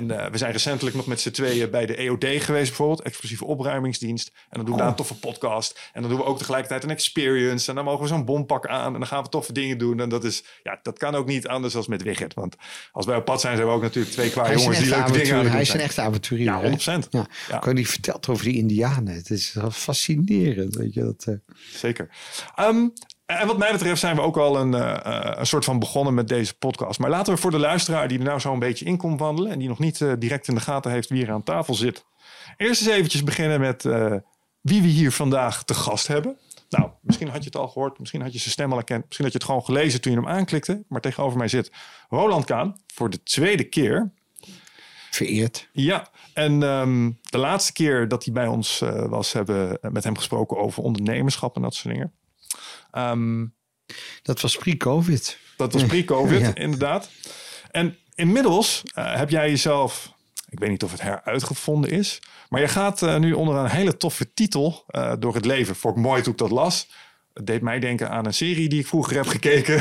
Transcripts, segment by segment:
En eh, we zijn recentelijk nog met z'n tweeën bij de EOD geweest, bijvoorbeeld, explosieve opruimingsdienst. En dan doen we daar een toffe podcast. En dan doen we ook tegelijkertijd een experience. En dan mogen we zo'n bompak aan. En dan gaan we toffe dingen doen. En dat is, ja, dat kan ook niet anders als met Wigert. Want als wij op pad zijn, zijn we ook natuurlijk twee qua jongens die leuke dingen aan het Hij is een echte avonturier. Ja, hè? 100%. Ja. Ja. Die verteld over die indianen. Het is wel fascinerend. Weet je, dat, eh. Zeker. Ehm, en wat mij betreft zijn we ook al een, eh, eh, een soort van begonnen met deze podcast. Maar laten we voor de luisteraar die er nou zo een beetje in komt wandelen... en die nog niet eh, direct in de gaten heeft wie er aan tafel zit... eerst eens eventjes beginnen met wie we hier vandaag te gast hebben. Nou, misschien had je het al gehoord, misschien had je zijn stem al herkend... misschien had je het gewoon gelezen toen je hem aanklikte. Maar tegenover mij zit Roland Kaan voor de tweede keer... vereerd. Ja, en ehm, de laatste keer dat hij bij ons was, hebben we met hem gesproken over ondernemerschap en dat soort dingen. Ehm, Dat was pre-covid. dat was pre-COVID, Ja. inderdaad. En inmiddels eh, heb jij jezelf, ik weet niet of het heruitgevonden is, maar je gaat eh, nu onder een hele toffe titel eh, door het leven. Vond ik mooi toen ik dat las. Het deed mij denken aan een serie die ik vroeger heb gekeken.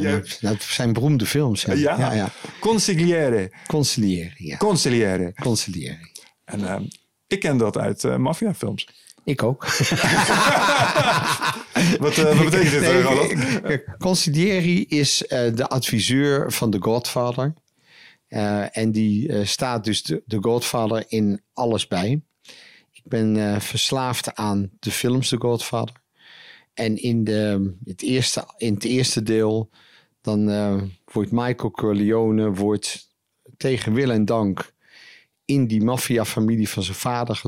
ja. Dat, dat zijn beroemde films. Ja, Ja. ja. ja. Consigliere. Conciliëren, ja. Consigliere. Conciliëren. En ehm, ik ken dat uit maffiafilms. Ik ook. Wat, eh, wat betekent dit, Nee, eh, kijk, Consiglieri is eh, de adviseur van The Godfather. Eh, en die eh, staat dus de, de Godfather in alles bij. Ik ben eh, verslaafd aan de films The Godfather. En in, de, het, eerste, in het eerste deel dan eh, wordt Michael Corleone wordt tegen wil en dank in die maffiafamilie van zijn vader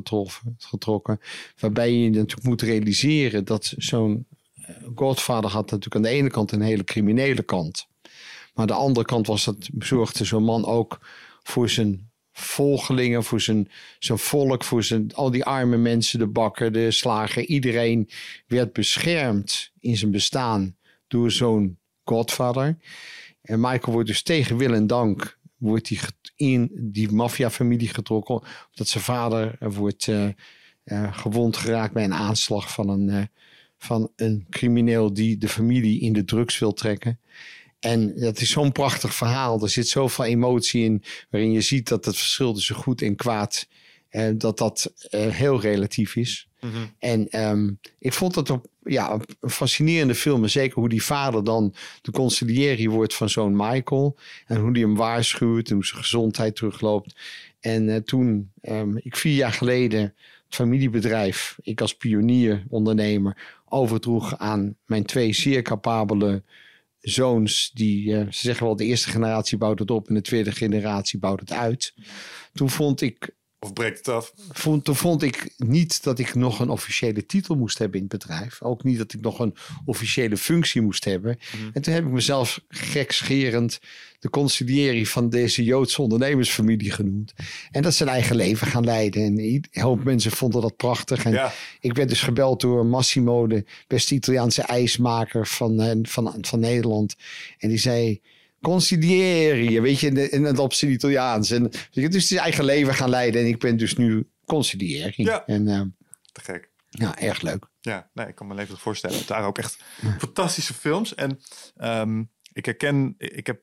getrokken. Waarbij je natuurlijk moet realiseren dat zo'n eh, Godfather had natuurlijk aan de ene kant een hele criminele kant. Maar aan de andere kant was dat, zorgde zo'n man ook voor zijn volgelingen, voor zijn, zijn volk, voor zijn, al die arme mensen, de bakker, de slager. Iedereen werd beschermd in zijn bestaan door zo'n Godfather. En Michael wordt dus tegen wil en dank wordt hij in die maffiafamilie getrokken. Omdat zijn vader eh, wordt eh, eh, gewond geraakt bij een aanslag van een, van een crimineel die de familie in de drugs wil trekken. En dat is zo'n prachtig verhaal. Er zit zoveel emotie in, waarin je ziet dat het verschil tussen goed en kwaad, eh, dat dat eh, heel relatief is. En ehm, ik vond het op, ja, een fascinerende film. En zeker hoe die vader dan de conciliëri wordt van zoon Michael. En hoe die hem waarschuwt en hoe zijn gezondheid terugloopt. En eh, toen, ehm, ik vier jaar geleden, het familiebedrijf, ik als pionier, ondernemer, overdroeg aan mijn twee zeer capabele zoons. Die, ze zeggen wel, de eerste generatie bouwt het op en de tweede generatie bouwt het uit. Toen vond ik Of breekt het af? vond, toen vond ik niet dat ik nog een officiële titel moest hebben in het bedrijf. Ook niet dat ik nog een officiële functie moest hebben. En toen heb ik mezelf gekscherend de conciliëri van deze Joodse ondernemersfamilie genoemd. En dat zijn eigen leven gaan leiden. En een hoop mensen vonden dat prachtig. En Ja. ik werd dus gebeld door Massimo, de beste Italiaanse ijsmaker van, eh, van, van Nederland. En die zei... Conciliëri, weet je, in, de- in het op zijn Italiaans. En, je, dus het eigen leven gaan leiden. En ik ben dus nu conciliëri. Ja. En eh, Te gek. ja, erg leuk. Ja, nee, ik kan me levendig voorstellen. Het waren ook echt fantastische films. En ehm, ik herken, ik heb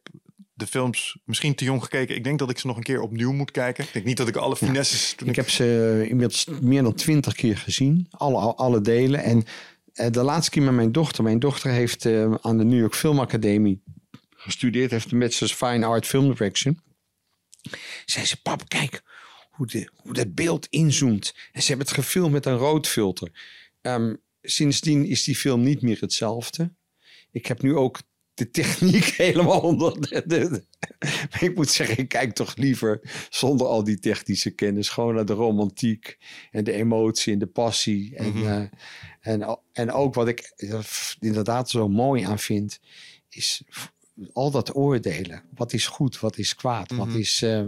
de films misschien te jong gekeken. Ik denk dat ik ze nog een keer opnieuw moet kijken. Ik denk niet dat ik alle finesses... Ik heb ze inmiddels meer dan twintig keer gezien. Alle, alle delen. En eh, de laatste keer met mijn dochter. Mijn dochter heeft eh, aan de New York Film Academy gestudeerd. Heeft de Bachelor's Fine Art Film Direction. Zei ze, pap, kijk hoe, de, hoe dat beeld inzoomt. En ze hebben het gefilmd met een roodfilter. Ehm, sindsdien is die film niet meer hetzelfde. Ik heb nu ook de techniek helemaal onder de, de- Maar ik moet zeggen, ik kijk toch liever zonder al die technische kennis. Gewoon naar de romantiek en de emotie en de passie. En, eh, en, en ook wat ik eh, inderdaad zo mooi aan vind, is al dat oordelen. Wat is goed, wat is kwaad? Wat is, eh,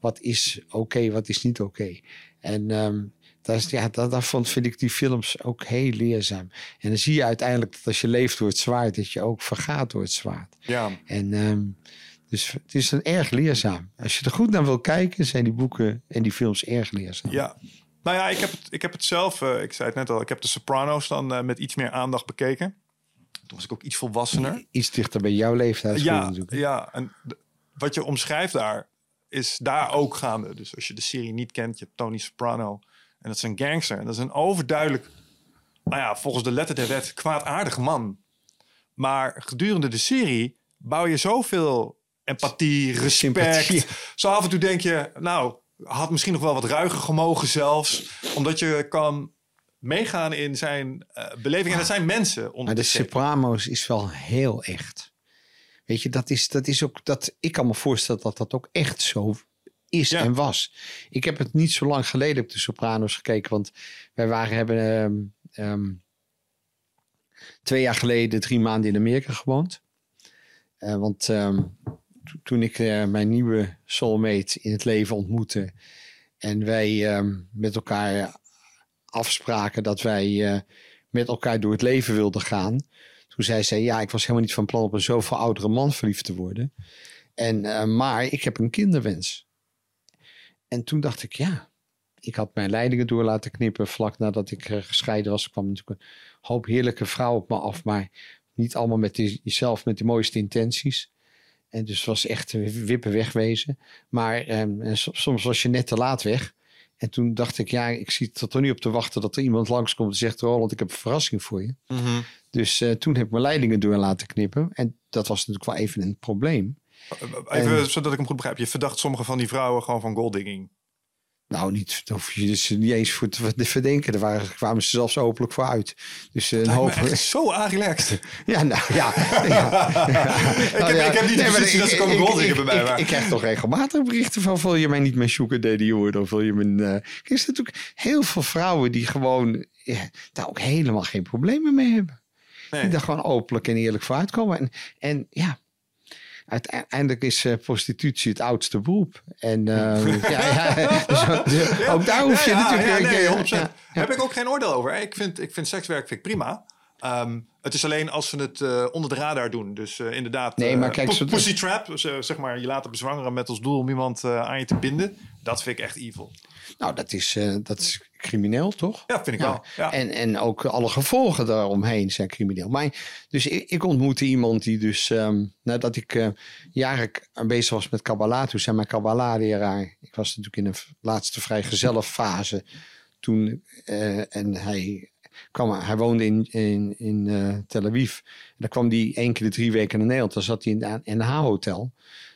wat is oké, wat is niet oké? En ehm, daar is, ja, daar, daarvan vind ik die films ook heel leerzaam. En dan zie je uiteindelijk dat als je leeft door het zwaard, dat je ook vergaat door het zwaard. Ja, En ehm, dus het is een erg leerzaam. Als je er goed naar wil kijken, zijn die boeken en die films erg leerzaam. ja. Nou ja, ik heb het, ik heb het zelf, eh, ik zei het net al, ik heb de Sopranos dan eh, met iets meer aandacht bekeken. Toen was ik ook iets volwassener. Iets dichter bij jouw leeftijd. Ja, ja. En wat je omschrijft daar is daar ook gaande. Dus als je de serie niet kent, je hebt Tony Soprano. En dat is een gangster. En dat is een overduidelijk, nou ja, volgens de letter der wet, kwaadaardig man. Maar gedurende de serie bouw je zoveel empathie, respect. Sympathie. Zo af en toe denk je, nou, had misschien nog wel wat ruiger gemogen zelfs. Omdat je kan meegaan in zijn eh, beleving. En dat zijn mensen onder Maar de. Sopranos is wel heel echt. Weet je, dat is, dat is ook dat. Ik kan me voorstellen dat dat ook echt zo is Ja. en was. Ik heb het niet zo lang geleden op de Sopranos gekeken, want wij waren hebben ehm, ehm, twee jaar geleden drie maanden in Amerika gewoond. Eh, want ehm, to- toen ik eh, mijn nieuwe soulmate in het leven ontmoette en wij met elkaar afspraken dat wij eh, met elkaar door het leven wilden gaan. Toen zei zij, ja, ik was helemaal niet van plan op een zoveel oudere man verliefd te worden. En, eh, maar ik heb een kinderwens. En toen dacht ik, ja, ik had mijn leidingen door laten knippen. Vlak nadat ik eh, gescheiden was, kwam natuurlijk een hoop heerlijke vrouwen op me af. Maar niet allemaal met jezelf met de mooiste intenties. En dus het was echt wippen wegwezen. Maar ehm, soms was je net te laat weg. En toen dacht ik, ja, ik zie er toch niet op te wachten dat er iemand langskomt en zegt, Roland, ik heb een verrassing voor je. Mhm. Dus eh, toen heb ik mijn leidingen door laten knippen. En dat was natuurlijk wel even een probleem. Even En- zodat ik hem goed begrijp. Je verdacht sommige van die vrouwen gewoon van golddigging. Nou, niet, daar hoef je dus niet eens voor te verdenken. Daar waren, kwamen ze zelfs openlijk voor uit. Dus eh, een hoop... zo aangelegd. Ja, nou ja. ja. ik, heb, ik heb niet de Nee, positie dat ze komen. Ik, ik krijg toch regelmatig berichten van... wil je mij niet mijn sugar daddy worden? Of wil je mijn... eh Er is natuurlijk heel veel vrouwen die gewoon... Ja, daar ook helemaal geen problemen mee hebben. Nee. Die daar gewoon openlijk en eerlijk voor uitkomen. En, en ja, uiteindelijk is eh, prostitutie het oudste beroep. En eh, ja, ja, dus, ook- dus ook daar hoef je Ja, ja, natuurlijk... ja, nee, ja, 100%. ja, ja. Heb ik ook geen oordeel over. Ik vind, ik vind sekswerk vind ik prima. Ehm, het is alleen als ze het eh, onder de radar doen. Dus eh, inderdaad, Nee, eh, maar kijk, pu- zo- pussy trap, eh, zeg maar, je laten bezwangeren met als doel om iemand eh, aan je te binden. Dat vind ik echt evil. Nou, dat is, eh, dat is crimineel, toch? Ja, vind ik wel. Ja. En, en ook alle gevolgen daaromheen zijn crimineel. Maar, dus ik, ik ontmoette iemand die dus, ehm, nadat ik eh, jaren bezig was met Kabbalah, toen zei mijn Kabbalah-leraar, ik was natuurlijk in een laatste vrij gezellig fase toen, eh, en hij hij woonde in, in, in eh, Tel Aviv. En dan kwam hij één keer de drie weken naar Nederland. Dan zat hij in een NH-hotel.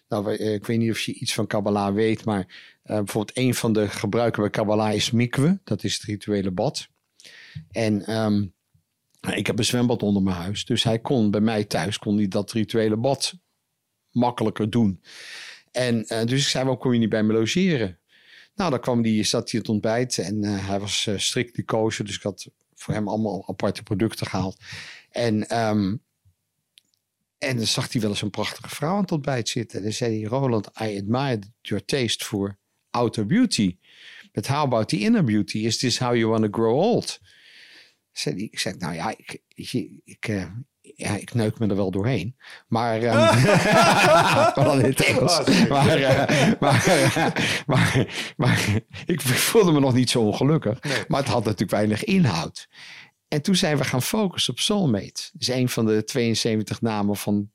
Nou, eh, ik weet niet of je iets van Kabbalah weet, maar eh, bijvoorbeeld een van de gebruiken bij Kabbalah is mikwe. Dat is het rituele bad. En ehm, ik heb een zwembad onder mijn huis. Dus hij kon bij mij thuis kon hij dat rituele bad makkelijker doen. En dus ik zei, waarom kom je niet bij me logeren? Nou, dan kwam die, zat hij het ontbijt en hij was strikt kosher. Dus ik had voor hem allemaal aparte producten gehaald. En, ehm, en dan zag hij wel eens een prachtige vrouw aan het ontbijt zitten. En dan zei hij, Roland, I admire your taste for outer beauty. But how about the inner beauty? Is this how you want to grow old? Zei die, ik zei, nou ja, ik, ik, eh, ja, ik neuk me er wel doorheen. Maar, maar dan in het Engels. Maar, maar, maar, maar ik voelde me nog niet zo ongelukkig. Maar het had natuurlijk weinig inhoud. En toen zijn we gaan focussen op Soulmate. Dat is een van de 72 namen van,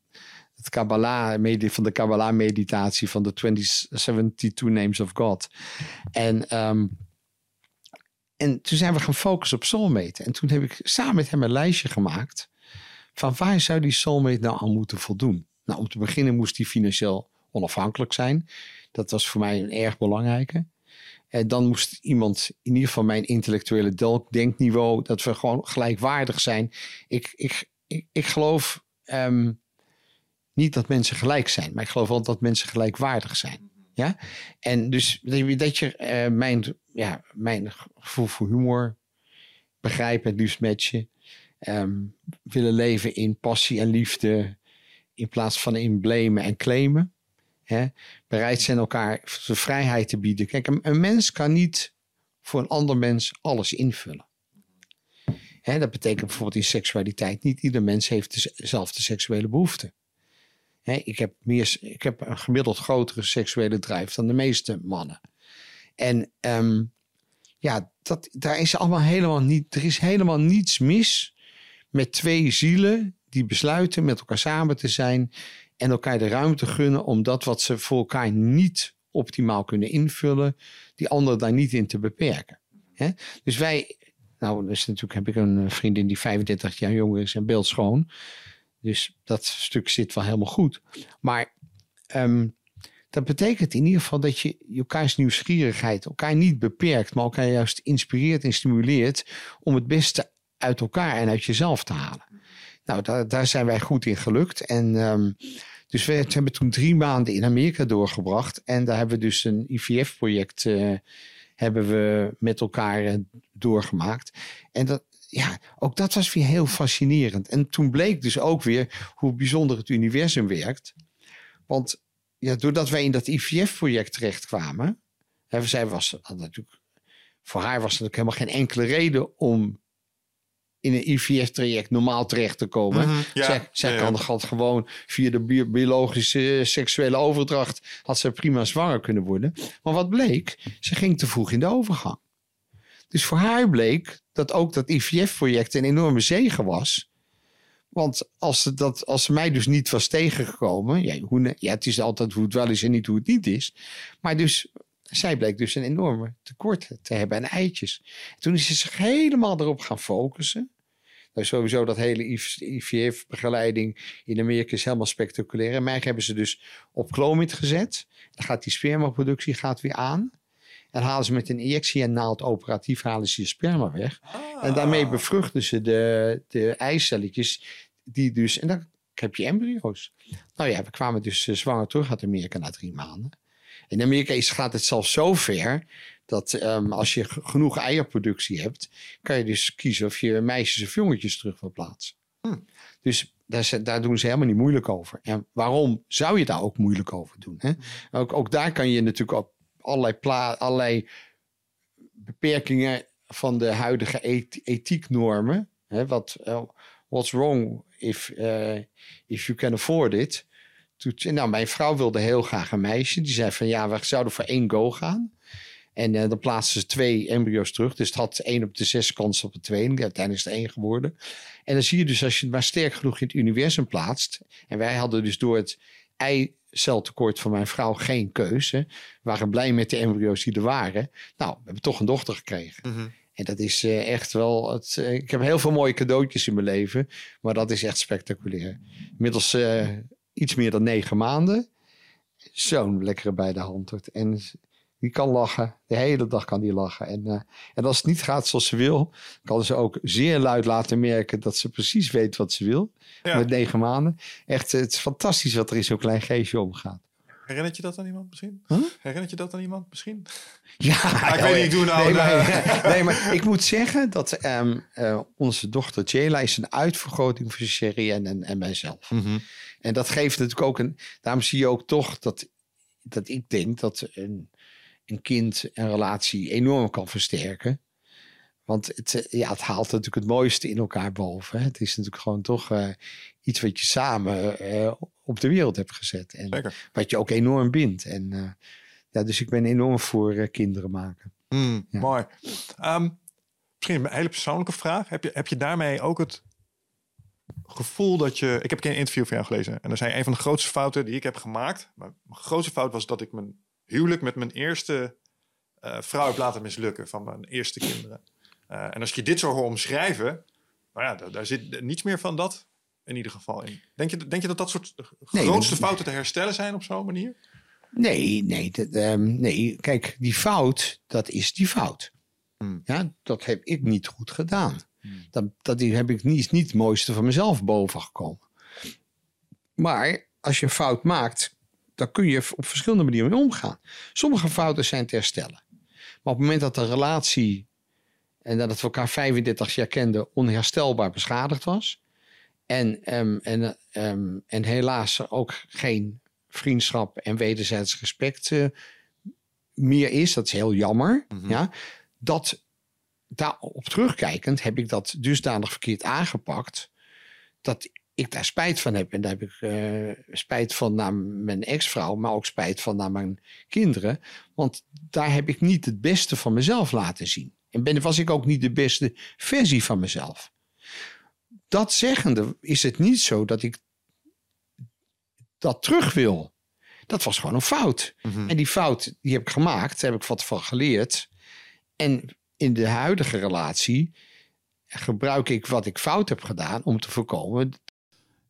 het Kabbalah, van de Kabbalah-meditatie van de 20, 72 Names of God. En, ehm, en toen zijn we gaan focussen op Soulmate. En toen heb ik samen met hem een lijstje gemaakt van waar zou die Soulmate nou aan moeten voldoen. Nou, om te beginnen moest hij financieel onafhankelijk zijn. Dat was voor mij een erg belangrijke. En dan moest iemand, in ieder geval mijn intellectuele denkniveau, dat we gewoon gelijkwaardig zijn. Ik, ik, ik, ik geloof ehm, niet dat mensen gelijk zijn, maar ik geloof wel dat mensen gelijkwaardig zijn. Ja? En dus dat je- eh, mijn, ja, mijn gevoel voor humor begrijpt, het liefst met Ehm, willen leven in passie en liefde in plaats van in blamen en claimen. Hè? Bereid zijn elkaar de vrijheid te bieden. Kijk, een, mens kan niet voor een ander mens alles invullen. Hè, dat betekent bijvoorbeeld in seksualiteit. Niet ieder mens heeft dezelfde seksuele behoeften. Ik, heb meer, ik heb een gemiddeld grotere seksuele drijf dan de meeste mannen. En ehm, ja, dat, daar is allemaal helemaal niet, er is helemaal niets mis met twee zielen die besluiten met elkaar samen te zijn en elkaar de ruimte gunnen om dat wat ze voor elkaar niet optimaal kunnen invullen, die ander daar niet in te beperken. Dus wij, nou, dus natuurlijk heb ik een vriendin die 35 jaar jonger is en beeldschoon. Dus dat stuk zit wel helemaal goed. Maar ehm, dat betekent in ieder geval dat je elkaars nieuwsgierigheid, elkaar niet beperkt, maar elkaar juist inspireert en stimuleert om het beste uit elkaar en uit jezelf te halen. Nou, daar, daar zijn wij goed in gelukt. En um, dus we hebben toen drie maanden in Amerika doorgebracht. En daar hebben we dus een IVF-project uh, hebben we met elkaar uh, doorgemaakt. En dat, ja, ook dat was weer heel fascinerend. En toen bleek dus ook weer hoe bijzonder het universum werkt. Want ja, doordat wij in dat IVF-project terechtkwamen. Hè, zij was natuurlijk, voor haar was er natuurlijk helemaal geen enkele reden om in een IVF-traject normaal terecht te komen. Mm -hmm, ja, zij, zij ja, kan ja. gewoon via de bi biologische seksuele overdracht had ze prima zwanger kunnen worden. Maar wat bleek? Ze ging te vroeg in de overgang. Dus voor haar bleek dat ook dat IVF-project een enorme zegen was. Want als ze, dat, als ze mij dus niet was tegengekomen, ja, hoe, ja, het is altijd hoe het wel is en niet hoe het niet is. Maar dus, zij bleek dus een enorme tekort te hebben aan eitjes. Toen is ze zich helemaal erop gaan focussen. Nou, sowieso dat hele IVF-begeleiding in Amerika is helemaal spectaculair. En mij hebben ze dus op Clomid gezet. Dan gaat die spermaproductie gaat weer aan. En halen ze met een injectie en naald operatief halen ze je sperma weg. Ah. En daarmee bevruchten ze de, de eicelletjes die dus... En dan heb je embryo's. Nou ja, we kwamen dus uh, zwanger terug uit Amerika na drie maanden. In Amerika is, gaat het zelfs zo ver dat um, als je genoeg eierproductie hebt, kan je dus kiezen of je meisjes of jongetjes terug wil plaatsen. Hm. Dus daar, daar, doen ze helemaal niet moeilijk over. En waarom zou je daar ook moeilijk over doen? Hè? Hm. Ook, ook daar kan je natuurlijk op allerlei, pla allerlei beperkingen van de huidige ethieknormen. Hè, wat, uh, what's wrong if, uh, if you can afford it? Toen, nou, mijn vrouw wilde heel graag een meisje. Die zei van ja, we zouden voor één go gaan. En uh, dan plaatsen ze twee embryo's terug. Dus het had één op de zes kans op een tweeling. Uiteindelijk is het één geworden. En dan zie je dus als je het maar sterk genoeg in het universum plaatst. En wij hadden dus door het eiceltekort van mijn vrouw geen keuze. We waren blij met de embryo's die er waren. Nou, we hebben toch een dochter gekregen. Mm -hmm. En dat is uh, echt wel. Het, uh, ik heb heel veel mooie cadeautjes in mijn leven. Maar dat is echt spectaculair. Inmiddels uh, iets meer dan negen maanden. Zo'n lekkere bij de hand. En die kan lachen. De hele dag kan die lachen. En, uh, en als het niet gaat zoals ze wil, kan ze ook zeer luid laten merken dat ze precies weet wat ze wil. Ja. Met negen maanden. Echt, het is fantastisch wat er in zo'n klein geestje omgaat. Herinnert je dat aan iemand misschien? Huh? Herinnert je dat aan iemand misschien? Ja, ah, ik weet niet, ik doe nou... Nee, maar, nee, maar ik moet zeggen dat um, uh, onze dochter Jayla is een uitvergroting voor Sherry en, en, en mijzelf. Mm -hmm. En dat geeft natuurlijk ook een... Daarom zie je ook toch dat, dat ik denk dat een een kind een relatie enorm kan versterken. Want het, ja, het haalt natuurlijk het mooiste in elkaar boven. Hè. Het is natuurlijk gewoon toch uh, iets wat je samen uh, op de wereld hebt gezet. En Lekker. wat je ook enorm bindt. En, uh, ja, dus ik ben enorm voor kinderen maken. Mm, ja. Mooi. Um, misschien een hele persoonlijke vraag. Heb je, heb je daarmee ook het gevoel dat je... Ik heb een interview van jou gelezen. En dan zei een van de grootste fouten die ik heb gemaakt. Maar mijn grootste fout was dat ik mijn huwelijk met mijn eerste uh, vrouw heb laten mislukken van mijn eerste kinderen. Uh, en als je dit zo hoort omschrijven, nou ja, daar, daar, zit niets meer van dat in ieder geval in. Denk je, denk je dat dat soort grootste fouten te herstellen zijn op zo'n manier? Nee, nee, dat, um, nee. Kijk, die fout, dat is die fout. Hmm. Ja, dat heb ik niet goed gedaan. Hmm. Dat, dat heb ik niet, is niet het mooiste van mezelf bovengekomen. Maar als je een fout maakt, daar kun je op verschillende manieren mee omgaan. Sommige fouten zijn te herstellen. Maar op het moment dat de relatie en dat we elkaar 35 jaar kenden onherstelbaar beschadigd was. En, um, en, um, en helaas ook geen vriendschap en wederzijds respect uh, meer is. Dat is heel jammer. Mhm. Ja, dat daarop terugkijkend heb ik dat dusdanig verkeerd aangepakt. Dat ik daar spijt van heb. En daar heb ik uh, spijt van naar mijn ex-vrouw, maar ook spijt van naar mijn kinderen. Want daar heb ik niet het beste van mezelf laten zien. En ben, was ik ook niet de beste versie van mezelf. Dat zeggende is het niet zo dat ik dat terug wil. Dat was gewoon een fout. Mhm. En die fout, die heb ik gemaakt. Daar heb ik wat van geleerd. En in de huidige relatie gebruik ik wat ik fout heb gedaan om te voorkomen.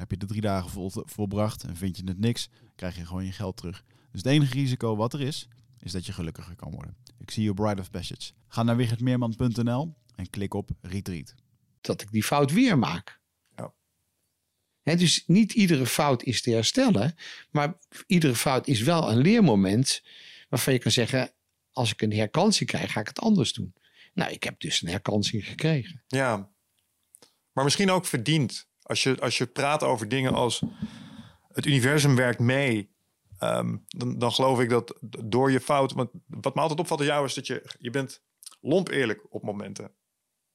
Heb je de drie dagen vol, volbracht en vind je het niks, krijg je gewoon je geld terug. Dus het enige risico wat er is, is dat je gelukkiger kan worden. Ik zie je Bride of Passage. Ga naar wichertmeerman.nl en klik op retreat. Dat ik die fout weer maak. Ja. Hè, dus niet iedere fout is te herstellen. Maar iedere fout is wel een leermoment waarvan je kan zeggen... als ik een herkansing krijg, ga ik het anders doen. Nou, ik heb dus een herkansing gekregen. Ja, maar misschien ook verdiend. Als je, als je praat over dingen als het universum werkt mee, ehm, dan, dan geloof ik dat door je fout. Want wat me altijd opvalt aan jou is dat je, je bent lomp eerlijk op momenten.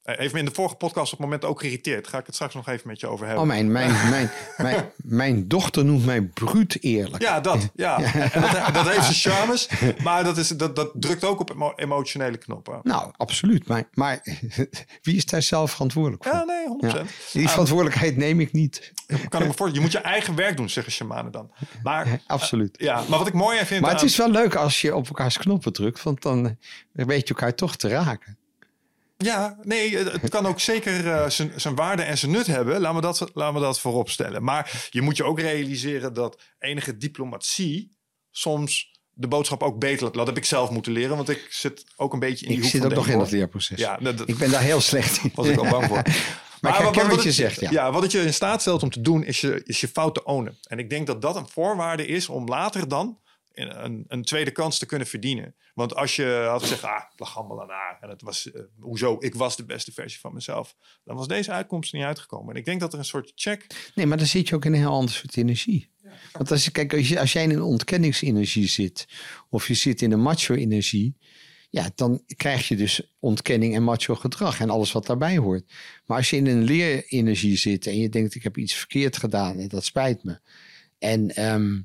Hij heeft me in de vorige podcast op momenten ook geïrriteerd. Ga ik het straks nog even met je over hebben. Oh, mijn, mijn, mijn, mijn, mijn dochter noemt mij bruut eerlijk. Ja, dat. Ja. En dat, dat heeft zijn charmes. Maar dat, is, dat, dat drukt ook op emo- emotionele knoppen. Nou, absoluut. Maar, maar wie is daar zelf verantwoordelijk voor? Ja, nee, 100%. Ja. Die verantwoordelijkheid neem ik niet. Kan ik me voorstellen. Je moet je eigen werk doen, zeggen shamanen dan. Maar, Absoluut. ja, maar wat ik mooi vind... Maar het aan- is wel leuk als je op elkaars knoppen drukt, want dan weet je elkaar toch te raken. Ja, nee, het het kan ook zeker eh, zijn zijn waarde en zijn nut hebben. Laten we, dat, laten we dat voorop stellen. Maar je moet je ook realiseren dat enige diplomatie soms de boodschap ook beter laat. Dat heb ik zelf moeten leren, want ik zit ook een beetje in die Ik hoek zit ook nog in dat leerproces. Ja, dat, dat Ik ben daar heel slecht in. was ik al bang voor. Maar ik herken wat je het- zegt, ja. wat het je in staat stelt om te doen, is je, is je fout te ownen. En ik denk dat dat een voorwaarde is om later dan een, een tweede kans te kunnen verdienen. Want als je had gezegd, ah, het lag allemaal aan haar. En het was, eh, hoezo, ik was de beste versie van mezelf. Dan was deze uitkomst er niet uitgekomen. En ik denk dat er een soort check... Nee, maar dan zit je ook in een heel ander soort energie. Want als je, kijk, als, je, als jij in een ontkenningsenergie zit, of je zit in een macho-energie, ja, dan krijg je dus ontkenning en macho gedrag en alles wat daarbij hoort. Maar als je in een leerenergie zit en je denkt, ik heb iets verkeerd gedaan en dat spijt me. En, ehm,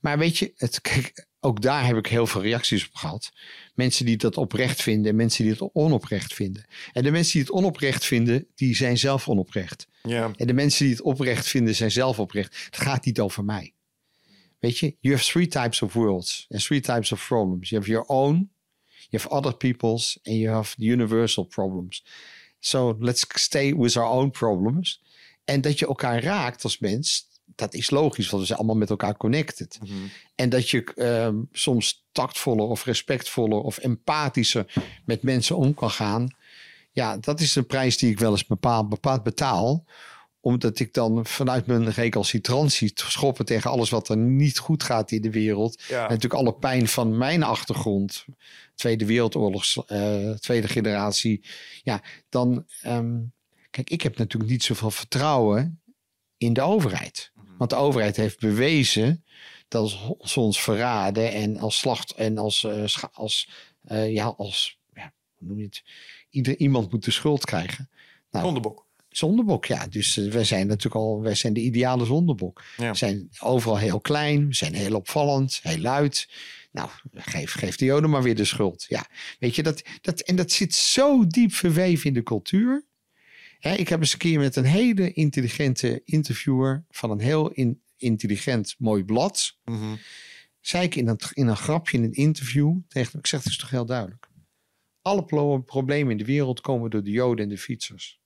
maar weet je, het, kijk, ook daar heb ik heel veel reacties op gehad. Mensen die dat oprecht vinden en mensen die het onoprecht vinden. En de mensen die het onoprecht vinden, die zijn zelf onoprecht. Ja, En de mensen die het oprecht vinden, zijn zelf oprecht. Het gaat niet over mij. Weet je, you have three types of worlds and three types of problems. You have your own, you have other people's, and you have the universal problems. So let's stay with our own problems. En dat je elkaar raakt als mens, dat is logisch, want we zijn allemaal met elkaar connected. En dat je ehm, soms tactvoller of respectvoller of empathischer met mensen om kan gaan. Ja, dat is de prijs die ik wel eens bepaald, bepaald betaal. Omdat ik dan vanuit mijn recalcitrantie schoppen tegen alles wat er niet goed gaat in de wereld. ja. En natuurlijk alle pijn van mijn achtergrond. Tweede Wereldoorlogs, eh, tweede generatie. Ja, dan... ehm, kijk, ik heb natuurlijk niet zoveel vertrouwen in de overheid. Want de overheid heeft bewezen dat ze ons verraden en als slacht en als, eh, scha- als, eh, ja, als ja, hoe noem je het? Ieder, iemand moet de schuld krijgen. Nou, Zondebok. Zondebok, ja. Dus uh, wij zijn natuurlijk al, wij zijn de ideale zondebok. Ja. We zijn overal heel klein, we zijn heel opvallend, heel luid. Nou, geef, geef de Joden maar weer de schuld. Ja, weet je, dat, dat, en dat zit zo diep verweven in de cultuur. Hè, ik heb eens een keer met een hele intelligente interviewer van een heel in, intelligent mooi blad. Mhm. zei ik in een, in een grapje in een interview tegen hem, ik zeg het is toch heel duidelijk. Alle pro- problemen in de wereld komen door de Joden en de fietsers.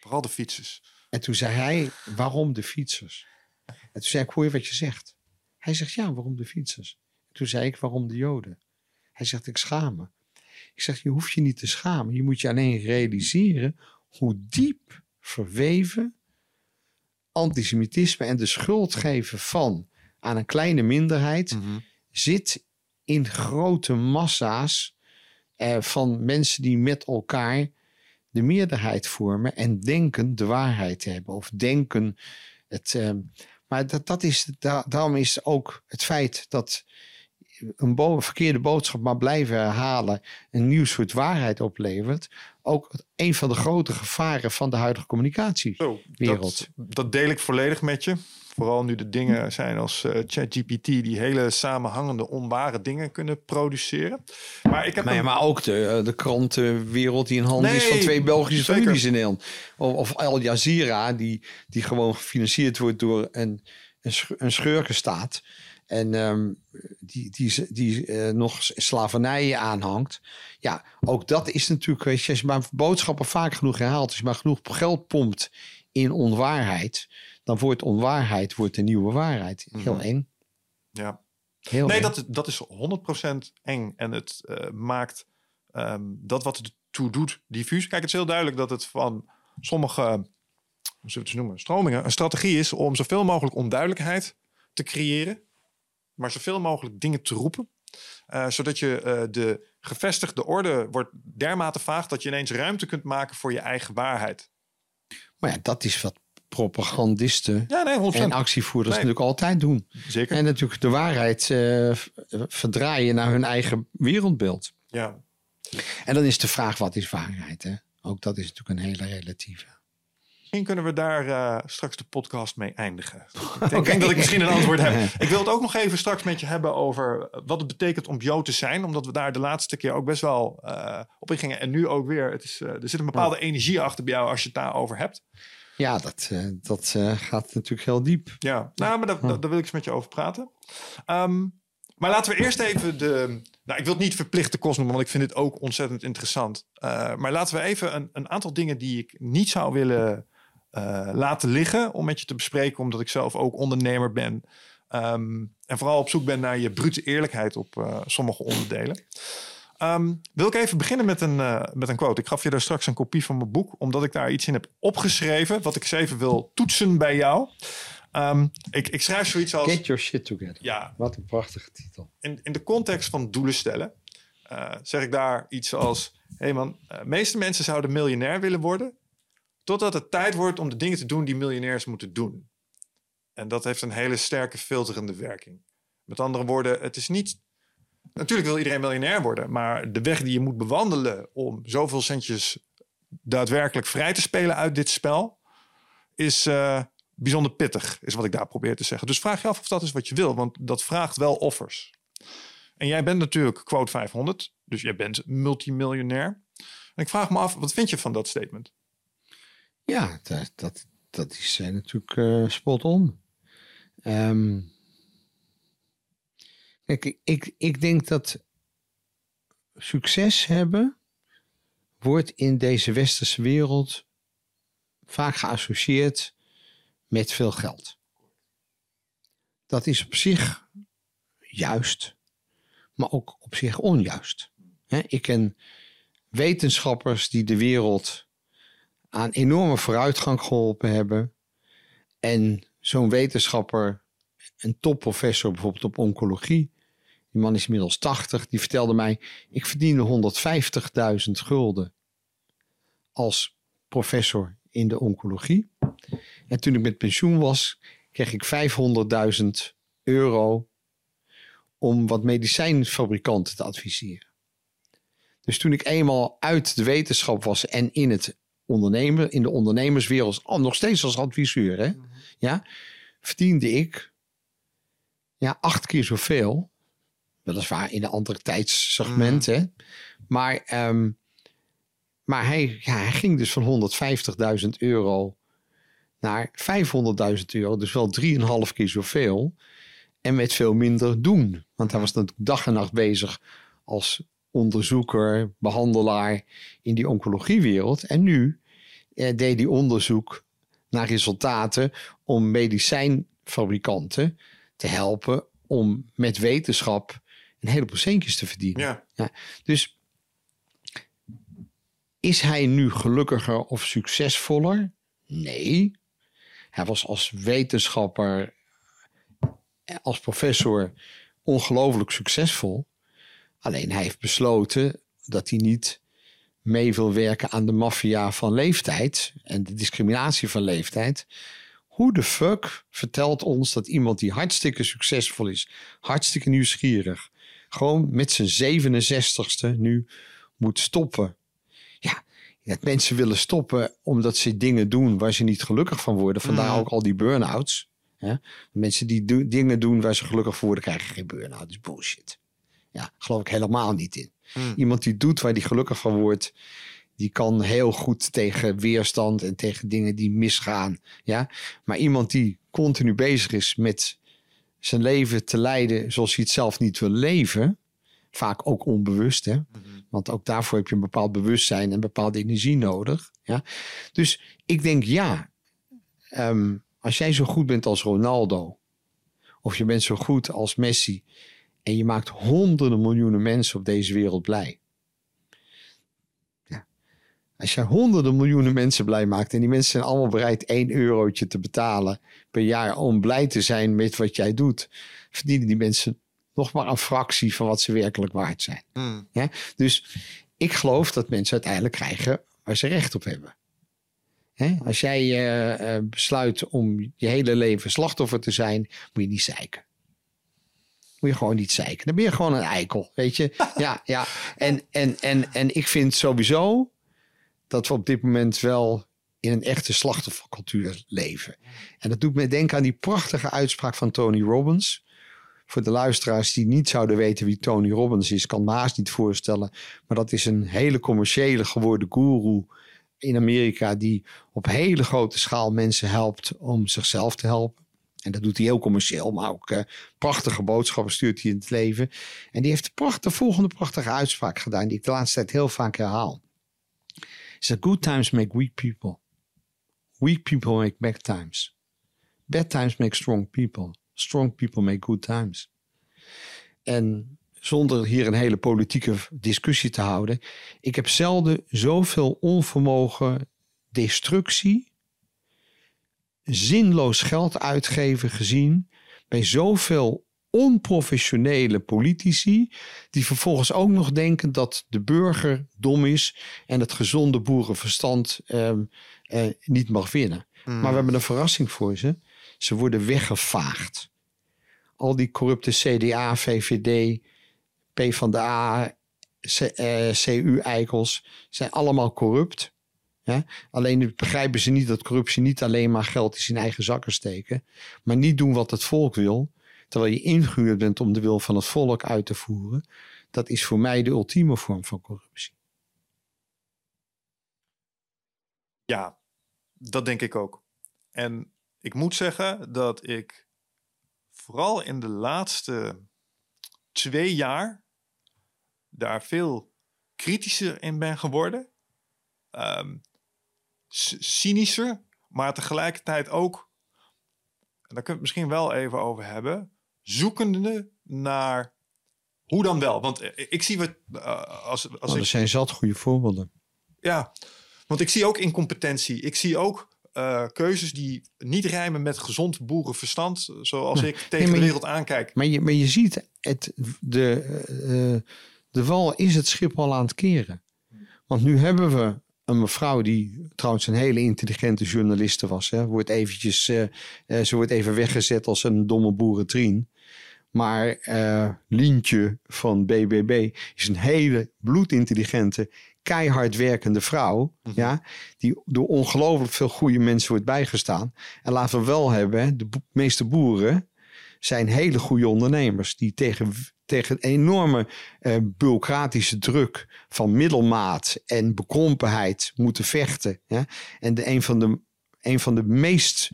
Vooral de fietsers. En toen zei hij, waarom de fietsers? En toen zei ik, hoor je wat je zegt? Hij zegt, ja, waarom de fietsers? En toen zei ik, waarom de Joden? Hij zegt, ik schaam me. Ik zeg, je hoeft je niet te schamen. Je moet je alleen realiseren hoe diep verweven antisemitisme en de schuld geven van aan een kleine minderheid Mhm. zit in grote massa's eh, van mensen die met elkaar de meerderheid vormen en denken de waarheid te hebben of denken het. eh, maar dat, dat is, da- daarom is ook het feit dat een bo- verkeerde boodschap maar blijven herhalen een nieuw soort waarheid oplevert, ook een van de grote gevaren van de huidige communicatie. Zo, Wereld. Dat, dat deel ik volledig met je. Vooral nu de dingen zijn als eh, ChatGPT die hele samenhangende, onware dingen kunnen produceren. Maar ik heb een- maar ook de, eh, de krantenwereld die in handen is Nee, van twee Belgische zeker. families in Nederland. Of, of Al Jazeera, die, die gewoon gefinancierd wordt door een, een, sch- een schurkenstaat. En ehm, die, die, die eh, nog slavernij aanhangt. Ja, ook dat is natuurlijk, weet je, als je maar boodschappen vaak genoeg herhaalt, als je maar genoeg geld pompt in onwaarheid, dan wordt onwaarheid wordt de nieuwe waarheid. Heel Mhm. eng. ja. Heel Nee, eng. dat, dat is 100% eng. En het eh, maakt ehm, dat wat het toe doet diffuus. Kijk, het is heel duidelijk dat het van sommige, zullen we het eens noemen, stromingen een strategie is om zoveel mogelijk onduidelijkheid te creëren. Maar zoveel mogelijk dingen te roepen. eh, zodat je eh, de gevestigde orde wordt dermate vaag dat je ineens ruimte kunt maken voor je eigen waarheid. Maar ja, dat is wat propagandisten Ja, nee, 100%. en actievoerders Nee. natuurlijk altijd doen. Zeker. En natuurlijk de waarheid eh, verdraaien naar hun eigen wereldbeeld. ja. En dan is de vraag, wat is waarheid? Hè? Ook dat is natuurlijk een hele relatieve. Misschien kunnen we daar eh, straks de podcast mee eindigen. Ik denk, dat ik misschien een antwoord heb. Ik wil het ook nog even straks met je hebben over wat het betekent om Jood te zijn. Omdat we daar de laatste keer ook best wel eh, op ingingen. En nu ook weer. Het is, eh, er zit een bepaalde energie achter bij jou als je het daarover hebt. Ja, dat, eh, dat eh, gaat natuurlijk heel diep. Ja, nou, maar daar, daar wil ik eens met je over praten. Ehm, maar laten we eerst even de... Nou, ik wil het niet verplichte kost noemen, want ik vind het ook ontzettend interessant. Eh, maar laten we even een, een aantal dingen die ik niet zou willen eh, laten liggen... om met je te bespreken, omdat ik zelf ook ondernemer ben. Ehm, en vooral op zoek ben naar je brute eerlijkheid op eh, sommige onderdelen. Ehm, wil ik even beginnen met een, eh, met een quote. Ik gaf je daar straks een kopie van mijn boek, omdat ik daar iets in heb opgeschreven... wat ik eens even wil toetsen bij jou. Ehm, ik, ik schrijf zoiets als... Get your shit together. Ja, Wat een prachtige titel. in, in de context van doelen stellen, zeg ik daar iets als: hé hey man, de meeste mensen zouden miljonair willen worden, totdat het tijd wordt om de dingen te doen die miljonairs moeten doen. En dat heeft een hele sterke filterende werking. Met andere woorden, het is niet. Natuurlijk wil iedereen miljonair worden, maar de weg die je moet bewandelen om zoveel centjes daadwerkelijk vrij te spelen uit dit spel, is eh, bijzonder pittig, is wat ik daar probeer te zeggen. Dus vraag je af of dat is wat je wil, want dat vraagt wel offers. En jij bent natuurlijk quote 500, dus jij bent multimiljonair. En ik vraag me af, wat vind je van dat statement? Ja, dat, dat, dat is eh, natuurlijk eh, spot on. Ehm, kijk, ik- ik, ik denk dat succes hebben wordt in deze westerse wereld vaak geassocieerd met veel geld. Dat is op zich juist, maar ook op zich onjuist. Ik ken wetenschappers die de wereld aan enorme vooruitgang geholpen hebben. En zo'n wetenschapper, een topprofessor bijvoorbeeld op oncologie, die man is inmiddels 80, die vertelde mij: ik verdiende 150.000 gulden als professor in de oncologie. En toen ik met pensioen was, kreeg ik 500.000 euro om wat medicijnfabrikanten te adviseren. Dus toen ik eenmaal uit de wetenschap was en in het ondernemer, in de ondernemerswereld, al nog steeds als adviseur, hè, ja, verdiende ik ja, acht keer zoveel. Weliswaar in een andere tijdssegment, hè. Maar, ehm, maar hij, ja, hij ging dus van 150.000 euro naar 500.000 euro. Dus wel 3,5 keer zoveel. En met veel minder doen. Want hij was natuurlijk dag en nacht bezig als onderzoeker, behandelaar in die oncologiewereld. En nu eh, deed hij onderzoek naar resultaten om medicijnfabrikanten te helpen om met wetenschap een heleboel centjes te verdienen. Ja. Dus is hij nu gelukkiger of succesvoller? Nee. Hij was als wetenschapper, eh, als professor ongelooflijk succesvol. Alleen hij heeft besloten dat hij niet mee wil werken aan de maffia van leeftijd en de discriminatie van leeftijd. Hoe de fuck vertelt ons dat iemand die hartstikke succesvol is, hartstikke nieuwsgierig, gewoon met zijn 67ste nu moet stoppen? Ja, dat mensen willen stoppen omdat ze dingen doen waar ze niet gelukkig van worden. Vandaar Mhm. ook al die burn-outs. Hè? Mensen die do- dingen doen waar ze gelukkig van worden, krijgen geen burn-out. Dat is bullshit. Ja, geloof ik helemaal niet in. Hmm. Iemand die doet waar die gelukkig van wordt, die kan heel goed tegen weerstand en tegen dingen die misgaan. Ja? Maar iemand die continu bezig is met zijn leven te leiden zoals hij het zelf niet wil leven, vaak ook onbewust, hè? want ook daarvoor heb je een bepaald bewustzijn en bepaalde energie nodig. Ja? Dus ik denk ja, ehm, als jij zo goed bent als Ronaldo, of je bent zo goed als Messi, en je maakt honderden miljoenen mensen op deze wereld blij. Ja. Als je honderden miljoenen mensen blij maakt en die mensen zijn allemaal bereid één eurotje te betalen per jaar om blij te zijn met wat jij doet, verdienen die mensen nog maar een fractie van wat ze werkelijk waard zijn. Hmm. Ja? Dus ik geloof dat mensen uiteindelijk krijgen waar ze recht op hebben. Hè? Als jij eh, eh, besluit om je hele leven slachtoffer te zijn, moet je niet zeiken. Moet je gewoon niet zeiken. Dan ben je gewoon een eikel, weet je. Ja, ja. En, en, en, en ik vind sowieso dat we op dit moment wel in een echte slachtoffercultuur leven. En dat doet me denken aan die prachtige uitspraak van Tony Robbins. Voor de luisteraars die niet zouden weten wie Tony Robbins is, kan me haast niet voorstellen. Maar dat is een hele commerciële geworden guru in Amerika die op hele grote schaal mensen helpt om zichzelf te helpen. En dat doet hij heel commercieel, maar ook eh, prachtige boodschappen stuurt hij in het leven. En die heeft de, pracht, de volgende prachtige uitspraak gedaan, die ik de laatste tijd heel vaak herhaal. Zegt, good times make weak people. Weak people make bad times. Bad times make strong people. Strong people make good times. En zonder hier een hele politieke discussie te houden. Ik heb zelden zoveel onvermogen, destructie, zinloos geld uitgeven gezien bij zoveel onprofessionele politici die vervolgens ook nog denken dat de burger dom is en het gezonde boerenverstand ehm, eh, niet mag winnen. Hmm. Maar we hebben een verrassing voor ze. Ze worden weggevaagd. Al die corrupte CDA, VVD, P van de A, C, eh, CU-eikels zijn allemaal corrupt. Alleen begrijpen ze niet dat corruptie niet alleen maar geld is in eigen zakken steken, maar niet doen wat het volk wil, terwijl je ingehuurd bent om de wil van het volk uit te voeren. Dat is voor mij de ultieme vorm van corruptie. Ja, dat denk ik ook. En ik moet zeggen dat ik vooral in de laatste twee jaar daar veel kritischer in ben geworden. C- cynischer, maar tegelijkertijd ook, en daar kunnen we het misschien wel even over hebben, zoekende naar hoe dan wel. Want eh, ik zie wat eh, als, als ik er zijn zat goede voorbeelden. ja, want ik zie ook incompetentie. Ik zie ook eh, keuzes die niet rijmen met gezond boerenverstand. Zoals ik tegen de je- wereld aankijk. Maar je, maar je ziet, het, de, eh, de wal is het schip al aan het keren. Want nu hebben we een mevrouw die trouwens een hele intelligente journaliste was. Hè. Wordt eventjes, eh, eh, ze wordt even weggezet als een domme boerentrien. Maar eh, Lientje van BBB is een hele bloedintelligente, keihard werkende vrouw. Mhm. ja, die door ongelooflijk veel goede mensen wordt bijgestaan. En laten we wel hebben, de meeste boeren zijn hele goede ondernemers. Die tegen, tegen een enorme eh, bureaucratische druk van middelmaat en bekrompenheid moeten vechten. En de, een, van de, een van de meest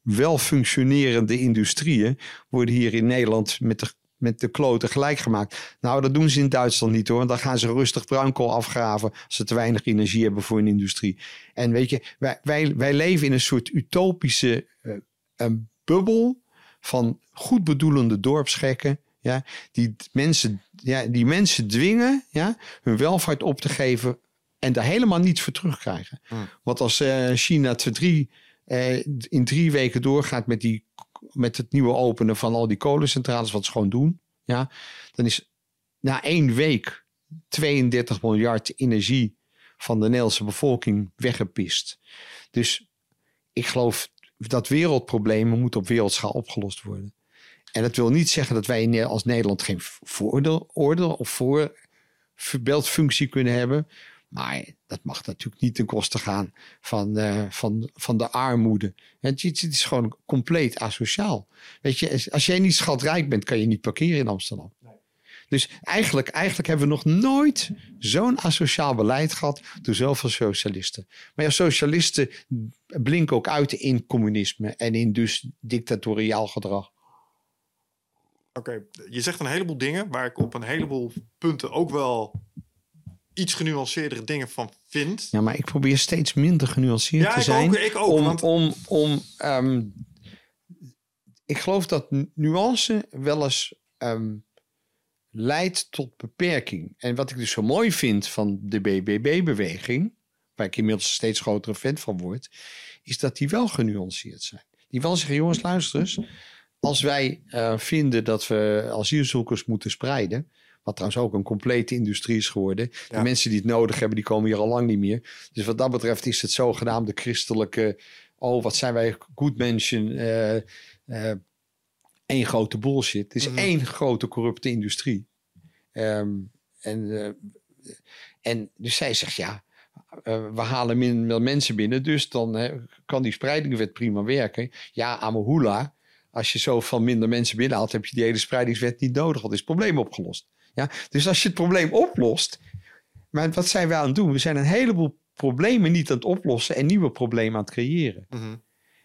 wel functionerende industrieën worden hier in Nederland met de, met de kloten gelijk gemaakt. Nou, dat doen ze in Duitsland niet hoor. Want dan gaan ze rustig bruinkool afgraven als ze te weinig energie hebben voor een industrie. En weet je, wij, wij, wij leven in een soort utopische eh, een bubbel van goed bedoelende dorpsgekken. Ja, die, mensen, ja, die mensen dwingen ja, hun welvaart op te geven en daar helemaal niets voor terugkrijgen. Hmm. Want als eh, China te drie, eh, in drie weken doorgaat met, die, met het nieuwe openen van al die kolencentrales, wat ze gewoon doen, ja, dan is na één week 32 miljard energie van de Nederlandse bevolking weggepist. Dus ik geloof dat wereldproblemen moeten op wereldschaal opgelost worden. En dat wil niet zeggen dat wij als Nederland geen voordeel oordeel of voorbeeldfunctie kunnen hebben. Maar dat mag natuurlijk niet ten koste gaan van, eh, van, van de armoede. Het, het is gewoon compleet asociaal. Weet je, als jij niet schatrijk bent, kan je niet parkeren in Amsterdam. Dus eigenlijk, eigenlijk hebben we nog nooit zo'n asociaal beleid gehad door zoveel socialisten. Maar ja, socialisten blinken ook uit in communisme en in dus dictatoriaal gedrag. Oké, je zegt een heleboel dingen waar ik op een heleboel punten ook wel iets genuanceerdere dingen van vind. Ja, maar ik probeer steeds minder genuanceerd Ja, te ik zijn. ook, ik ook, Om, want- om, om, ehm, ik geloof dat nu- nuance wel eens ehm, leidt tot beperking. En wat ik dus zo mooi vind van de BBB-beweging, waar ik inmiddels een steeds grotere fan van word, is dat die wel genuanceerd zijn. Die wel zeggen, jongens, luister eens. Als wij eh, vinden dat we asielzoekers moeten spreiden, wat trouwens ook een complete industrie is geworden. Ja. De mensen die het nodig hebben, die komen hier al lang niet meer. Dus wat dat betreft is het zogenaamde christelijke... oh, wat zijn wij good mensen... eh eh, één grote bullshit. Het is Mhm. één grote corrupte industrie. Ehm, en, en dus zij zegt, ja, we halen minder mensen binnen... dus dan kan die spreidingswet prima werken. Ja, Amahula, als je zo van minder mensen binnenhaalt... heb je die hele spreidingswet niet nodig, want is het probleem opgelost. Ja? Dus als je het probleem oplost... Maar wat zijn we aan het doen? We zijn een heleboel problemen niet aan het oplossen... en nieuwe problemen aan het creëren. Mhm.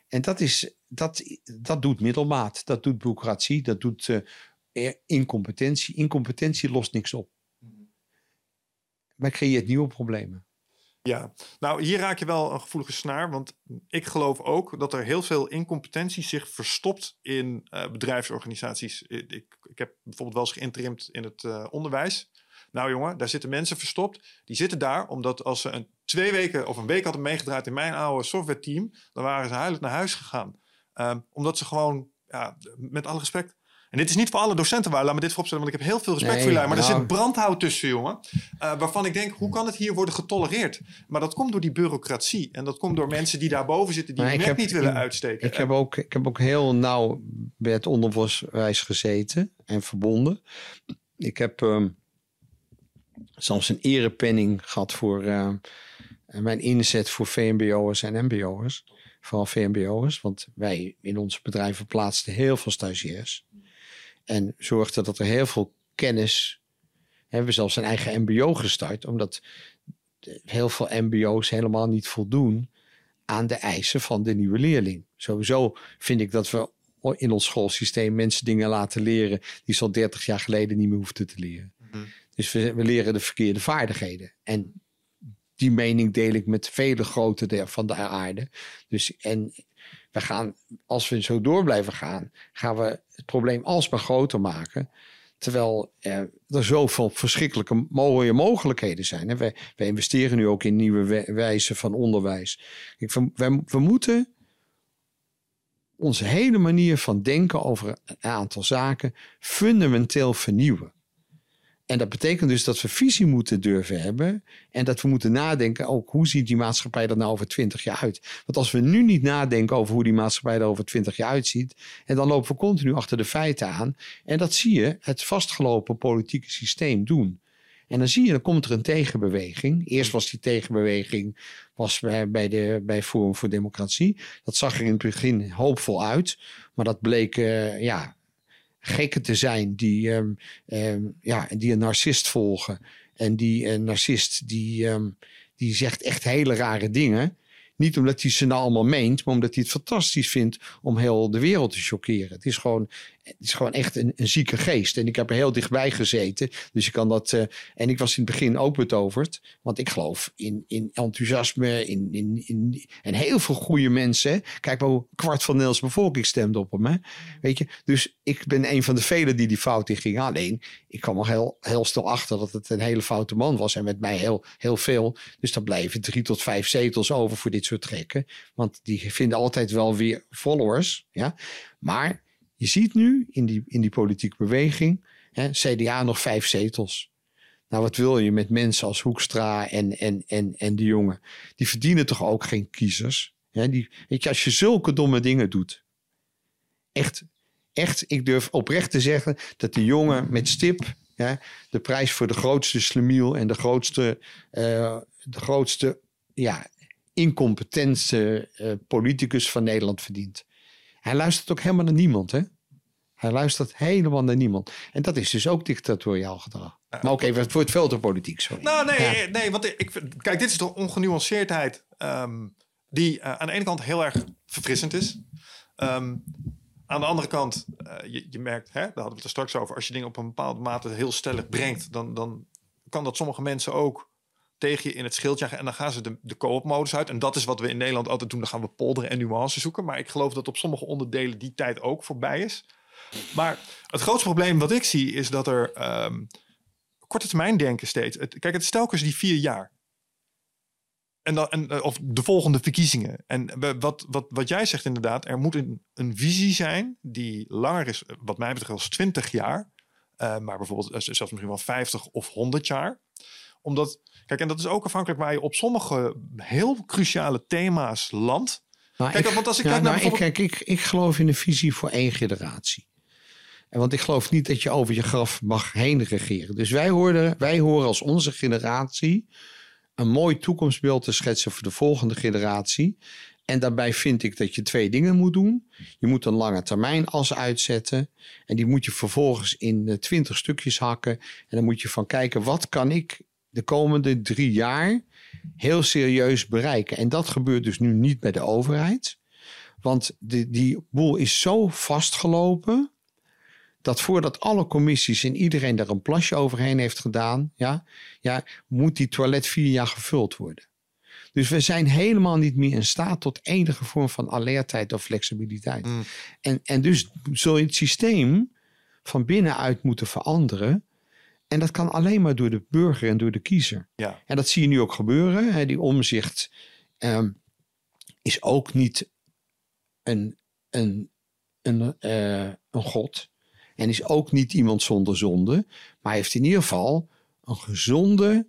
En dat, is, dat, dat doet middelmaat, dat doet bureaucratie, dat doet eh, incompetentie. Incompetentie lost niks op. Maar creëert nieuwe problemen. Ja, nou hier raak je wel een gevoelige snaar. Want ik geloof ook dat er heel veel incompetentie zich verstopt in eh, bedrijfsorganisaties. Ik, ik, heb bijvoorbeeld wel eens geïnterimd in het eh, onderwijs. Nou jongen, daar zitten mensen verstopt. Die zitten daar omdat als ze een twee weken of een week hadden meegedraaid in mijn oude software team, dan waren ze huilend naar huis gegaan. Ehm, omdat ze gewoon, ja, met alle respect. En dit is niet voor alle docenten waar, laat me dit vooropstellen, want ik heb heel veel respect Nee, voor jullie. Maar er nou- zit brandhout tussen, jongen. Eh, waarvan ik denk, hoe kan het hier worden getolereerd? Maar dat komt door die bureaucratie. En dat komt door mensen die daarboven zitten, die hun nek heb niet willen uitsteken. Ik heb, ook, ik heb ook heel nauw bij het onderwijs gezeten en verbonden. Ik heb ehm, zelfs een erepenning gehad voor eh, mijn inzet voor VMBO'ers en MBO'ers. Vooral VMBO'ers, want wij in onze bedrijven plaatsten heel veel stagiairs. En zorgden dat er heel veel kennis... Hebben we zelfs een eigen MBO gestart, omdat heel veel MBO's helemaal niet voldoen aan de eisen van de nieuwe leerling. Sowieso vind ik dat we in ons schoolsysteem mensen dingen laten leren die ze al 30 jaar geleden niet meer hoefden te leren. Mhm. Dus we, we leren de verkeerde vaardigheden. En die mening deel ik met vele grote der van de aarde. Dus en we gaan, als we zo door blijven gaan, gaan we het probleem alsmaar groter maken. Terwijl er zoveel verschrikkelijke mooie mogelijkheden zijn. Wij, wij investeren nu ook in nieuwe we- wijzen van onderwijs. Ik, we, we, we moeten onze hele manier van denken over een aantal zaken fundamenteel vernieuwen. En dat betekent dus dat we visie moeten durven hebben. En dat we moeten nadenken ook hoe ziet die maatschappij er nou over twintig jaar uit. Want als we nu niet nadenken over hoe die maatschappij er over twintig jaar uitziet. En dan lopen we continu achter de feiten aan. En dat zie je het vastgelopen politieke systeem doen. En dan zie je, dan komt er een tegenbeweging. Eerst was die tegenbeweging was bij, de, bij Forum voor Democratie. Dat zag er in het begin hoopvol uit. Maar dat bleek uh, ja, gekken te zijn die, um, um, ja, die een narcist volgen. En die een narcist die, um, die zegt echt hele rare dingen. Niet omdat hij ze nou allemaal meent, maar omdat hij het fantastisch vindt om heel de wereld te chockeren. Het is gewoon, het is gewoon echt een, een zieke geest. En ik heb er heel dichtbij gezeten. Dus ik kan dat. Uh, en ik was in het begin ook betoverd. Want ik geloof in, in enthousiasme. In, in, in, en heel veel goede mensen. Kijk maar hoe kwart van de Nederlandse bevolking stemde op hem. Hè? Weet je? Dus ik ben een van de velen die die fout in ging. Alleen, ik kwam er heel, heel snel achter dat het een hele foute man was. En met mij heel, heel veel. Dus dan blijven drie tot vijf zetels over voor dit soort trekken. Want die vinden altijd wel weer followers. Ja? Maar je ziet nu in die, in die politieke beweging, hè, CDA nog vijf zetels. Nou, wat wil je met mensen als Hoekstra en, en, en, en de jongen? Die verdienen toch ook geen kiezers? Hè? Die, weet je, als je zulke domme dingen doet. Echt, echt, ik durf oprecht te zeggen dat de jongen met stip de prijs voor de grootste slemiel en de grootste, uh, de grootste ja, incompetentste uh, politicus van Nederland verdient. Hij luistert ook helemaal naar niemand, hè? Hij luistert helemaal naar niemand. En dat is dus ook dictatoriaal gedrag. Maar ook even voor het filterpolitiek, sorry. Nou, nee, ja. nee want ik, kijk, dit is toch ongenuanceerdheid um, die uh, aan de ene kant heel erg verfrissend is. Um, aan de andere kant, uh, je, je, merkt, hè, daar hadden we het er straks over, als je dingen op een bepaalde mate heel stellig brengt, dan, dan kan dat sommige mensen ook tegen je in het schild jagen. En dan gaan ze de, de co-op-modus uit. En dat is wat we in Nederland altijd doen. Dan gaan we polderen en nuances zoeken. Maar ik geloof dat op sommige onderdelen die tijd ook voorbij is. Maar het grootste probleem wat ik zie is dat er um, korte termijn denken steeds. Kijk, het is die vier jaar. En dan, en, eh, of de volgende verkiezingen. En wat, wat, wat jij zegt inderdaad, er moet een, visie zijn die langer is, wat mij betreft, als 20 jaar. Uh, maar bijvoorbeeld eh, zelfs misschien wel 50 of 100 jaar. Omdat Kijk, en dat is ook afhankelijk waar je op sommige heel cruciale thema's landt. Nou, kijk, ik, want als ik ja, kijk naar nou, bijvoorbeeld... ik, kijk, ik, ik geloof in een visie voor één generatie. En want ik geloof niet dat je over je graf mag heen regeren. Dus wij horen, wij horen als onze generatie een mooi toekomstbeeld te schetsen voor de volgende generatie. En daarbij vind ik dat je twee dingen moet doen. Je moet een lange termijn as uitzetten. En die moet je vervolgens in twintig stukjes hakken. En dan moet je van kijken, wat kan ik de komende drie jaar heel serieus bereiken. En dat gebeurt dus nu niet bij de overheid. Want de, die boel is zo vastgelopen. Dat voordat alle commissies en iedereen daar een plasje overheen heeft gedaan, ja, ja, moet die toilet vier jaar gevuld worden. Dus we zijn helemaal niet meer in staat tot enige vorm van alertheid of flexibiliteit. Mm. En, en dus zul je het systeem van binnenuit moeten veranderen. En dat kan alleen maar door de burger en door de kiezer. Ja. En dat zie je nu ook gebeuren. Hè. Die omzicht um, is ook niet een, een, een, uh, een god. En is ook niet iemand zonder zonde. Maar heeft in ieder geval een gezonde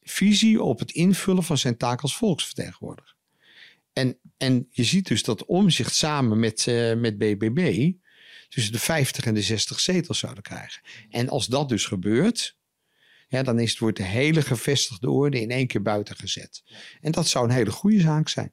visie op het invullen van zijn taak als volksvertegenwoordiger. En, en je ziet dus dat omzicht samen met, uh, met BBB tussen de 50 en de 60 zetels zouden krijgen. En als dat dus gebeurt, ja, dan is het, wordt de hele gevestigde orde in één keer buiten gezet. En dat zou een hele goede zaak zijn.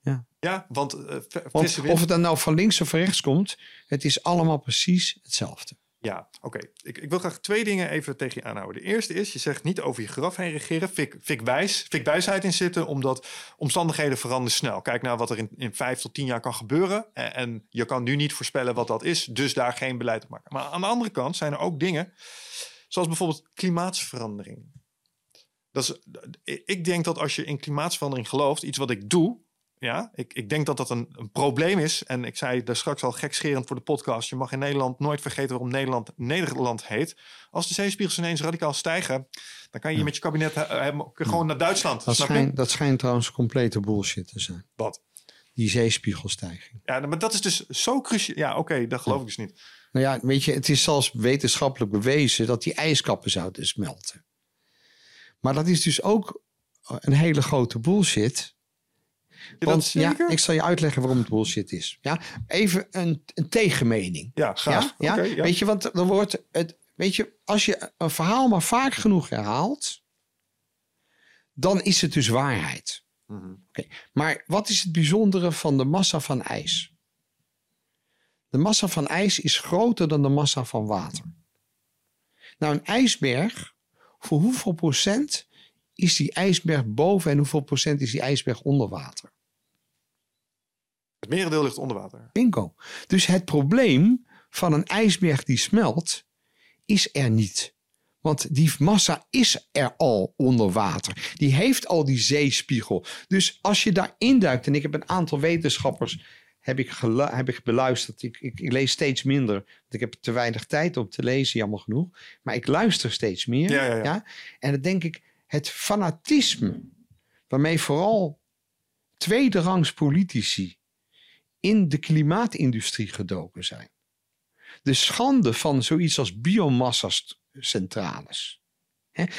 Ja, ja want, uh, want of het dan nou van links of van rechts komt, het is allemaal precies hetzelfde. Ja, oké. Ik, ik, wil graag twee dingen even tegen je aanhouden. De eerste is, je zegt niet over je graf heen regeren. Fik, fik, wijs, wijsheid in zitten, omdat omstandigheden veranderen snel. Kijk naar wat er in, in vijf tot tien jaar kan gebeuren. En, en, je kan nu niet voorspellen wat dat is, dus daar geen beleid op maken. Maar aan de andere kant zijn er ook dingen, zoals bijvoorbeeld klimaatsverandering. Dat is, ik denk dat als je in klimaatsverandering gelooft, iets wat ik doe, ja, ik, ik denk dat dat een, een, probleem is. En ik zei daar straks al gekscherend voor de podcast. Je mag in Nederland nooit vergeten waarom Nederland Nederland heet. Als de zeespiegels ineens radicaal stijgen, dan kan je met je kabinet gewoon naar Duitsland. Dat, schijnt, dat schijnt trouwens complete bullshit te zijn. Wat? Die zeespiegelstijging. Ja, maar dat is dus zo cruciaal. Ja, oké, dat geloof ik dus niet. Nou ja, weet je, het is zelfs wetenschappelijk bewezen dat die ijskappen zouden smelten. Maar dat is dus ook een hele grote bullshit. Ja, ik zal je uitleggen waarom het bullshit is. Ja, even een, een tegenmening. Ja, graag. Ja. Weet je, want dan wordt het. Weet je, als je een verhaal maar vaak genoeg herhaalt, dan is het dus waarheid. Mhm. Maar wat is het bijzondere van de massa van ijs? De massa van ijs is groter dan de massa van water. Nou, een ijsberg, voor hoeveel procent is die ijsberg boven en hoeveel procent is die ijsberg onder water? Het merendeel ligt onder water. Bingo. Dus het probleem van een ijsberg die smelt, is er niet. Want die massa is er al onder water. Die heeft al die zeespiegel. Dus als je daar induikt, en ik heb een aantal wetenschappers heb ik, heb ik beluisterd. Ik, ik, ik lees steeds minder. Want ik heb te weinig tijd om te lezen, jammer genoeg. Maar ik luister steeds meer. Ja, ja, ja. En dan denk ik, het fanatisme waarmee vooral tweederangs politici in de klimaatindustrie gedoken zijn. De schande van zoiets als biomassa-centrales.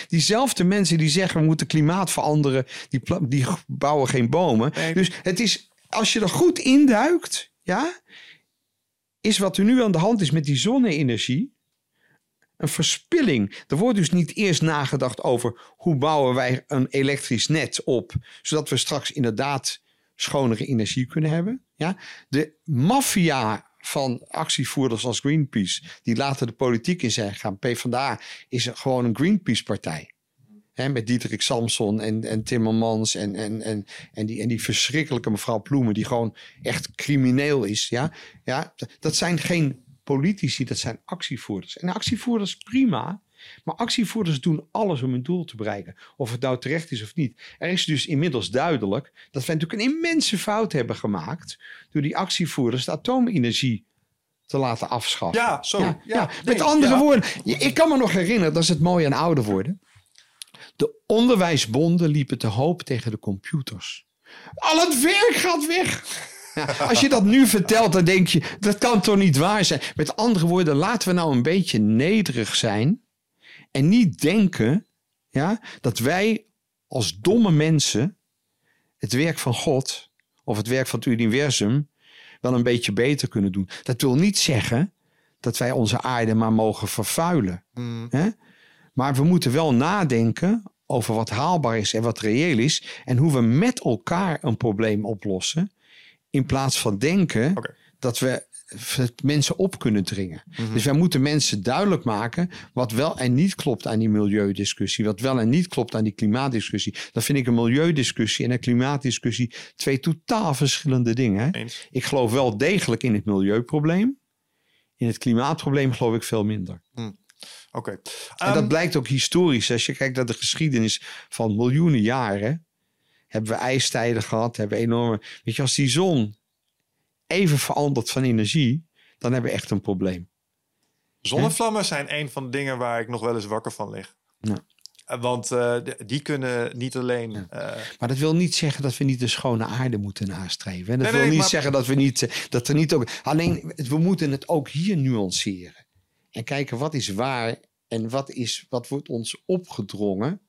Diezelfde mensen die zeggen we moeten klimaat veranderen, die, die bouwen geen bomen. Nee. Dus het is, als je er goed induikt, ja, is wat er nu aan de hand is met die zonne-energie, een verspilling. Er wordt dus niet eerst nagedacht over hoe bouwen wij een elektrisch net op, zodat we straks inderdaad schonere energie kunnen hebben. Ja? De maffia van actievoerders als Greenpeace, die laten de politiek in zijn gaan. PvdA is gewoon een Greenpeace-partij. Hè, met Diederik Samson en, en Timmermans en, en, en, en, die, en die verschrikkelijke mevrouw Ploemen, die gewoon echt crimineel is. Ja? Ja, dat zijn geen politici, dat zijn actievoerders. En actievoerders prima, maar actievoerders doen alles om hun doel te bereiken. Of het nou terecht is of niet. Er is dus inmiddels duidelijk dat wij natuurlijk een immense fout hebben gemaakt door die actievoerders de atoomenergie te laten afschaffen. Ja, zo. Ja, Ja, ja, nee, met andere woorden, ik kan me nog herinneren, dat is het mooie aan ouder worden. De onderwijsbonden liepen te hoop tegen de computers. Al het werk gaat weg. Ja, als je dat nu vertelt, dan denk je, dat kan toch niet waar zijn. Met andere woorden, laten we nou een beetje nederig zijn. En niet denken ja, dat wij als domme mensen het werk van God of het werk van het universum wel een beetje beter kunnen doen. Dat wil niet zeggen dat wij onze aarde maar mogen vervuilen. Mm. Hè? Maar we moeten wel nadenken over wat haalbaar is en wat reëel is. En hoe we met elkaar een probleem oplossen. In plaats van denken dat we mensen op kunnen dringen. Dus wij moeten mensen duidelijk maken wat wel en niet klopt aan die milieudiscussie. Wat wel en niet klopt aan die klimaatdiscussie. Dan vind ik een milieudiscussie en een klimaatdiscussie twee totaal verschillende dingen. Eens. Ik geloof wel degelijk in het milieuprobleem. In het klimaatprobleem geloof ik veel minder. Oké. En Ehm, dat blijkt ook historisch. Als je kijkt naar de geschiedenis van miljoenen jaren. Hebben we ijstijden gehad. Hebben we enorme. Weet je, als die zon even verandert van energie. dan hebben we echt een probleem. Zonnevlammen zijn een van de dingen waar ik nog wel eens wakker van lig. Ja. Eh, Want eh, die kunnen niet alleen. eh, Maar dat wil niet zeggen dat we niet de schone aarde moeten nastreven. hè. Dat Nee, wil nee, niet maar- zeggen dat we niet. dat er niet ook. Alleen we moeten het ook hier nuanceren. En kijken wat is waar en wat, is, wat wordt ons opgedrongen.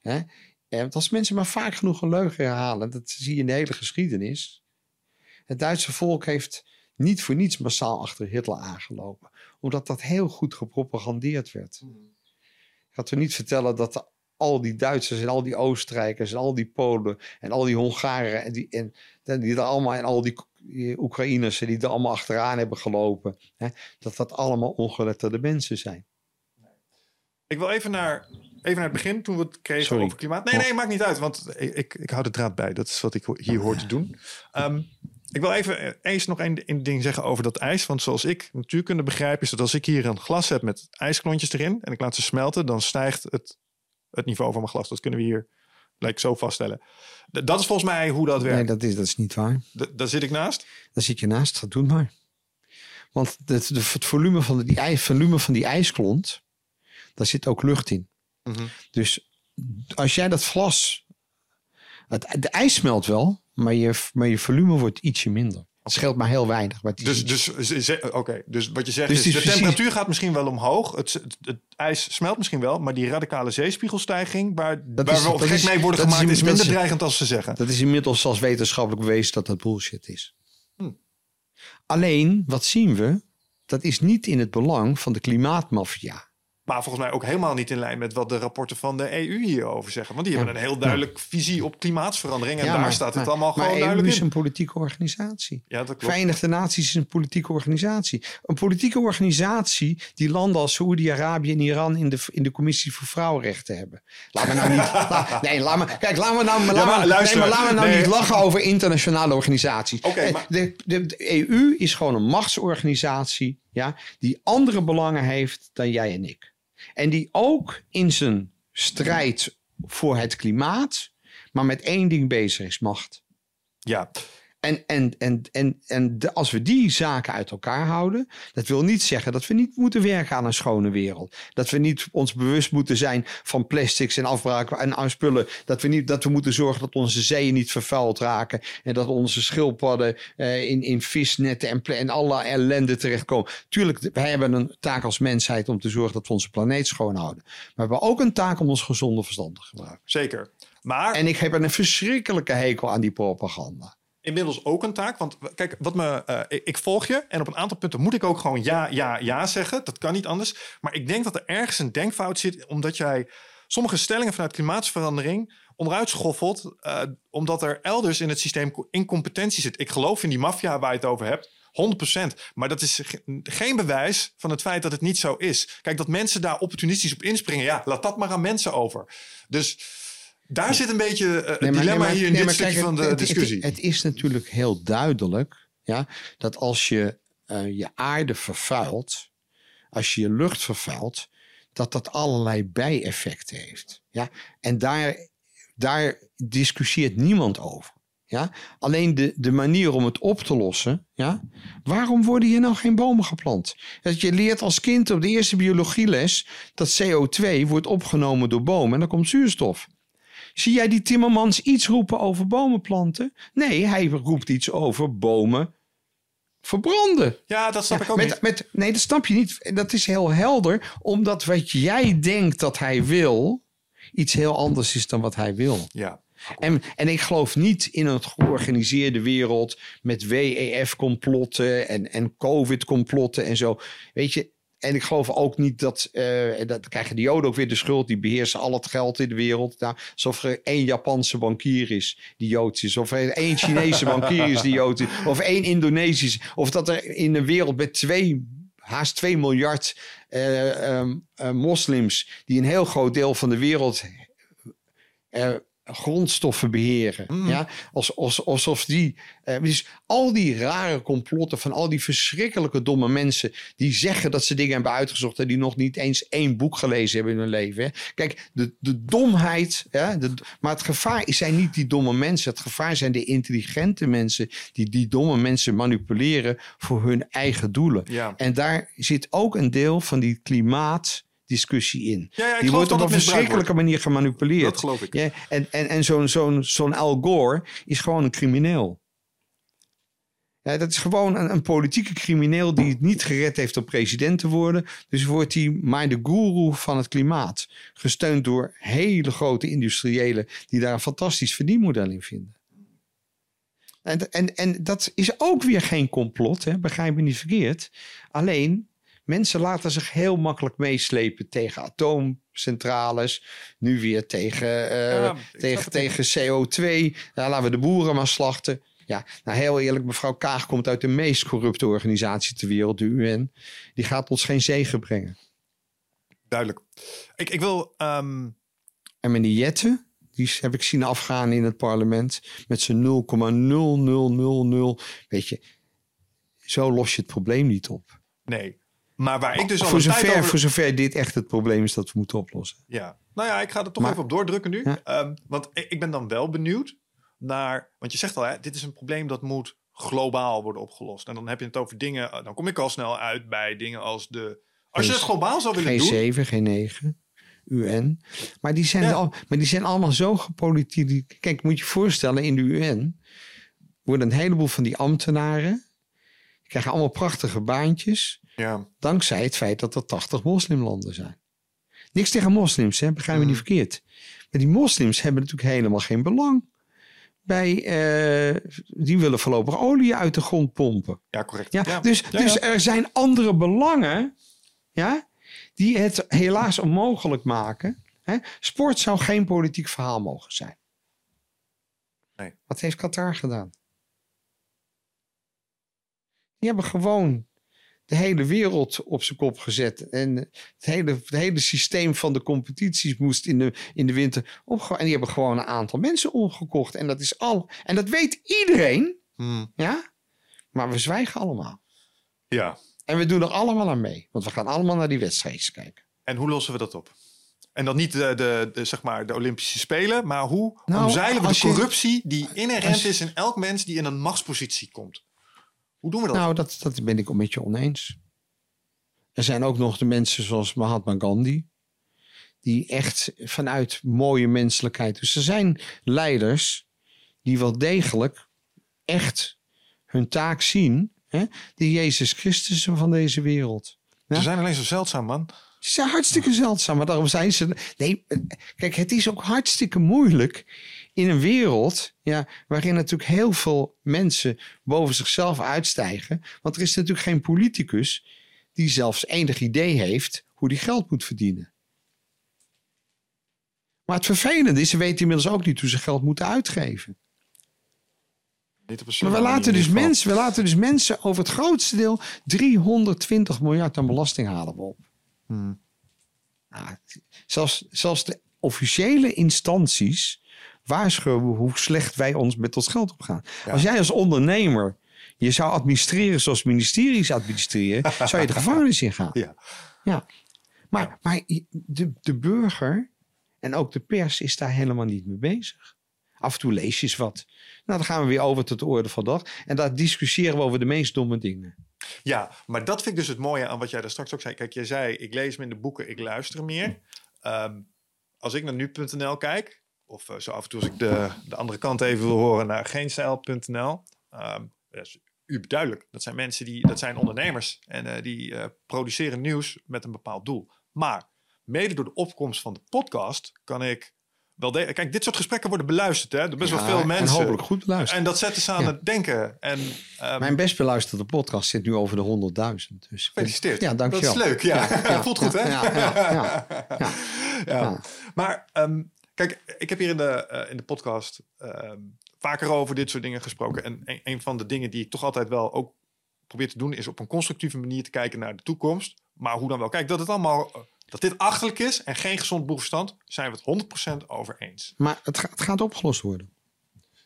Hè? En want als mensen maar vaak genoeg een leugen herhalen, dat zie je in de hele geschiedenis. Het Duitse volk heeft niet voor niets massaal achter Hitler aangelopen, omdat dat heel goed gepropagandeerd werd. Ik ga er niet vertellen dat de- al die Duitsers en al die Oostenrijkers en al die Polen en al die Hongaren en die, en, en die er allemaal en al die, Oekraïners die er allemaal achteraan hebben gelopen, hè, dat dat allemaal ongeletterde mensen zijn. Ik wil even naar, even naar het begin toen we het kregen Sorry. over klimaat. Nee, nee, maakt niet uit, want ik, ik, ik hou de draad bij. Dat is wat ik hier hoor te doen. Ehm, ik wil even eh, eens nog één ding zeggen over dat ijs. Want zoals ik natuurkunde begrijp, is dat als ik hier een glas heb met ijsklontjes erin en ik laat ze smelten, dan stijgt het, het niveau van mijn glas. Dat kunnen we hier lijkt zo vaststellen. D- dat is volgens mij hoe dat werkt. Nee, dat is, dat is niet waar. D- daar zit ik naast. Daar zit je naast, dat doe maar. Want het, het volume, van de, die ijs, volume van die ijsklont, daar zit ook lucht in. Mhm. Dus als jij dat glas. Het, de ijs smelt wel, maar je, maar je volume wordt ietsje minder. Het scheelt maar heel weinig. Dus, dus, oké, dus wat je zegt Dus is, de temperatuur gaat misschien wel omhoog. Het, het, het ijs smelt misschien wel, maar die radicale zeespiegelstijging, waar, Dat waar is- we op gek mee worden is gemaakt, is, minder dreigend als ze zeggen. Dat is inmiddels zelfs wetenschappelijk bewezen dat dat bullshit is. Hm. Alleen, wat zien we? Dat is niet in het belang van de klimaatmafia. Maar volgens mij ook helemaal niet in lijn met wat de rapporten van de EU hierover zeggen. Want die hebben een heel duidelijk visie op klimaatsverandering. En Ja, daar maar- staat het maar- allemaal gewoon maar EU duidelijk is in. een politieke organisatie. Ja, dat klopt. Verenigde Naties is een politieke organisatie. Een politieke organisatie die landen als Saoedi-Arabië en Iran in de, in de Commissie voor Vrouwenrechten hebben. Laat me nou niet. la- nee, laat me. Kijk, laat me nou, laat maar luister, nee, maar laat me nou nee. niet lachen over internationale organisaties. Maar- de, de, de EU is gewoon een machtsorganisatie ja, die andere belangen heeft dan jij en ik. En die ook in zijn strijd voor het klimaat, maar met één ding bezig is: macht. Ja, En, en, en, en, en de- als we die zaken uit elkaar houden, dat wil niet zeggen dat we niet moeten werken aan een schone wereld. Dat we niet ons bewust moeten zijn van plastics en afbraken en aan spullen. Dat we, niet, dat we moeten zorgen dat onze zeeën niet vervuild raken. En dat onze schildpadden eh, in, in visnetten en, en alle ellende terechtkomen. Tuurlijk, wij hebben een taak als mensheid om te zorgen dat we onze planeet schoon houden. Maar we hebben ook een taak om ons gezonde verstand te gebruiken. zeker. Maar En ik heb een verschrikkelijke hekel aan die propaganda. Inmiddels ook een taak. Want kijk, wat me, eh, ik, volg je. En op een aantal punten moet ik ook gewoon ja, ja, ja zeggen. Dat kan niet anders. Maar ik denk dat er ergens een denkfout zit. Omdat jij sommige stellingen vanuit klimaatsverandering onderuit schoffelt. eh, omdat er elders in het systeem co- incompetentie zit. Ik geloof in die maffia waar je het over hebt. 100%. Maar dat is ge- geen bewijs van het feit dat het niet zo is. Kijk, dat mensen daar opportunistisch op inspringen. Ja, laat dat maar aan mensen over. Dus daar zit een beetje eh, het Nee, maar- dilemma nee, maar- hier in nee, dit stukje kijk, van de het- discussie. Het, het is natuurlijk heel duidelijk ja, dat als je eh, je aarde vervuilt, als je je lucht vervuilt, dat dat allerlei bijeffecten heeft. Ja? En daar, daar discussieert niemand over. Ja? Alleen de, de manier om het op te lossen. Ja? Waarom worden hier nou geen bomen geplant? Dat je leert als kind op de eerste biologieles dat CO2 wordt opgenomen door bomen en dan komt zuurstof. Zie jij die Timmermans iets roepen over bomen planten? Nee, hij roept iets over bomen verbranden. Ja, dat snap ik ook niet. Met, met, nee, dat snap je niet. Dat is heel helder, omdat wat jij denkt dat hij wil, iets heel anders is dan wat hij wil. Ja. En, en ik geloof niet in een georganiseerde wereld met WEF-complotten en, en COVID-complotten en zo. Weet je, en ik geloof ook niet dat, eh, dat krijgen de Joden ook weer de schuld, die beheersen al het geld in de wereld. Nou, alsof er één Japanse bankier is die Joods is, of één Chinese bankier is die Joods is, of één Indonesisch, of dat er in een wereld met twee, haast 2 miljard eh, ehm, eh, moslims, die een heel groot deel van de wereld grondstoffen beheren. Mm. Ja? Als, als, alsof die. eh, dus al die rare complotten van al die verschrikkelijke domme mensen. die zeggen dat ze dingen hebben uitgezocht. en die nog niet eens één boek gelezen hebben in hun leven. Hè? Kijk, de, de domheid. Ja, de, maar het gevaar zijn niet die domme mensen. Het gevaar zijn de intelligente mensen. die die domme mensen manipuleren voor hun eigen doelen. Ja. En daar zit ook een deel van die klimaatdiscussie in. Ja, ja, ik die wordt op een verschrikkelijke manier gemanipuleerd. Dat geloof ik. Ja, en en, en zo'n zo'n zo'n Al Gore is gewoon een crimineel. Ja, dat is gewoon een, een politieke crimineel die het niet gered heeft om president te worden. Dus wordt hij maar de goeroe van het klimaat. Gesteund door hele grote industriëlen die daar een fantastisch verdienmodel in vinden. En, en, en dat is ook weer geen complot, hè? begrijp me niet verkeerd. Alleen, mensen laten zich heel makkelijk meeslepen tegen atoomcentrales. Nu weer tegen, eh, Ja, tegen, tegen CO2. Ja, laten we de boeren maar slachten. Ja, nou heel eerlijk, mevrouw Kaag komt uit de meest corrupte organisatie ter wereld, de UN. Die gaat ons geen zegen brengen. Duidelijk. Ik, ik wil... ehm, En meneer Jette, die heb ik zien afgaan in het parlement met zijn 0,0000. Weet je, zo los je het probleem niet op. nee. Maar waar ik dus al voor, een tijd zover, over... voor zover dit echt het probleem is dat we moeten oplossen. Ja. Nou ja, ik ga er toch Maar- even op doordrukken nu. Ja. Ehm, want ik, ben dan wel benieuwd naar... Want je zegt al, hè, dit is een probleem dat moet globaal worden opgelost. En dan heb je het over dingen... eh, Dan kom ik al snel uit bij dingen als de... Als je het globaal zou willen doen... Geen 7, geen 9. UN. Maar die zijn, Ja. al, maar die zijn allemaal zo gepolitiseerd. Kijk, moet je je voorstellen in de UN. worden een heleboel van die ambtenaren... die krijgen allemaal prachtige baantjes... Ja. dankzij het feit dat er 80 moslimlanden zijn. Niks tegen moslims, hè? begrijp me niet Mhm. verkeerd. Maar die moslims hebben natuurlijk helemaal geen belang bij... eh, die willen voorlopig olie uit de grond pompen. ja, correct. Ja, Ja. Dus, Ja, dus er zijn andere belangen ja, die het helaas onmogelijk maken. Hè? Sport zou geen politiek verhaal mogen zijn. Nee. Wat heeft Qatar gedaan? Die hebben gewoon de hele wereld op zijn kop gezet. En het hele, het hele systeem van de competities moest in de, in de winter opgegaan. En die hebben gewoon een aantal mensen omgekocht. En dat is al. En dat weet iedereen. Hmm. Ja? Maar we zwijgen allemaal. ja. En we doen er allemaal aan mee. Want we gaan allemaal naar die wedstrijdjes kijken. En hoe lossen we dat op? En dan niet de, de, de, zeg maar de Olympische Spelen, maar hoe Nou, omzeilen we de je- corruptie die inherent is in elk mens die in een machtspositie komt? Hoe doen we dat? Nou, dat, dat ben ik het met je oneens. Er zijn ook nog de mensen zoals Mahatma Gandhi. Die echt vanuit mooie menselijkheid. Dus er zijn leiders die wel degelijk echt hun taak zien. Hè? De Jezus Christus van deze wereld. Ja? Ze zijn alleen zo zeldzaam, man. Ze zijn hartstikke zeldzaam, maar daarom zijn ze. Nee, kijk, het is ook hartstikke moeilijk in een wereld ja, waarin natuurlijk heel veel mensen boven zichzelf uitstijgen. Want er is natuurlijk geen politicus die zelfs enig idee heeft hoe die geld moet verdienen. Maar het vervelende is, ze weten inmiddels ook niet hoe ze geld moeten uitgeven. Maar we laten, dus mensen, we laten dus mensen over het grootste deel 320 miljard aan belasting halen we op. Hmm. Nou, zelfs, zelfs de officiële instanties waarschuwen hoe slecht wij ons met ons geld opgaan. Ja. Als jij als ondernemer je zou administreren zoals ministeries administreren, zou je de gevangenis ingaan. Ja. Ja. Maar, maar de, de burger en ook de pers is daar helemaal niet mee bezig. Af en toe lees je eens wat. Nou, dan gaan we weer over tot de orde van dag. En daar discussiëren we over de meest domme dingen. Ja, maar dat vind ik dus het mooie aan wat jij daar straks ook zei. Kijk, jij zei, ik lees me in de boeken, ik luister meer. Ehm, als ik naar nu.nl kijk, of eh, zo af en toe als ik de, de andere kant even wil horen naar geenstijl.nl. ehm dat is duidelijk. Dat zijn mensen die, dat zijn ondernemers. En eh, die eh, produceren nieuws met een bepaald doel. Maar mede door de opkomst van de podcast kan ik wel... De, kijk, dit soort gesprekken worden beluisterd, hè? Door best wel Ja, veel En mensen. hopelijk goed beluisterd. En dat zetten ze aan Ja. het denken. En, ehm, Mijn best beluisterde podcast zit nu over de 100.000. Dus Gefeliciteerd. Ja, dankjewel. Dat is leuk, ja. Voelt goed, hè? Ja, ja, ja, ja. Ja. Ja. Maar ehm, kijk, ik heb hier in de, eh, in de podcast ehm, vaker over dit soort dingen gesproken. En een, een van de dingen die ik toch altijd wel ook probeer te doen... is op een constructieve manier te kijken naar de toekomst. Maar hoe dan wel? Kijk, dat het allemaal... eh, dat dit achterlijk is en geen gezond boegverstand... zijn we het 100% over eens. Maar het, ga- het gaat opgelost worden.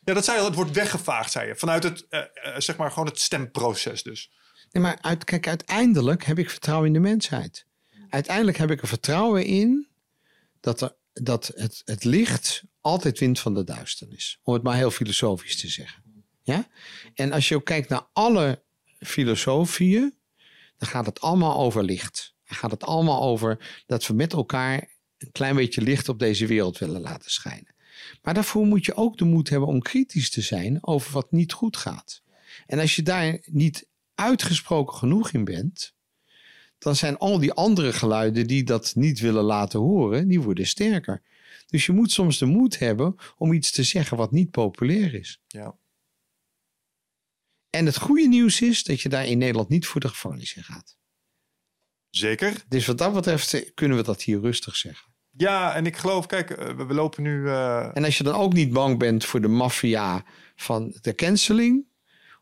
Ja, dat zei je al. Het wordt weggevaagd, zei je. Vanuit het, eh, zeg maar, gewoon het stemproces dus. Nee, maar uit, kijk, uiteindelijk heb ik vertrouwen in de mensheid. Uiteindelijk heb ik er vertrouwen in dat, er, dat het, het licht altijd wint van de duisternis. Om het maar heel filosofisch te zeggen. Ja? En als je ook kijkt naar alle filosofieën, dan gaat het allemaal over licht. Dan gaat het allemaal over dat we met elkaar een klein beetje licht op deze wereld willen laten schijnen. Maar daarvoor moet je ook de moed hebben om kritisch te zijn over wat niet goed gaat. En als je daar niet uitgesproken genoeg in bent, dan zijn al die andere geluiden die dat niet willen laten horen, die worden sterker. Dus je moet soms de moed hebben om iets te zeggen wat niet populair is. Ja. En het goede nieuws is dat je daar in Nederland niet voor de gevangenis in gaat. Zeker. Dus wat dat betreft eh, kunnen we dat hier rustig zeggen. Ja, en ik geloof, kijk, eh, we, we lopen nu... eh, En als je dan ook niet bang bent voor de maffia van de canceling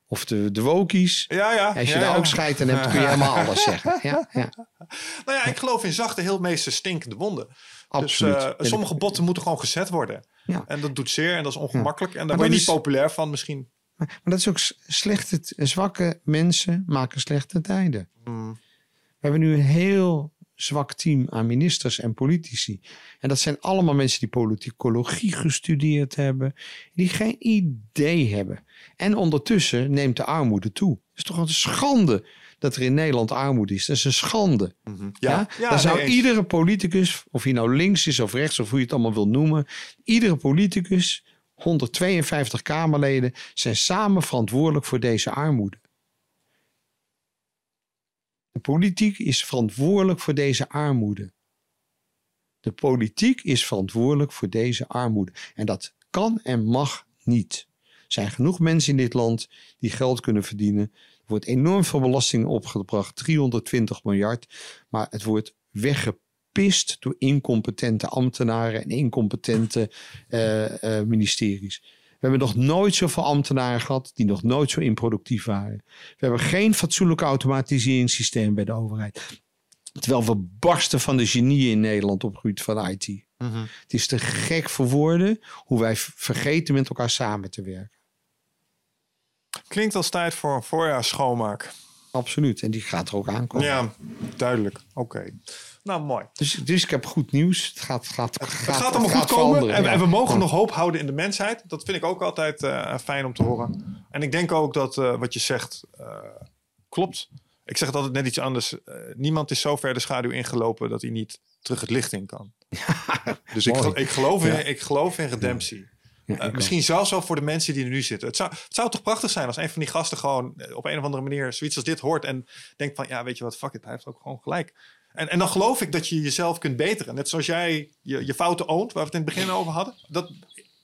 of de, de wokies. ja, ja. Als je ja, daar ja. ook scheid aan hebt, kun je helemaal alles zeggen. Ja, ja, Nou ja, ik geloof in zachte, heel meeste stinkende wonden. absoluut. Dus eh, Ben ik- sommige botten moeten gewoon gezet worden. Ja. En dat doet zeer en dat is ongemakkelijk. En daar word je niet is- populair van misschien. Maar, maar dat is ook slechte, zwakke mensen maken slechte tijden. Hmm. We hebben nu een heel zwak team aan ministers en politici. En dat zijn allemaal mensen die politicologie gestudeerd hebben, die geen idee hebben. En ondertussen neemt de armoede toe. Het is toch een schande dat er in Nederland armoede is. Dat is een schande. Mhm. Ja, Ja, ja, dan zou eens. iedere politicus, of hij nou links is of rechts of hoe je het allemaal wil noemen, iedere politicus 152 Kamerleden zijn samen verantwoordelijk voor deze armoede. De politiek is verantwoordelijk voor deze armoede. De politiek is verantwoordelijk voor deze armoede. En dat kan en mag niet. Er zijn genoeg mensen in dit land die geld kunnen verdienen. Er wordt enorm veel belasting opgebracht, 320 miljard. Maar het wordt weggepist door incompetente ambtenaren en incompetente uh, uh, ministeries. We hebben nog nooit zoveel ambtenaren gehad die nog nooit zo improductief waren. We hebben geen fatsoenlijk automatiseringssysteem bij de overheid. Terwijl we barsten van de genieën in Nederland op het gebied van IT. Mhm. Het is te gek voor woorden hoe wij vergeten met elkaar samen te werken. Klinkt als tijd voor een voorjaarsschoonmaak. Absoluut. En die gaat er ook aankomen. Ja, duidelijk. Oké. Nou, mooi. Dus, dus ik heb goed nieuws. Het gaat, gaat, Het gaat, gaat allemaal goed komen. En, ja. en we mogen nog hoop houden in de mensheid. Dat vind ik ook altijd eh, fijn om te horen. En ik denk ook dat eh, wat je zegt eh, klopt. Ik zeg het altijd net iets anders. Niemand is zo ver de schaduw ingelopen dat hij niet terug het licht in kan. dus ik, ik, geloof in, ik geloof in redemptie. Misschien zelfs wel voor de mensen die er nu zitten. Het zou, het zou toch prachtig zijn als een van die gasten gewoon op een of andere manier zoiets als dit hoort. En denkt van, ja, weet je wat, fuck it, hij heeft ook gewoon gelijk. En, en dan geloof ik dat je jezelf kunt beteren. Net zoals jij je, je fouten oont, waar we het in het begin over hadden. Dat,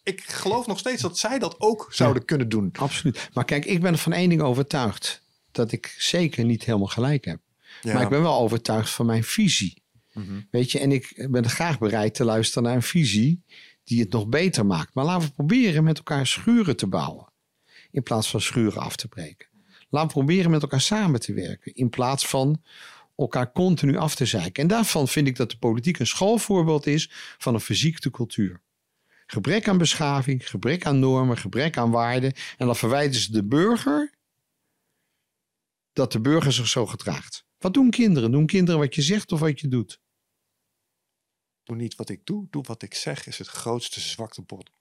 ik geloof nog steeds dat zij dat ook zouden kunnen doen. Absoluut. Maar kijk, ik ben van één ding overtuigd. Dat ik zeker niet helemaal gelijk heb. Ja. Maar ik ben wel overtuigd van mijn visie. Mhm. Weet je, en ik ben graag bereid te luisteren naar een visie die het nog beter maakt. Maar laten we proberen met elkaar schuren te bouwen. In plaats van schuren af te breken. Laten we proberen met elkaar samen te werken. In plaats van elkaar continu af te zeiken. En daarvan vind ik dat de politiek een schoolvoorbeeld is van een verziekte cultuur. Gebrek aan beschaving, gebrek aan normen, gebrek aan waarden. En dan verwijten ze de burger dat de burger zich zo gedraagt. Wat doen kinderen? Doen kinderen wat je zegt of wat je doet? Doe niet wat ik doe, doe wat ik zeg, is het grootste.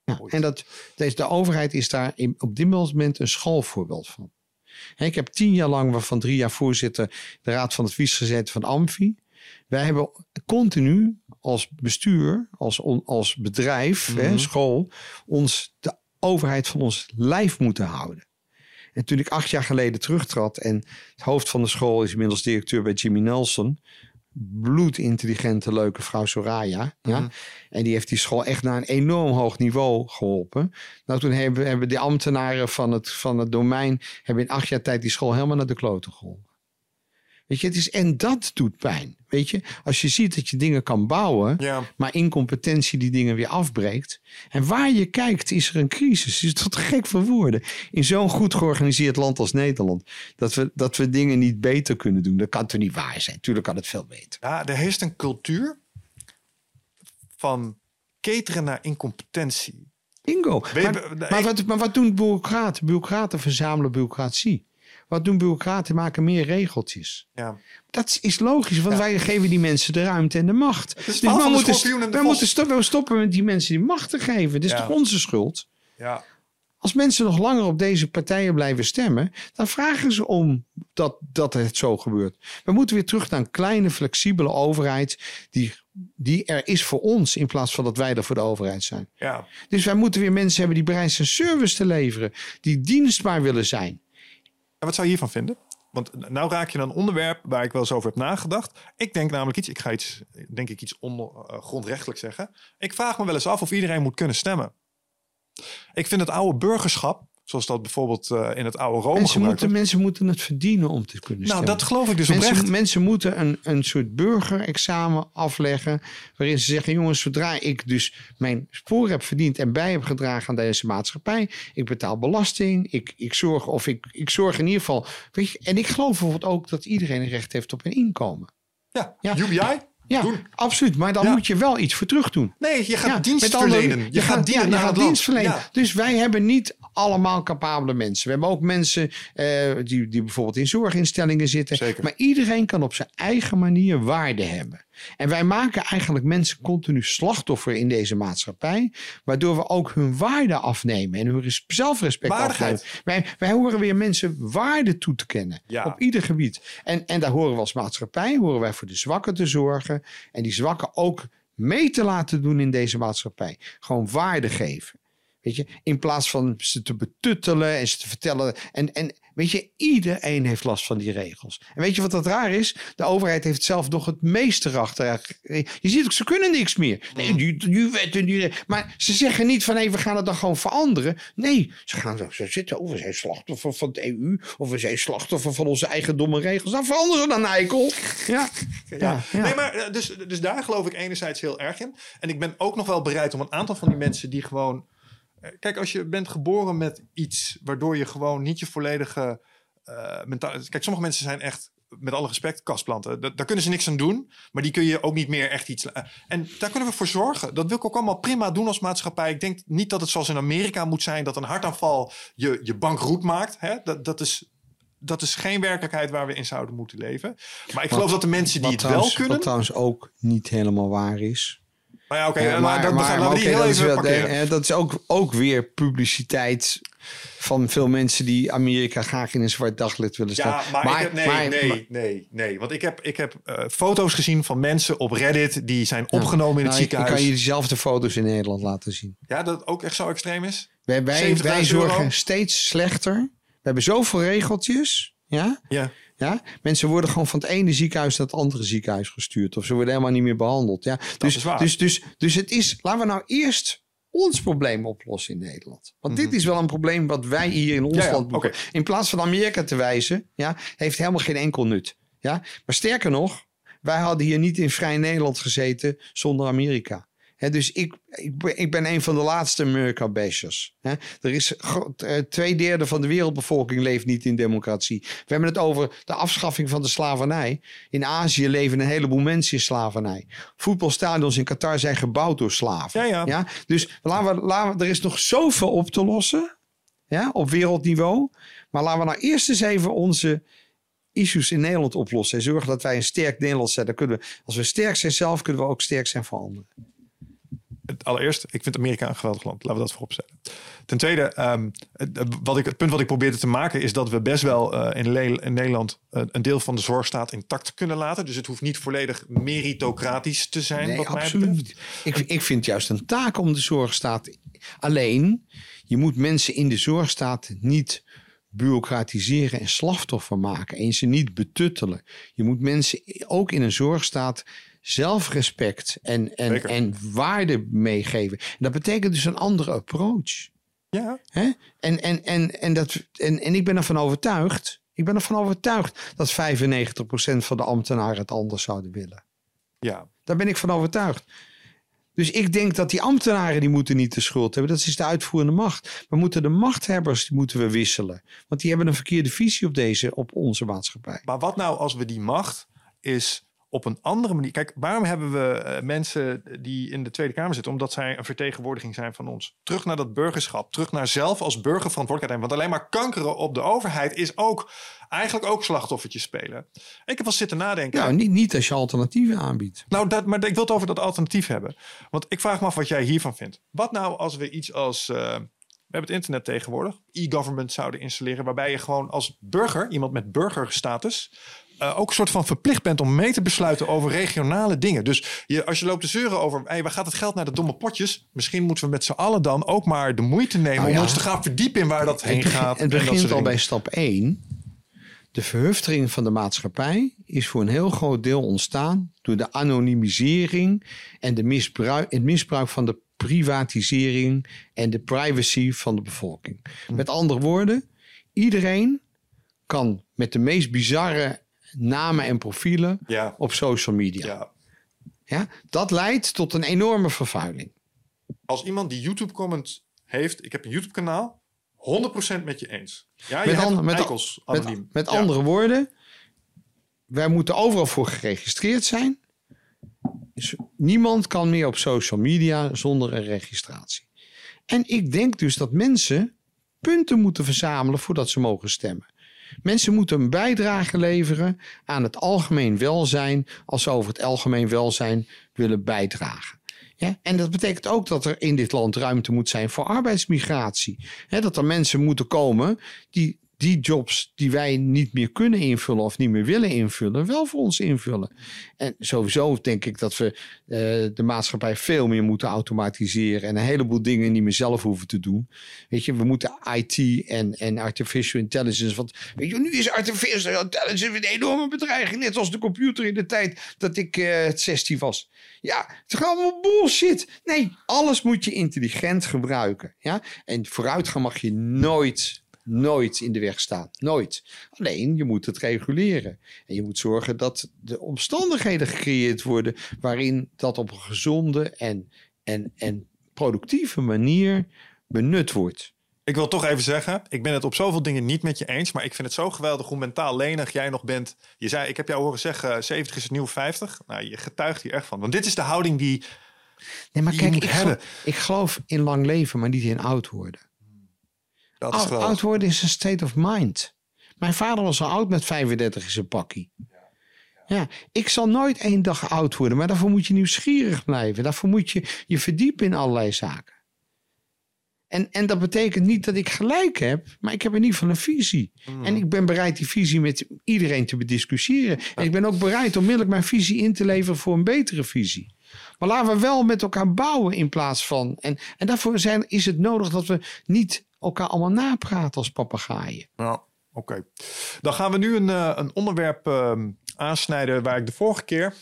Ja, ooit. en dat, deze, de overheid is daar in, op dit moment een schoolvoorbeeld van. Ik heb tien jaar lang, waarvan drie jaar voorzitter, de Raad van Advies gezeten van Amfi. Wij hebben continu als bestuur, als, on- als bedrijf, hè, Mhm. school, ons de overheid van ons lijf moeten houden. En toen ik acht jaar geleden terugtrad en het hoofd van de school is inmiddels directeur bij Jimmy Nelson. Bloedintelligente, leuke vrouw Soraya. Ja? Mhm. En die heeft die school echt naar een enorm hoog niveau geholpen. Nou, toen hebben, hebben de ambtenaren van het, van het domein... hebben in acht jaar tijd die school helemaal naar de kloten geholpen. Weet je, het is, en dat doet pijn. Weet je, als je ziet dat je dingen kan bouwen... Ja, maar incompetentie die dingen weer afbreekt. En waar je kijkt is er een crisis. Is dat gek voor woorden? In zo'n goed georganiseerd land als Nederland... dat we, dat we dingen niet beter kunnen doen. Dat kan toch niet waar zijn? Tuurlijk kan het veel beter. ja, er heerst een cultuur van cateren naar incompetentie. Weet- Maar, wat, maar wat doen bureaucraten? Bureaucraten verzamelen bureaucratie. Wat doen bureaucraten? Maken meer regeltjes. Ja. Dat is logisch, want Ja. wij geven die mensen de ruimte en de macht. is het Dus de moeten, wij moeten stoppen, we stoppen met die mensen die macht te geven. Dit is Ja. toch onze schuld? Ja. Als mensen nog langer op deze partijen blijven stemmen, dan vragen ze om dat, dat het zo gebeurt. We moeten weer terug naar een kleine, flexibele overheid die, die er is voor ons in plaats van dat wij er voor de overheid zijn. ja. Dus wij moeten weer mensen hebben die bereid zijn service te leveren, die dienstbaar willen zijn. En wat zou je hiervan vinden? Want nou raak je een onderwerp waar ik wel eens over heb nagedacht. Ik denk namelijk iets, ik ga iets, denk ik iets ongrondrechtelijk zeggen. Ik vraag me wel eens af of iedereen moet kunnen stemmen. Ik vind het oude burgerschap, zoals dat bijvoorbeeld eh, in het oude Rome Mensen moeten, wordt. mensen moeten het verdienen om te kunnen Nou, stemmen. dat geloof ik dus oprecht. Mensen, mensen moeten een, een soort burgerexamen afleggen. Waarin ze zeggen: jongens, zodra ik dus mijn spoor heb verdiend en bij heb gedragen aan deze maatschappij. Ik betaal belasting. Ik, ik, zorg, of ik, ik zorg in ieder geval. Weet je, en ik geloof bijvoorbeeld ook dat iedereen een recht heeft op een inkomen. Ja, Ja. UBI? Ja, Doen. absoluut. Maar dan Ja. moet je wel iets voor terug doen. Nee, je gaat Ja, dienst verlenen. Je, gaat dienen ja, je gaat dienst verlenen. Dus wij hebben niet allemaal capabele mensen. We hebben ook mensen eh, die, die bijvoorbeeld in zorginstellingen zitten. Zeker. Maar iedereen kan op zijn eigen manier waarde hebben. En wij maken eigenlijk mensen continu slachtoffer in deze maatschappij. Waardoor we ook hun waarde afnemen en hun res- zelfrespect Waardigheid. afnemen. Wij, wij horen weer mensen waarde toe te kennen. Ja. Op ieder gebied. En, en daar horen we als maatschappij, horen wij voor de zwakken te zorgen. En die zwakken ook mee te laten doen in deze maatschappij. Gewoon waarde geven. Weet je, in plaats van ze te betuttelen en ze te vertellen. En, en weet je, iedereen heeft last van die regels. En weet je wat dat raar is? De overheid heeft zelf nog het meeste erachter. Je ziet ook, ze kunnen niks meer. Nee, die, die wet en die. Maar ze zeggen niet van hé, we gaan het dan gewoon veranderen. Nee, ze gaan zo ze zitten. Oh, we zijn slachtoffer van de EU. Of we zijn slachtoffer van onze eigen domme regels. Dan veranderen ze dan, eikel. Ja. Ja. ja. Nee, maar eh, dus, dus daar geloof ik enerzijds heel erg in. En ik ben ook nog wel bereid om een aantal van die mensen die gewoon. Eh, Kijk, als je bent geboren met iets waardoor je gewoon niet je volledige eh mentaal. Kijk, sommige mensen zijn echt, met alle respect, kastplanten. Da- daar kunnen ze niks aan doen, maar die kun je ook niet meer echt iets. eh, En daar kunnen we voor zorgen. Dat wil ik ook allemaal prima doen als maatschappij. Ik denk niet dat het zoals in Amerika moet zijn dat een hartaanval je, je bankroet maakt. Hè? Dat, dat is. Dat is geen werkelijkheid waar we in zouden moeten leven. Maar ik geloof dat de mensen die het wel kunnen. Wat trouwens ook niet helemaal waar is. Nou ja, oké. Maar, dat, die heel is wel- dat is ook, ook weer publiciteit van veel mensen die Amerika graag in een zwart daglicht willen staan. Ja, maar, ik heb, nee, maar- nee, maar- nee, nee. Want ik heb, ik heb eh, foto's gezien van mensen op Reddit die zijn opgenomen in het nou, ziekenhuis. Ik kan je diezelfde foto's in Nederland laten zien. Ja, dat ook echt zo extreem is? Wij, wij, 70.000 wij zorgen euro? steeds slechter. We hebben zoveel regeltjes. Ja? Ja. Ja? Mensen worden gewoon van het ene ziekenhuis naar het andere ziekenhuis gestuurd. Of ze worden helemaal niet meer behandeld. Ja? Dus, is waar. Dus, dus, dus het is, laten we nou eerst ons probleem oplossen in Nederland. Want dit is wel een probleem wat wij hier in ons Mhm. Ja, ja, land oké. In plaats van Amerika te wijzen, ja, heeft helemaal geen enkel nut. Ja? Maar sterker nog, wij hadden hier niet in vrij Nederland gezeten zonder Amerika. Dus ik, ik, ben- ik ben een van de laatste America bashers. Er is eh, twee derde van de wereldbevolking leeft niet in democratie. We hebben het over de afschaffing van de slavernij. In Azië leven een heleboel mensen in slavernij. Voetbalstadions in Qatar zijn gebouwd door slaven. Ja, ja. Dus laten we, laten we, er is nog zoveel op te lossen ja, op wereldniveau. Maar laten we nou eerst eens even onze issues in Nederland oplossen. En zorgen dat wij een sterk Nederland zijn. Dan kunnen we, als we sterk zijn zelf, kunnen we ook sterk zijn voor anderen. Allereerst, ik vind Amerika een geweldig land. Laten we dat vooropstellen. Ten tweede, ehm, het, wat ik, het punt wat ik probeerde te maken is dat we best wel eh, in, Nederland eh, een deel van de zorgstaat intact kunnen laten. Dus het hoeft niet volledig meritocratisch te zijn. Nee, wat mij absoluut betreft. niet. Ik, ik vind juist een taak om de zorgstaat. Alleen, je moet mensen in de zorgstaat niet bureaucratiseren en slachtoffer maken. En ze niet betuttelen. Je moet mensen ook in een zorgstaat zelfrespect en, en, Zeker. en waarde meegeven. En dat betekent dus een andere approach. Ja, Hè? En, en, en, en, dat, en, en ik ben ervan overtuigd. Ik ben ervan overtuigd dat 95% van de ambtenaren het anders zouden willen. ja. Daar ben ik van overtuigd. Dus ik denk dat die ambtenaren die moeten niet de schuld hebben. Dat is de uitvoerende macht. We moeten de machthebbers die moeten we wisselen. Want die hebben een verkeerde visie op deze, op onze maatschappij. Maar wat nou als we die macht is op een andere manier. Kijk, waarom hebben we eh, mensen die in de Tweede Kamer zitten? Omdat zij een vertegenwoordiging zijn van ons. Terug naar dat burgerschap. Terug naar zelf als burger verantwoordelijkheid nemen. Want alleen maar kankeren op de overheid is ook eigenlijk ook slachtoffertjes spelen. Ik heb wel zitten nadenken. Nou, niet, niet als je alternatieven aanbiedt. Nou, dat, maar ik wil het over dat alternatief hebben. Want ik vraag me af wat jij hiervan vindt. Wat nou als we iets als. eh, we hebben het internet tegenwoordig. E-government zouden installeren. Waarbij je gewoon als burger, iemand met burgerstatus. Eh, ook een soort van verplicht bent om mee te besluiten over regionale dingen. Dus je, als je loopt te zeuren over. Hey, waar gaat het geld naar de domme potjes? Misschien moeten we met z'n allen dan ook maar de moeite nemen. Nou om ons te gaan verdiepen in waar dat heen Het, gaat. het begint al bij stap 1. De verhuftering van de maatschappij is voor een heel groot deel ontstaan door de anonimisering en de misbruik, het misbruik van de privatisering en de privacy van de bevolking. Hm. Met andere woorden, iedereen kan met de meest bizarre namen en profielen Ja, op social media. ja. Ja, dat leidt tot een enorme vervuiling. Als iemand die YouTube-comment heeft. Ik heb een YouTube-kanaal. 100% met je eens. Ja, Met an- met- eikels. Met, met Ja. andere woorden, wij moeten overal voor geregistreerd zijn. Dus niemand kan meer op social media zonder een registratie. En ik denk dus dat mensen punten moeten verzamelen voordat ze mogen stemmen. Mensen moeten een bijdrage leveren aan het algemeen welzijn als ze over het algemeen welzijn willen bijdragen. Ja, en dat betekent ook dat er in dit land ruimte moet zijn voor arbeidsmigratie. Dat er mensen moeten komen die die jobs die wij niet meer kunnen invullen of niet meer willen invullen, wel voor ons invullen. En sowieso denk ik dat we eh, de maatschappij veel meer moeten automatiseren en een heleboel dingen niet meer zelf hoeven te doen. Weet je, we moeten IT en, en artificial intelligence, want weet je, nu is artificial intelligence een enorme bedreiging, net zoals de computer in de tijd dat ik uh, 16 was. Ja, het is allemaal bullshit. Nee, alles moet je intelligent gebruiken. Ja? En vooruitgang mag je nooit, nooit in de weg staan. Nooit. Alleen, je moet het reguleren. En je moet zorgen dat de omstandigheden gecreëerd worden waarin dat op een gezonde en, en, en productieve manier benut wordt. Ik wil toch even zeggen, ik ben het op zoveel dingen niet met je eens. Maar ik vind het zo geweldig hoe mentaal lenig jij nog bent. Je zei, ik heb jou horen zeggen, 70 is het nieuw 50. Nou, je getuigt hier echt van. Want dit is de houding die, Nee, maar die kijk, ik, geloof, ik geloof in lang leven, maar niet in oud worden. Dat is Oud, worden is een state of mind. Mijn vader was al oud met 35 in zijn pakkie. Ja, ik zal nooit één dag oud worden, maar daarvoor moet je nieuwsgierig blijven. Daarvoor moet je je verdiepen in allerlei zaken. En, en dat betekent niet dat ik gelijk heb, maar ik heb in ieder geval een visie. En ik ben bereid die visie met iedereen te bediscussiëren. En ik ben ook bereid onmiddellijk mijn visie in te leveren voor een betere visie. Maar laten we wel met elkaar bouwen in plaats van. En, en daarvoor zijn, is het nodig dat we niet elkaar allemaal napraten als papegaaien. Nou, oké. Dan gaan we nu een, eh, een onderwerp ehm, aansnijden waar ik de vorige keer...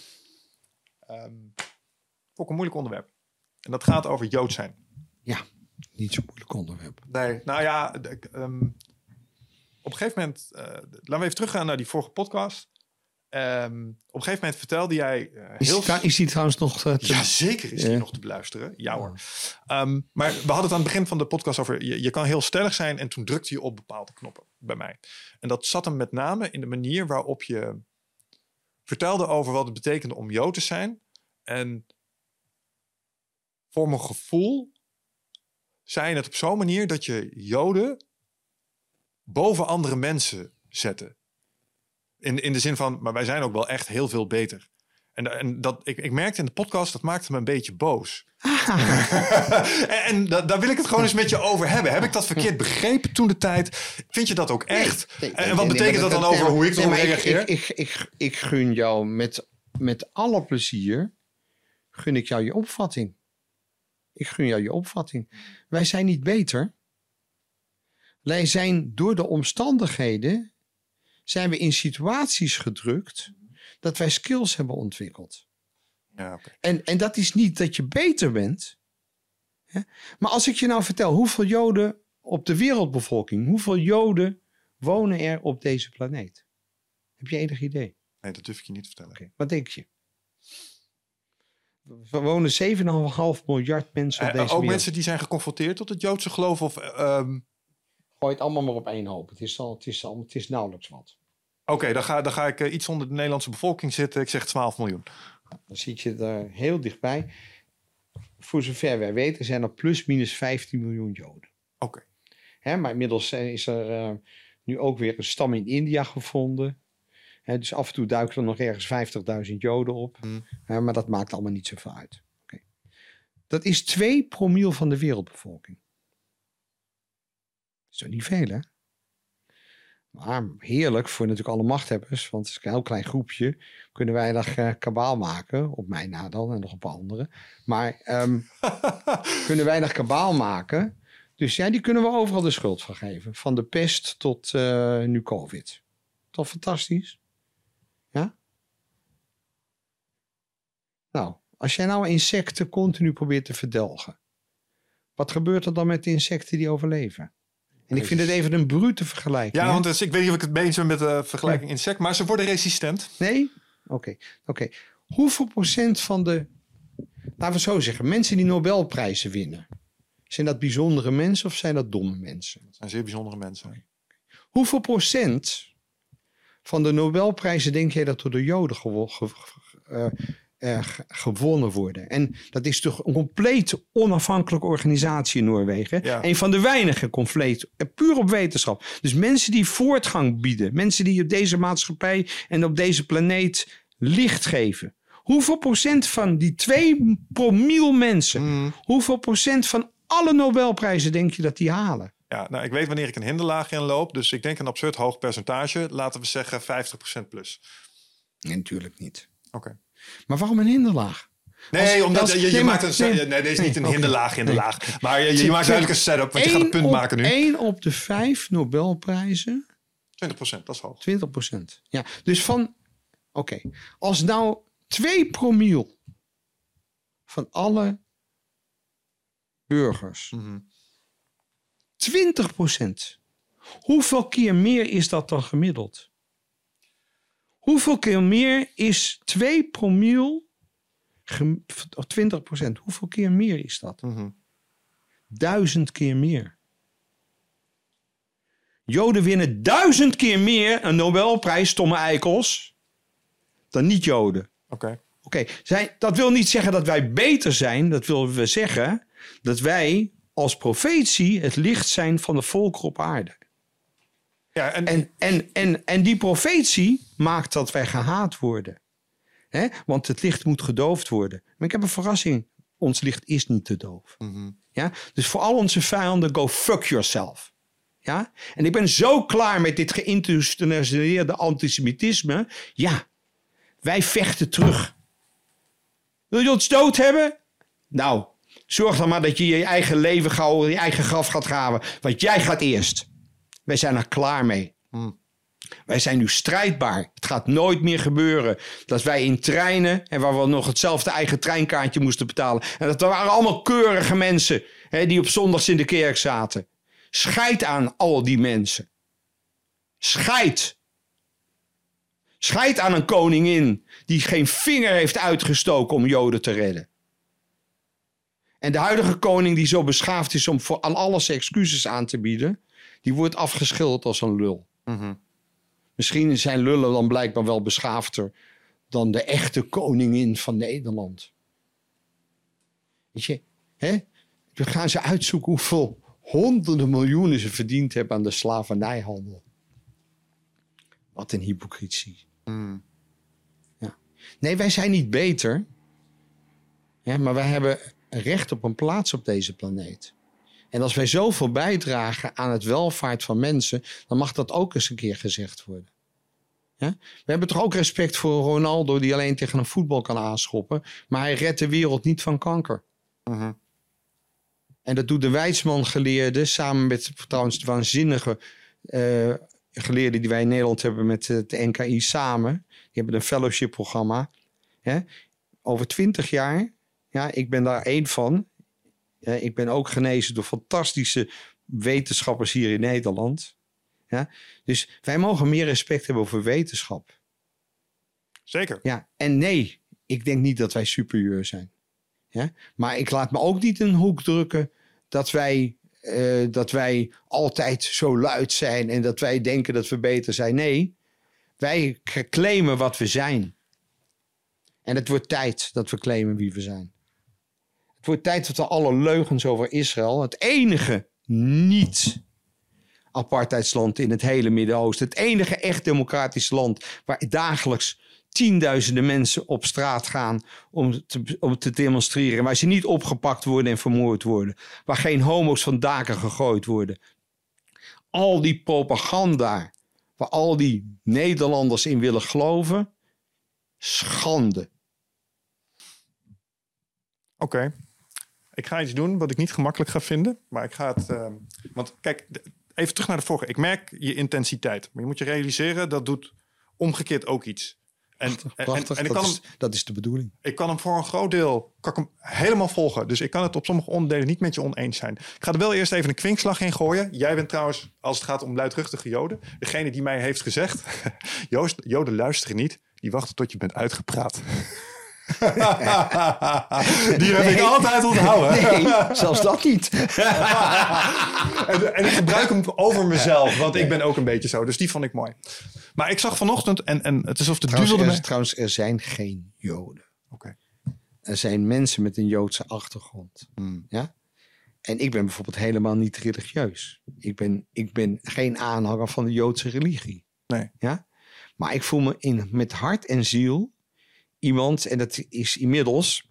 vond ik een moeilijk onderwerp. En dat gaat over Jood zijn. Ja, niet zo'n moeilijk onderwerp. Nee, nou ja, ehm, op een gegeven moment, eh, laten we even teruggaan naar die vorige podcast. Ehm, op een gegeven moment vertelde jij eh, Is, heel... trou- is die trouwens nog eh, te, Ja, zeker is die nog te beluisteren. Ja hoor. Ehm, maar we hadden het aan het begin van de podcast over... Je, je kan heel stellig zijn en toen drukte je op bepaalde knoppen bij mij. En dat zat hem met name in de manier waarop je vertelde over wat het betekende om Jood te zijn. En voor mijn gevoel zei je het op zo'n manier dat je Joden boven andere mensen zette. In, in de zin van, maar wij zijn ook wel echt heel veel beter. En, en dat, ik, ik merkte in de podcast, dat maakte me een beetje boos. en en da- daar wil ik het gewoon eens met je over hebben. Heb ik dat verkeerd begrepen toen de tijd? Vind je dat ook echt? Nee, en wat nee, betekent dat dan over hoe ik erop reageer? Ik, ik, ik, ik, ik gun jou met, met alle plezier, gun ik jou je opvatting. Ik gun jou je opvatting. Wij zijn niet beter. Wij zijn door de omstandigheden, zijn we in situaties gedrukt dat wij skills hebben ontwikkeld. ja. En, en dat is niet dat je beter bent. Hè? Maar als ik je nou vertel hoeveel Joden op de wereldbevolking, hoeveel Joden wonen er op deze planeet? Heb je enig idee? Nee, dat durf ik je niet te vertellen. Oké, Wat denk je? Er wonen 7,5 miljard mensen op Eh, deze ook wereld. mensen die zijn geconfronteerd tot het Joodse geloof? Of, ehm, Gooi het allemaal maar op één hoop. Het is, al, het is, al, het is nauwelijks wat. Oké, dan, ga, dan ga ik eh, iets onder de Nederlandse bevolking zitten. Ik zeg 12 miljoen. Dan zit je er heel dichtbij. Voor zover wij weten zijn er plus minus 15 miljoen Joden. Oké. Hè, maar inmiddels is er eh, nu ook weer een stam in India gevonden. Hè, dus af en toe duiken er nog ergens 50.000 Joden op. Hmm. Hè, maar dat maakt allemaal niet zoveel uit. Dat is 2 promiel van de wereldbevolking. Dat is toch niet veel, hè? Maar heerlijk voor natuurlijk alle machthebbers. Want het is een heel klein groepje. Kunnen wij nog eh, kabaal maken. Op mij na dan en nog op anderen. Maar ehm, kunnen wij nog kabaal maken. Dus ja, die kunnen we overal de schuld van geven. Van de pest tot eh, nu COVID. Toch fantastisch? Ja? Nou, als jij nou insecten continu probeert te verdelgen. Wat gebeurt er dan met de insecten die overleven? En ik vind het even een brute vergelijking. Ja, hè? want dus, ik weet niet of ik het eens ben met de vergelijking insect, maar ze worden resistent. Nee? Oké. oké. Hoeveel procent van de... Laten we zo zeggen. Mensen die Nobelprijzen winnen. Zijn dat bijzondere mensen of zijn dat domme mensen? Dat zijn zeer bijzondere mensen. Hoeveel procent van de Nobelprijzen denk jij dat door de Joden ge- ge- eh, ge- gewonnen worden? En dat is toch een compleet onafhankelijke organisatie in Noorwegen. Ja. Een van de weinige compleet, eh, puur op wetenschap. Dus mensen die voortgang bieden. Mensen die op deze maatschappij en op deze planeet licht geven. Hoeveel procent van die 2 promiel mensen, Mm, hoeveel procent van alle Nobelprijzen denk je dat die halen? Ja, nou, ik weet wanneer ik een hinderlaag inloop. Dus ik denk een absurd hoog percentage. Laten we zeggen 50% plus. Nee, natuurlijk niet. Oké. Maar waarom een hinderlaag? Nee, omdat je, je maakt een... nee. Nee, dit is niet een hinderlaag in de Nee. laag. Maar je, maakt duidelijk een setup. Want je gaat een punt maken nu. 1 op de vijf Nobelprijzen 20%, dat is hoog. 20 procent. Ja, dus van, oké, als nou 2 promiel van alle burgers, Mhm. 20 procent, hoeveel keer meer is dat dan gemiddeld? Hoeveel keer meer is 2 promiel, gem- of 20 procent, hoeveel keer meer is dat? Mhm. Duizend keer meer. Joden winnen duizend keer meer een Nobelprijs, stomme eikels, dan niet-Joden. Oké. Oké, zij- dat wil niet zeggen dat wij beter zijn. Dat willen we zeggen dat wij als profetie het licht zijn van de volkeren op aarde. Ja, en, En, en, en, en die profetie maakt dat wij gehaat worden. Hè? Want het licht moet gedoofd worden. Maar ik heb een verrassing. Ons licht is niet te doof. Mhm. Ja? Dus voor al onze vijanden, go fuck yourself. Ja? En ik ben zo klaar met dit geïnstitutionaliseerde antisemitisme. Ja, wij vechten terug. Wil je ons dood hebben? Nou, zorg dan maar dat je je eigen leven gauw, je eigen graf gaat graven. Want jij gaat eerst. Wij zijn er klaar mee. Hmm. Wij zijn nu strijdbaar. Het gaat nooit meer gebeuren dat wij in treinen, en waar we nog hetzelfde eigen treinkaartje moesten betalen. En dat waren allemaal keurige mensen hè, die op zondags in de kerk zaten. Scheid aan al die mensen. Scheid. Scheid aan een koningin die geen vinger heeft uitgestoken om Joden te redden. En de huidige koning die zo beschaafd is om voor aan alles excuses aan te bieden, die wordt afgeschilderd als een lul. Mhm. Misschien zijn lullen dan blijkbaar wel beschaafder dan de echte koningin van Nederland. Weet je, hè? We gaan ze uitzoeken hoeveel honderden miljoenen ze verdiend hebben aan de slavernijhandel. Wat een hypocrisie. Mhm. Nee, wij zijn niet beter. Hè, maar wij hebben recht op een plaats op deze planeet. En als wij zoveel bijdragen aan het welvaart van mensen, dan mag dat ook eens een keer gezegd worden. Ja? We hebben toch ook respect voor Ronaldo, die alleen tegen een voetbal kan aanschoppen, maar hij redt de wereld niet van kanker. Mhm. En dat doet de Weidsman-geleerde samen met trouwens de waanzinnige eh, geleerden die wij in Nederland hebben met het NKI samen. Die hebben een fellowship-programma. Over twintig jaar, ja, ik ben daar één van. Ja, ik ben ook genezen door fantastische wetenschappers hier in Nederland. Ja? Dus wij mogen meer respect hebben voor wetenschap. Zeker. Ja, en nee, ik denk niet dat wij superieur zijn. Ja? Maar ik laat me ook niet een hoek drukken dat wij, eh, dat wij altijd zo luid zijn en dat wij denken dat we beter zijn. Nee, wij claimen wat we zijn. En het wordt tijd dat we claimen wie we zijn. Het wordt tijd dat we alle leugens over Israël, het enige niet apartheidsland in het hele Midden-Oosten, het enige echt democratisch land waar dagelijks tienduizenden mensen op straat gaan om te, om te demonstreren. Waar ze niet opgepakt worden en vermoord worden. Waar geen homo's van daken gegooid worden. Al die propaganda waar al die Nederlanders in willen geloven. Schande. Oké. Ik ga iets doen wat ik niet gemakkelijk ga vinden. Maar ik ga het. ehm, want kijk, even terug naar de vorige. Ik merk je intensiteit. Maar je moet je realiseren dat doet omgekeerd ook iets. En, en, en, ik, dat, kan is, hem, dat is de bedoeling. ik kan hem voor een groot deel kan ik hem helemaal volgen. Dus ik kan het op sommige onderdelen niet met je oneens zijn. Ik ga er wel eerst even een kwinkslag in gooien. Jij bent trouwens, als het gaat om luidruchtige joden, degene die mij heeft gezegd: Joost, joden luisteren niet. Die wachten tot je bent uitgepraat. die heb ik altijd onthouden. Nee, zelfs dat niet. En, en ik gebruik hem over mezelf, want ik ben ook een beetje zo. Dus die vond ik mooi. Maar ik zag vanochtend, en, en het is alsof de Trouwens duvel er, trouwens, er zijn geen Joden. Oké. Er zijn mensen met een Joodse achtergrond. Hmm. Ja? En ik ben bijvoorbeeld helemaal niet religieus. Ik ben, ik ben geen aanhanger van de Joodse religie. Nee. Ja? Maar ik voel me in, met hart en ziel iemand, en dat is inmiddels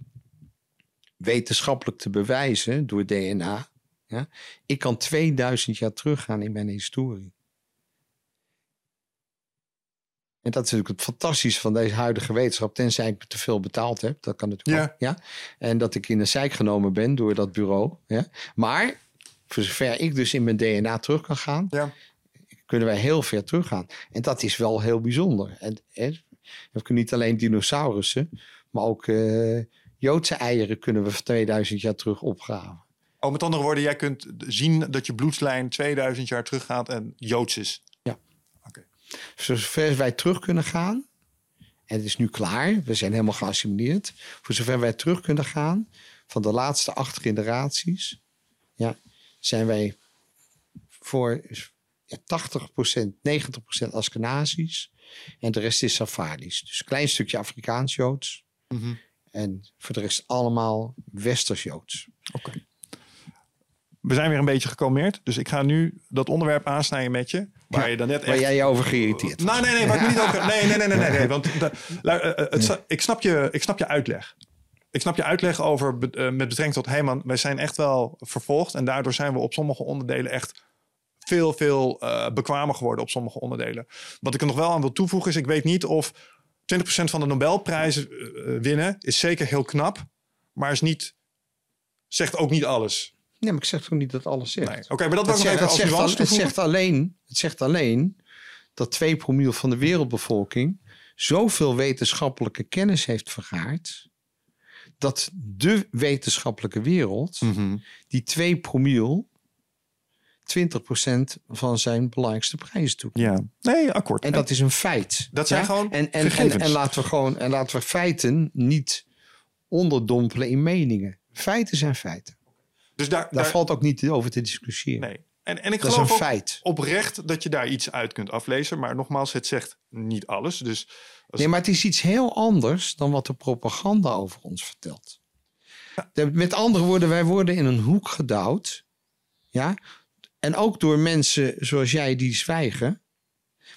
wetenschappelijk te bewijzen door DNA. Ja? Ik kan 2000 jaar teruggaan in mijn historie. En dat is natuurlijk het fantastische van deze huidige wetenschap. Tenzij ik te veel betaald heb. Dat kan natuurlijk Ja. ook. Ja? En dat ik in de zijk genomen ben door dat bureau. Ja? Maar voor zover ik dus in mijn DNA terug kan gaan. Ja. Kunnen wij heel ver teruggaan. En dat is wel heel bijzonder. En, en we kunnen niet alleen dinosaurussen. Maar ook eh, Joodse eieren kunnen we van 2000 jaar terug opgraven. Oh, met andere woorden, jij kunt zien dat je bloedlijn 2000 jaar teruggaat en Joods is. Voor zover wij terug kunnen gaan. En het is nu klaar. We zijn helemaal geassimileerd. Voor zover wij terug kunnen gaan. Van de laatste acht generaties. Ja, zijn wij voor ja, 80%, 90% Askenazisch. En de rest is Safardisch. Dus een klein stukje Afrikaans-Joods. En voor de rest allemaal Westers-Joods. Oké. We zijn weer een beetje gekalmeerd, dus ik ga nu dat onderwerp aansnijden met je. Waar je dan net Waar echt... jij je over geïrriteerd was. Nee, nee, waar ik niet over... Nee, nee, nee, nee, nee, nee want eh, eh, het, ik, snap je, ik snap je uitleg. Ik snap je uitleg over eh, met betrekking tot... Hé man, wij zijn echt wel vervolgd en daardoor zijn we op sommige onderdelen echt veel, veel eh, bekwamer geworden op sommige onderdelen. Wat ik er nog wel aan wil toevoegen is, ik weet niet of 20% van de Nobelprijzen eh, eh, winnen is zeker heel knap, maar is niet, zegt ook niet alles. Nee, maar ik zeg toch niet dat alles zegt. Nee. Oké, maar dat nog zegt, even het, als zegt al- het, zegt alleen, het zegt alleen dat 2 promiel van de wereldbevolking zoveel wetenschappelijke kennis heeft vergaard. Dat de wetenschappelijke wereld Mhm. die 2 promiel 20% van zijn belangrijkste prijzen toe. Ja, nee, akkoord. En dat is een feit. Dat zijn gewoon en, en, en, gegevens. en laten we gewoon en laten we feiten niet onderdompelen in meningen. Feiten zijn feiten. dus daar, Daar daar- valt ook niet over te discussiëren. nee. En, en ik Dat is geloof een ook feit. oprecht dat je daar iets uit kunt aflezen. Maar nogmaals, het zegt niet alles. Dus als- Nee, maar het is iets heel anders dan wat de propaganda over ons vertelt. Met andere woorden, wij worden in een hoek gedouwd. Ja? En ook door mensen zoals jij die zwijgen.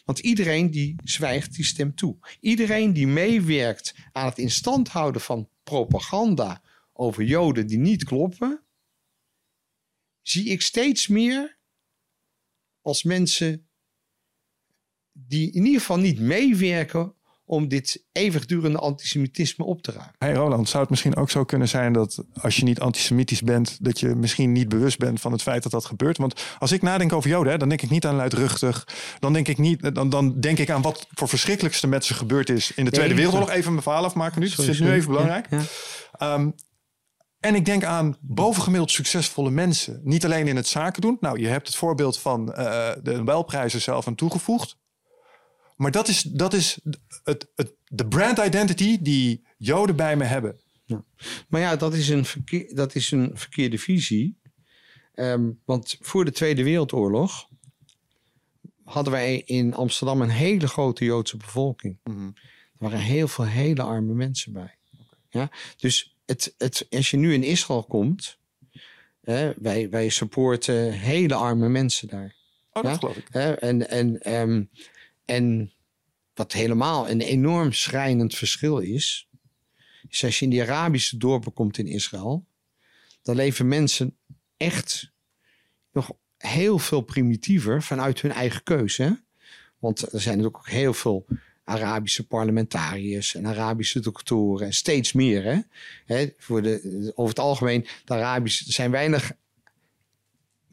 Want iedereen die zwijgt, die stemt toe. Iedereen die meewerkt aan het instand houden van propaganda over Joden die niet kloppen, zie ik steeds meer als mensen die in ieder geval niet meewerken om dit eeuwigdurende antisemitisme op te ruimen. Hey Roland, zou het misschien ook zo kunnen zijn dat als je niet antisemitisch bent, dat je misschien niet bewust bent van het feit dat dat gebeurt? Want als ik nadenk over Joden, hè, dan denk ik niet aan luidruchtig. Dan denk ik niet, dan, dan denk ik aan wat voor verschrikkelijkste met ze gebeurd is in de Tweede Nee, Wereldoorlog. Even mijn verhaal afmaken nu. Dat Sorry, ik nu even belangrijk. Ja, ja. Ehm, en ik denk aan bovengemiddeld succesvolle mensen. Niet alleen in het zaken doen. Nou, je hebt het voorbeeld van eh, de Nobelprijzen zelf aan toegevoegd. Maar dat is, dat is het, het, de brand identity die Joden bij me hebben. Maar ja, dat is een, verkeer, dat is een verkeerde visie. Ehm, want voor de Tweede Wereldoorlog hadden wij in Amsterdam een hele grote Joodse bevolking. Er waren heel veel hele arme mensen bij. Ja? Dus het, het, als je nu in Israël komt, hè, wij, wij supporten hele arme mensen daar. Oh, dat Ja? geloof ik. En, en, ehm, en wat helemaal een enorm schrijnend verschil is, is als je in die Arabische dorpen komt in Israël, dan leven mensen echt nog heel veel primitiever vanuit hun eigen keuze. Want er zijn natuurlijk ook heel veel Arabische parlementariërs en Arabische doktoren en steeds meer. Hè, voor de, over het algemeen, de Arabische, er zijn weinig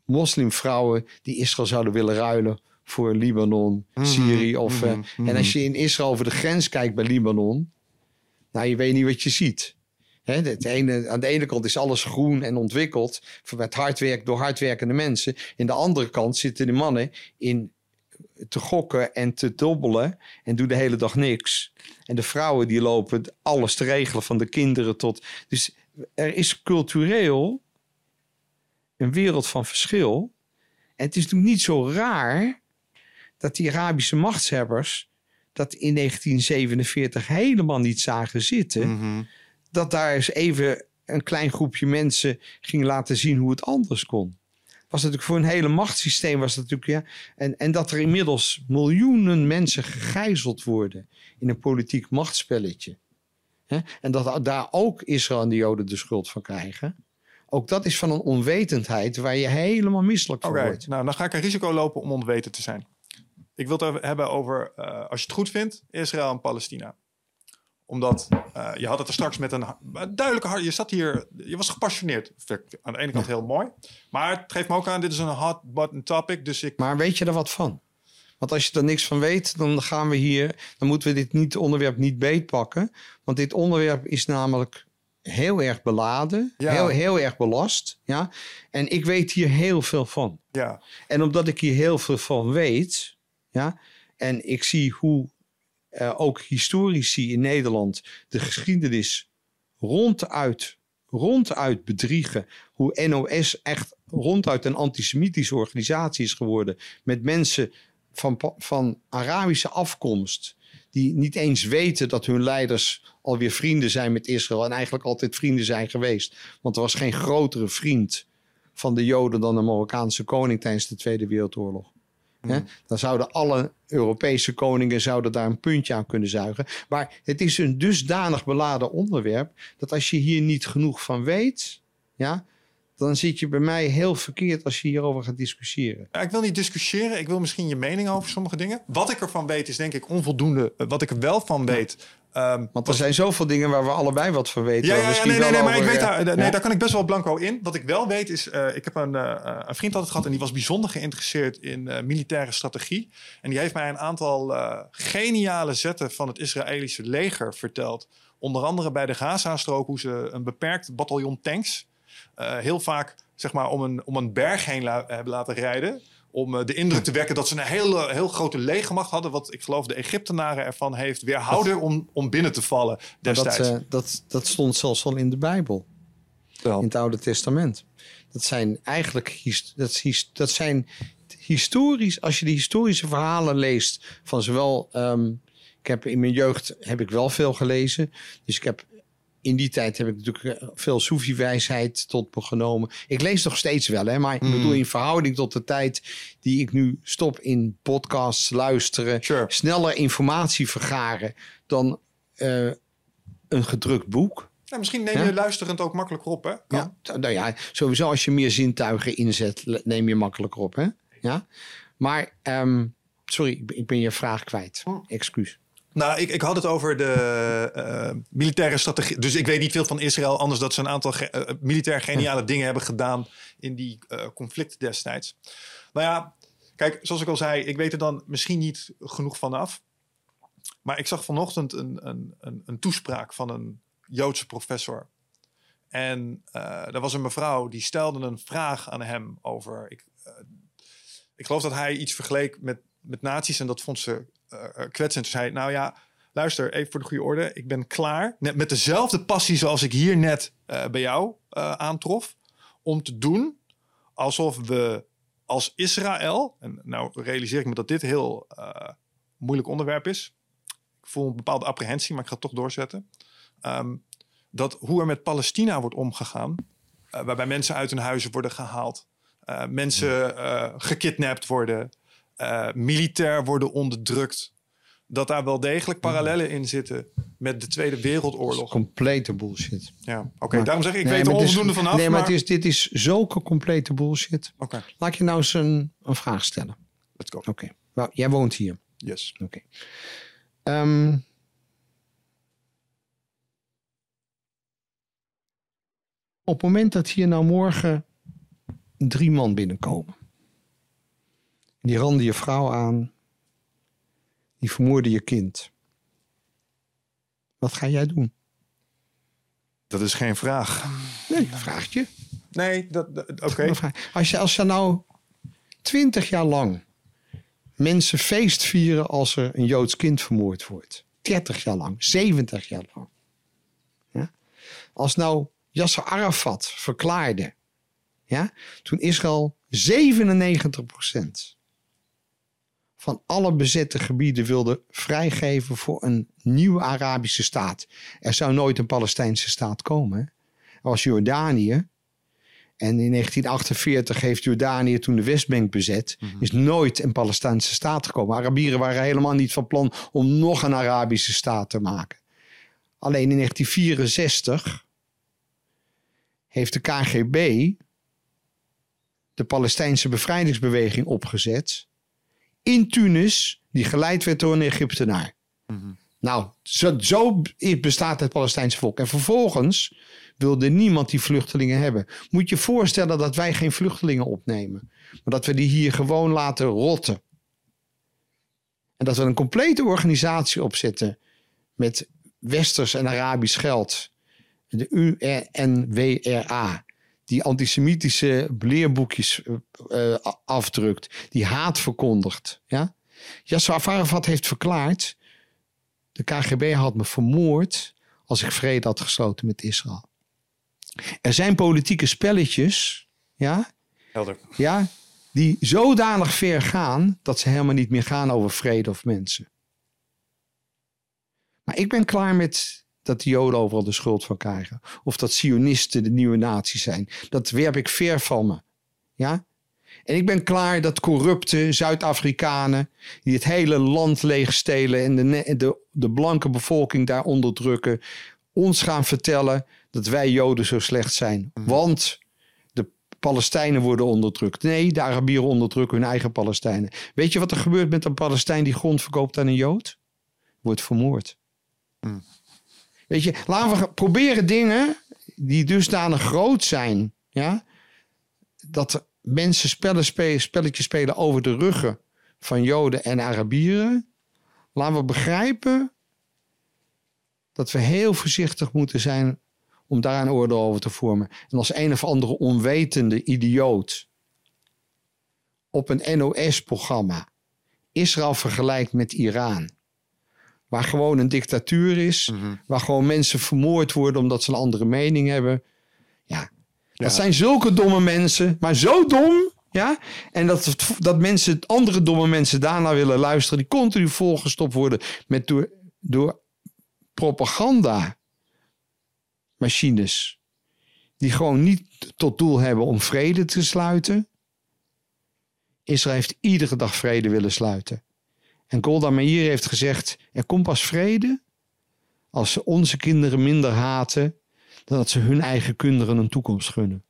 moslimvrouwen die Israël zouden willen ruilen voor Libanon, Syrië. Of, eh, En als je in Israël over de grens kijkt bij Libanon, nou, je weet niet wat je ziet. Hè, het ene, aan de ene kant is alles groen en ontwikkeld met hard werk door hardwerkende mensen. In de andere kant zitten de mannen in te gokken en te dobbelen en doen de hele dag niks. En de vrouwen die lopen alles te regelen van de kinderen tot. Dus er is cultureel een wereld van verschil. En het is natuurlijk niet zo raar dat die Arabische machtshebbers dat in 1947 helemaal niet zagen zitten. Mhm. Dat daar eens even een klein groepje mensen ging laten zien hoe het anders kon. Was natuurlijk voor een hele machtssysteem was dat natuurlijk ja. En, en dat er inmiddels miljoenen mensen gegijzeld worden in een politiek machtsspelletje. Hè? En dat daar ook Israël en de Joden de schuld van krijgen. ook dat is van een onwetendheid waar je helemaal misselijk van Oké, wordt. nou dan ga ik een risico lopen om onwetend te zijn. Ik wil het hebben over, eh, als je het goed vindt, Israël en Palestina. Omdat eh, je had het er straks met een duidelijke hart. Je zat hier, je was gepassioneerd. Vind ik Aan de ene kant heel mooi. Maar het geeft me ook aan, dit is een hot button topic. Dus ik. Maar weet je er wat van? Want als je er niks van weet, dan gaan we hier, dan moeten we dit niet, onderwerp niet beetpakken. Want dit onderwerp is namelijk heel erg beladen, Ja. heel, heel erg belast. Ja? En ik weet hier heel veel van. Ja, En omdat ik hier heel veel van weet, en ik zie hoe eh, ook historici in Nederland de geschiedenis ronduit, ronduit bedriegen. Hoe NOS echt ronduit een antisemitische organisatie is geworden. Met mensen van, van Arabische afkomst. Die niet eens weten dat hun leiders alweer vrienden zijn met Israël. En eigenlijk altijd vrienden zijn geweest. Want er was geen grotere vriend van de Joden dan de Marokkaanse koning tijdens de Tweede Wereldoorlog. Hè? Dan zouden alle Europese koningen zouden daar een puntje aan kunnen zuigen. Maar het is een dusdanig beladen onderwerp dat als je hier niet genoeg van weet, ja, dan zit je bij mij heel verkeerd als je hierover gaat discussiëren. Ik wil niet discussiëren. Ik wil misschien je mening over sommige dingen. Wat ik ervan weet is denk ik onvoldoende. Eh, Wat ik er wel van weet. Ehm, Want er zijn zoveel dingen waar we allebei wat van weten. Ja, ja, nee, nee, nee, maar ik weet daar, nee, daar kan ik best wel blanco in. Wat ik wel weet is, eh, ik heb een, eh, een vriend altijd gehad en die was bijzonder geïnteresseerd in eh, militaire strategie. En die heeft mij een aantal geniale zetten van het Israëlische leger verteld. Onder andere bij de Gaza-strook, hoe ze een beperkt bataljon tanks heel vaak zeg maar, om, een, om een berg heen la- hebben laten rijden. Om eh, de indruk te wekken dat ze een hele, heel grote legermacht hadden. Wat ik geloof de Egyptenaren ervan heeft weerhouden om, om binnen te vallen destijds. dat, eh, dat, dat stond zelfs al in de Bijbel. Wel. in het Oude Testament. Dat zijn eigenlijk dat, dat zijn historisch, als je de historische verhalen leest van zowel. ehm, ik heb in mijn jeugd heb ik wel veel gelezen. Dus ik heb in die tijd heb ik natuurlijk eh, veel Soefi-wijsheid tot me genomen. Ik lees nog steeds wel, hè, maar ik bedoel in verhouding tot de tijd die ik nu stop in podcasts luisteren, Sure. sneller informatie vergaren dan eh, een gedrukt boek. Ja, misschien neem je Ja? luisterend ook makkelijker op, hè? Kan. Ja, nou ja, sowieso als je meer zintuigen inzet, neem je makkelijker op, hè? Ja. Maar, ehm, sorry, ik ben, ik ben je vraag kwijt. Excuus. Nou, ik, ik had het over de eh, militaire strategie. Dus ik weet niet veel van Israël, anders dat ze een aantal ge- eh, militair geniale dingen hebben gedaan in die eh conflicten destijds. Nou ja, kijk, zoals ik al zei, ik weet er dan misschien niet genoeg van af. Maar ik zag vanochtend een, een, een, een toespraak van een Joodse professor. En er was een mevrouw die stelde een vraag aan hem over. Ik, ik geloof dat hij iets vergeleek met, met nazi's en dat vond ze kwetsend. Toen zei hij, nou ja, luister, even voor de goede orde. Ik ben klaar, net met dezelfde passie zoals ik hier net eh, bij jou eh, aantrof, om te doen alsof we als Israël, en nou realiseer ik me dat dit heel eh, moeilijk onderwerp is. Ik voel een bepaalde apprehensie, maar ik ga het toch doorzetten. Ehm, dat hoe er met Palestina wordt omgegaan, eh, waarbij mensen uit hun huizen worden gehaald, eh, mensen eh gekidnapt worden, eh, militair worden onderdrukt, dat daar wel degelijk parallellen in zitten met de Tweede Wereldoorlog. Complete bullshit. Ja, oké, daarom zeg ik, ik Nee, weet er onvoldoende vanaf. Nee, maar, maar het is, dit is zulke complete bullshit. Oké, Laat ik je nou eens een, een vraag stellen. let's go. Oké. Nou, jij woont hier. Yes. Oké. Ehm, op het moment dat hier nou morgen drie man binnenkomen. Die randen je vrouw aan. Die vermoorden je kind. Wat ga jij doen? Dat is geen vraag. Nee, dat vraag ik je. Nee, dat, dat- oké. Als je, als je nou twintig jaar lang mensen feest vieren als er een Joods kind vermoord wordt. 30 jaar lang, 70 jaar lang. Ja? Als nou Yasser Arafat verklaarde, ja, toen Israël 97% van alle bezette gebieden wilde vrijgeven voor een nieuwe Arabische staat. Er zou nooit een Palestijnse staat komen. Er was Jordanië, en in 1948 heeft Jordanië toen de Westbank bezet. Is nooit een Palestijnse staat gekomen. Arabieren waren helemaal niet van plan om nog een Arabische staat te maken. Alleen in 1964 heeft de KGB de Palestijnse bevrijdingsbeweging opgezet in Tunis, die geleid werd door een Egyptenaar. Nou, zo, zo bestaat het Palestijnse volk. En vervolgens wilde niemand die vluchtelingen hebben. Moet je je voorstellen dat wij geen vluchtelingen opnemen, maar dat we die hier gewoon laten rotten. En dat we een complete organisatie opzetten met westers en Arabisch geld. De UNWRA. Die antisemitische leerboekjes uh, afdrukt. Die haat verkondigt. Ja? Yasser Arafat heeft verklaard. De KGB had me vermoord als ik vrede had gesloten met Israël. Er zijn politieke spelletjes. Ja? Helder. Ja, die zodanig ver gaan dat ze helemaal niet meer gaan over vrede of mensen. Maar ik ben klaar met dat de Joden overal de schuld van krijgen. Of dat Sionisten de nieuwe natie zijn. Dat werp ik ver van me. Ja? En ik ben klaar dat corrupte Zuid-Afrikanen, die het hele land leegstelen en de, de, de blanke bevolking daar onderdrukken, ons gaan vertellen dat wij Joden zo slecht zijn. Want de Palestijnen worden onderdrukt. Nee, de Arabieren onderdrukken hun eigen Palestijnen. Weet je wat er gebeurt met een Palestijn die grond verkoopt aan een Jood? Wordt vermoord. Hmm. Weet je, laten we proberen dingen die dusdanig groot zijn. Ja? Dat mensen spelletjes spelen over de ruggen van Joden en Arabieren. Laten we begrijpen dat we heel voorzichtig moeten zijn om daar een oordeel over te vormen. En als een of andere onwetende idioot op een NOS-programma Israël vergelijkt met Iran, waar gewoon een dictatuur is, waar gewoon mensen vermoord worden omdat ze een andere mening hebben. Ja, dat zijn zulke domme mensen, maar zo dom. Ja? En dat, dat mensen, andere domme mensen daarna willen luisteren, die continu volgestopt worden met door, door propaganda machines. Die gewoon niet tot doel hebben om vrede te sluiten. Israël heeft iedere dag vrede willen sluiten. En Golda Meir heeft gezegd: er komt pas vrede als ze onze kinderen minder haten dan dat ze hun eigen kinderen een toekomst gunnen.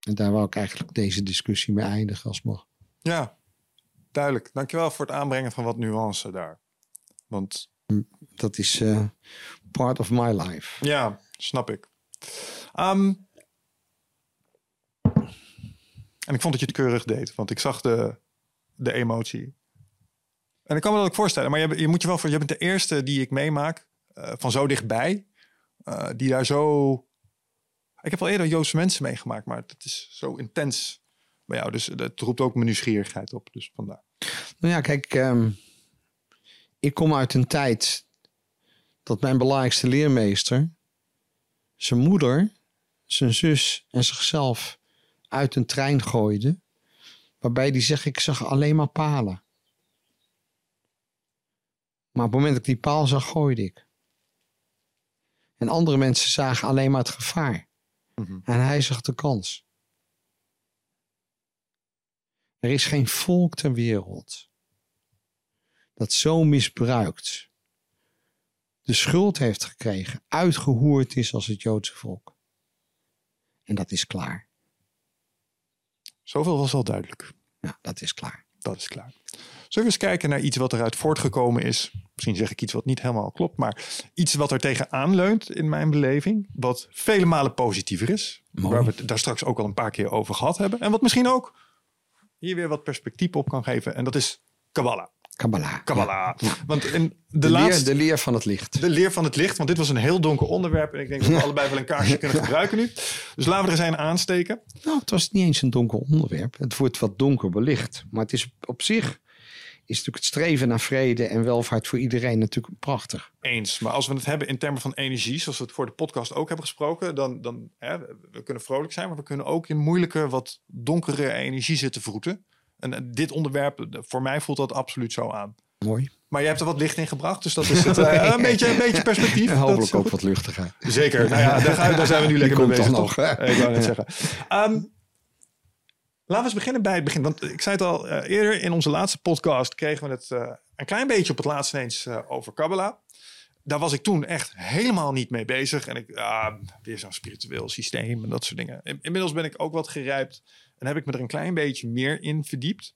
En daar wou ik eigenlijk deze discussie mee eindigen als mag. Ja, duidelijk. Dankjewel voor het aanbrengen van wat nuance daar. Want dat is uh, part of my life. Ja, snap ik. Um, en ik vond dat je het keurig deed, want ik zag de, de emotie. En ik kan me dat ook voorstellen, maar je, je moet je wel voor, je bent de eerste die ik meemaak uh, van zo dichtbij, uh, die daar zo. Ik heb al eerder Joodse mensen meegemaakt, maar het is zo intens bij jou. Dus het roept ook mijn nieuwsgierigheid op. Dus vandaar. Nou ja, kijk, um, ik kom uit een tijd dat mijn belangrijkste leermeester zijn moeder, zijn zus en zichzelf uit een trein gooide. Waarbij die zegt, ik zag alleen maar palen. Maar op het moment dat ik die paal zag, gooide ik. En andere mensen zagen alleen maar het gevaar. Mm -hmm. En hij zag de kans. Er is geen volk ter wereld dat zo misbruikt de schuld heeft gekregen, uitgehoerd is als het Joodse volk. En dat is klaar. Zoveel was al duidelijk. Ja, dat is klaar. Dat is klaar. Zullen we eens kijken naar iets wat eruit voortgekomen is? Misschien zeg ik iets wat niet helemaal klopt, maar iets wat er tegenaan leunt in mijn beleving. Wat vele malen positiever is. Mooi. Waar we het daar straks ook al een paar keer over gehad hebben. En wat misschien ook hier weer wat perspectief op kan geven. En dat is Kabbalah. Kabbalah. Kabbalah. Ja. Want in de, De, laatste... leer, de leer van het licht. De leer van het licht, want dit was een heel donker onderwerp. En ik denk dat we allebei wel een kaarsje kunnen gebruiken nu. Dus laten we er eens een aansteken. Nou, het was niet eens een donker onderwerp. Het wordt wat donker belicht. Maar het is op zich is natuurlijk het streven naar vrede en welvaart voor iedereen natuurlijk prachtig. Eens. Maar als we het hebben in termen van energie, zoals we het voor de podcast ook hebben gesproken, dan, dan hè, we kunnen vrolijk zijn, maar we kunnen ook in moeilijke, wat donkere energie zitten vroeten. En eh, dit onderwerp, voor mij voelt dat absoluut zo aan. Mooi. Maar je hebt er wat licht in gebracht, dus dat is het, uh, een, beetje, een beetje perspectief. En hopelijk ook goed. wat luchtiger. Zeker. Nou ja, daar, gaan daar zijn we nu lekker mee bezig. toch nog? Ik wou net zeggen. Ehm, laten we eens beginnen bij het begin. Want ik zei het al eh, eerder in onze laatste podcast kregen we het eh, een klein beetje op het laatst ineens eh, over Kabbalah. daar was ik toen echt helemaal niet mee bezig. En ik, ah, weer zo'n spiritueel systeem en dat soort dingen. In- Inmiddels ben ik ook wat gerijpt heb ik me er een klein beetje meer in verdiept.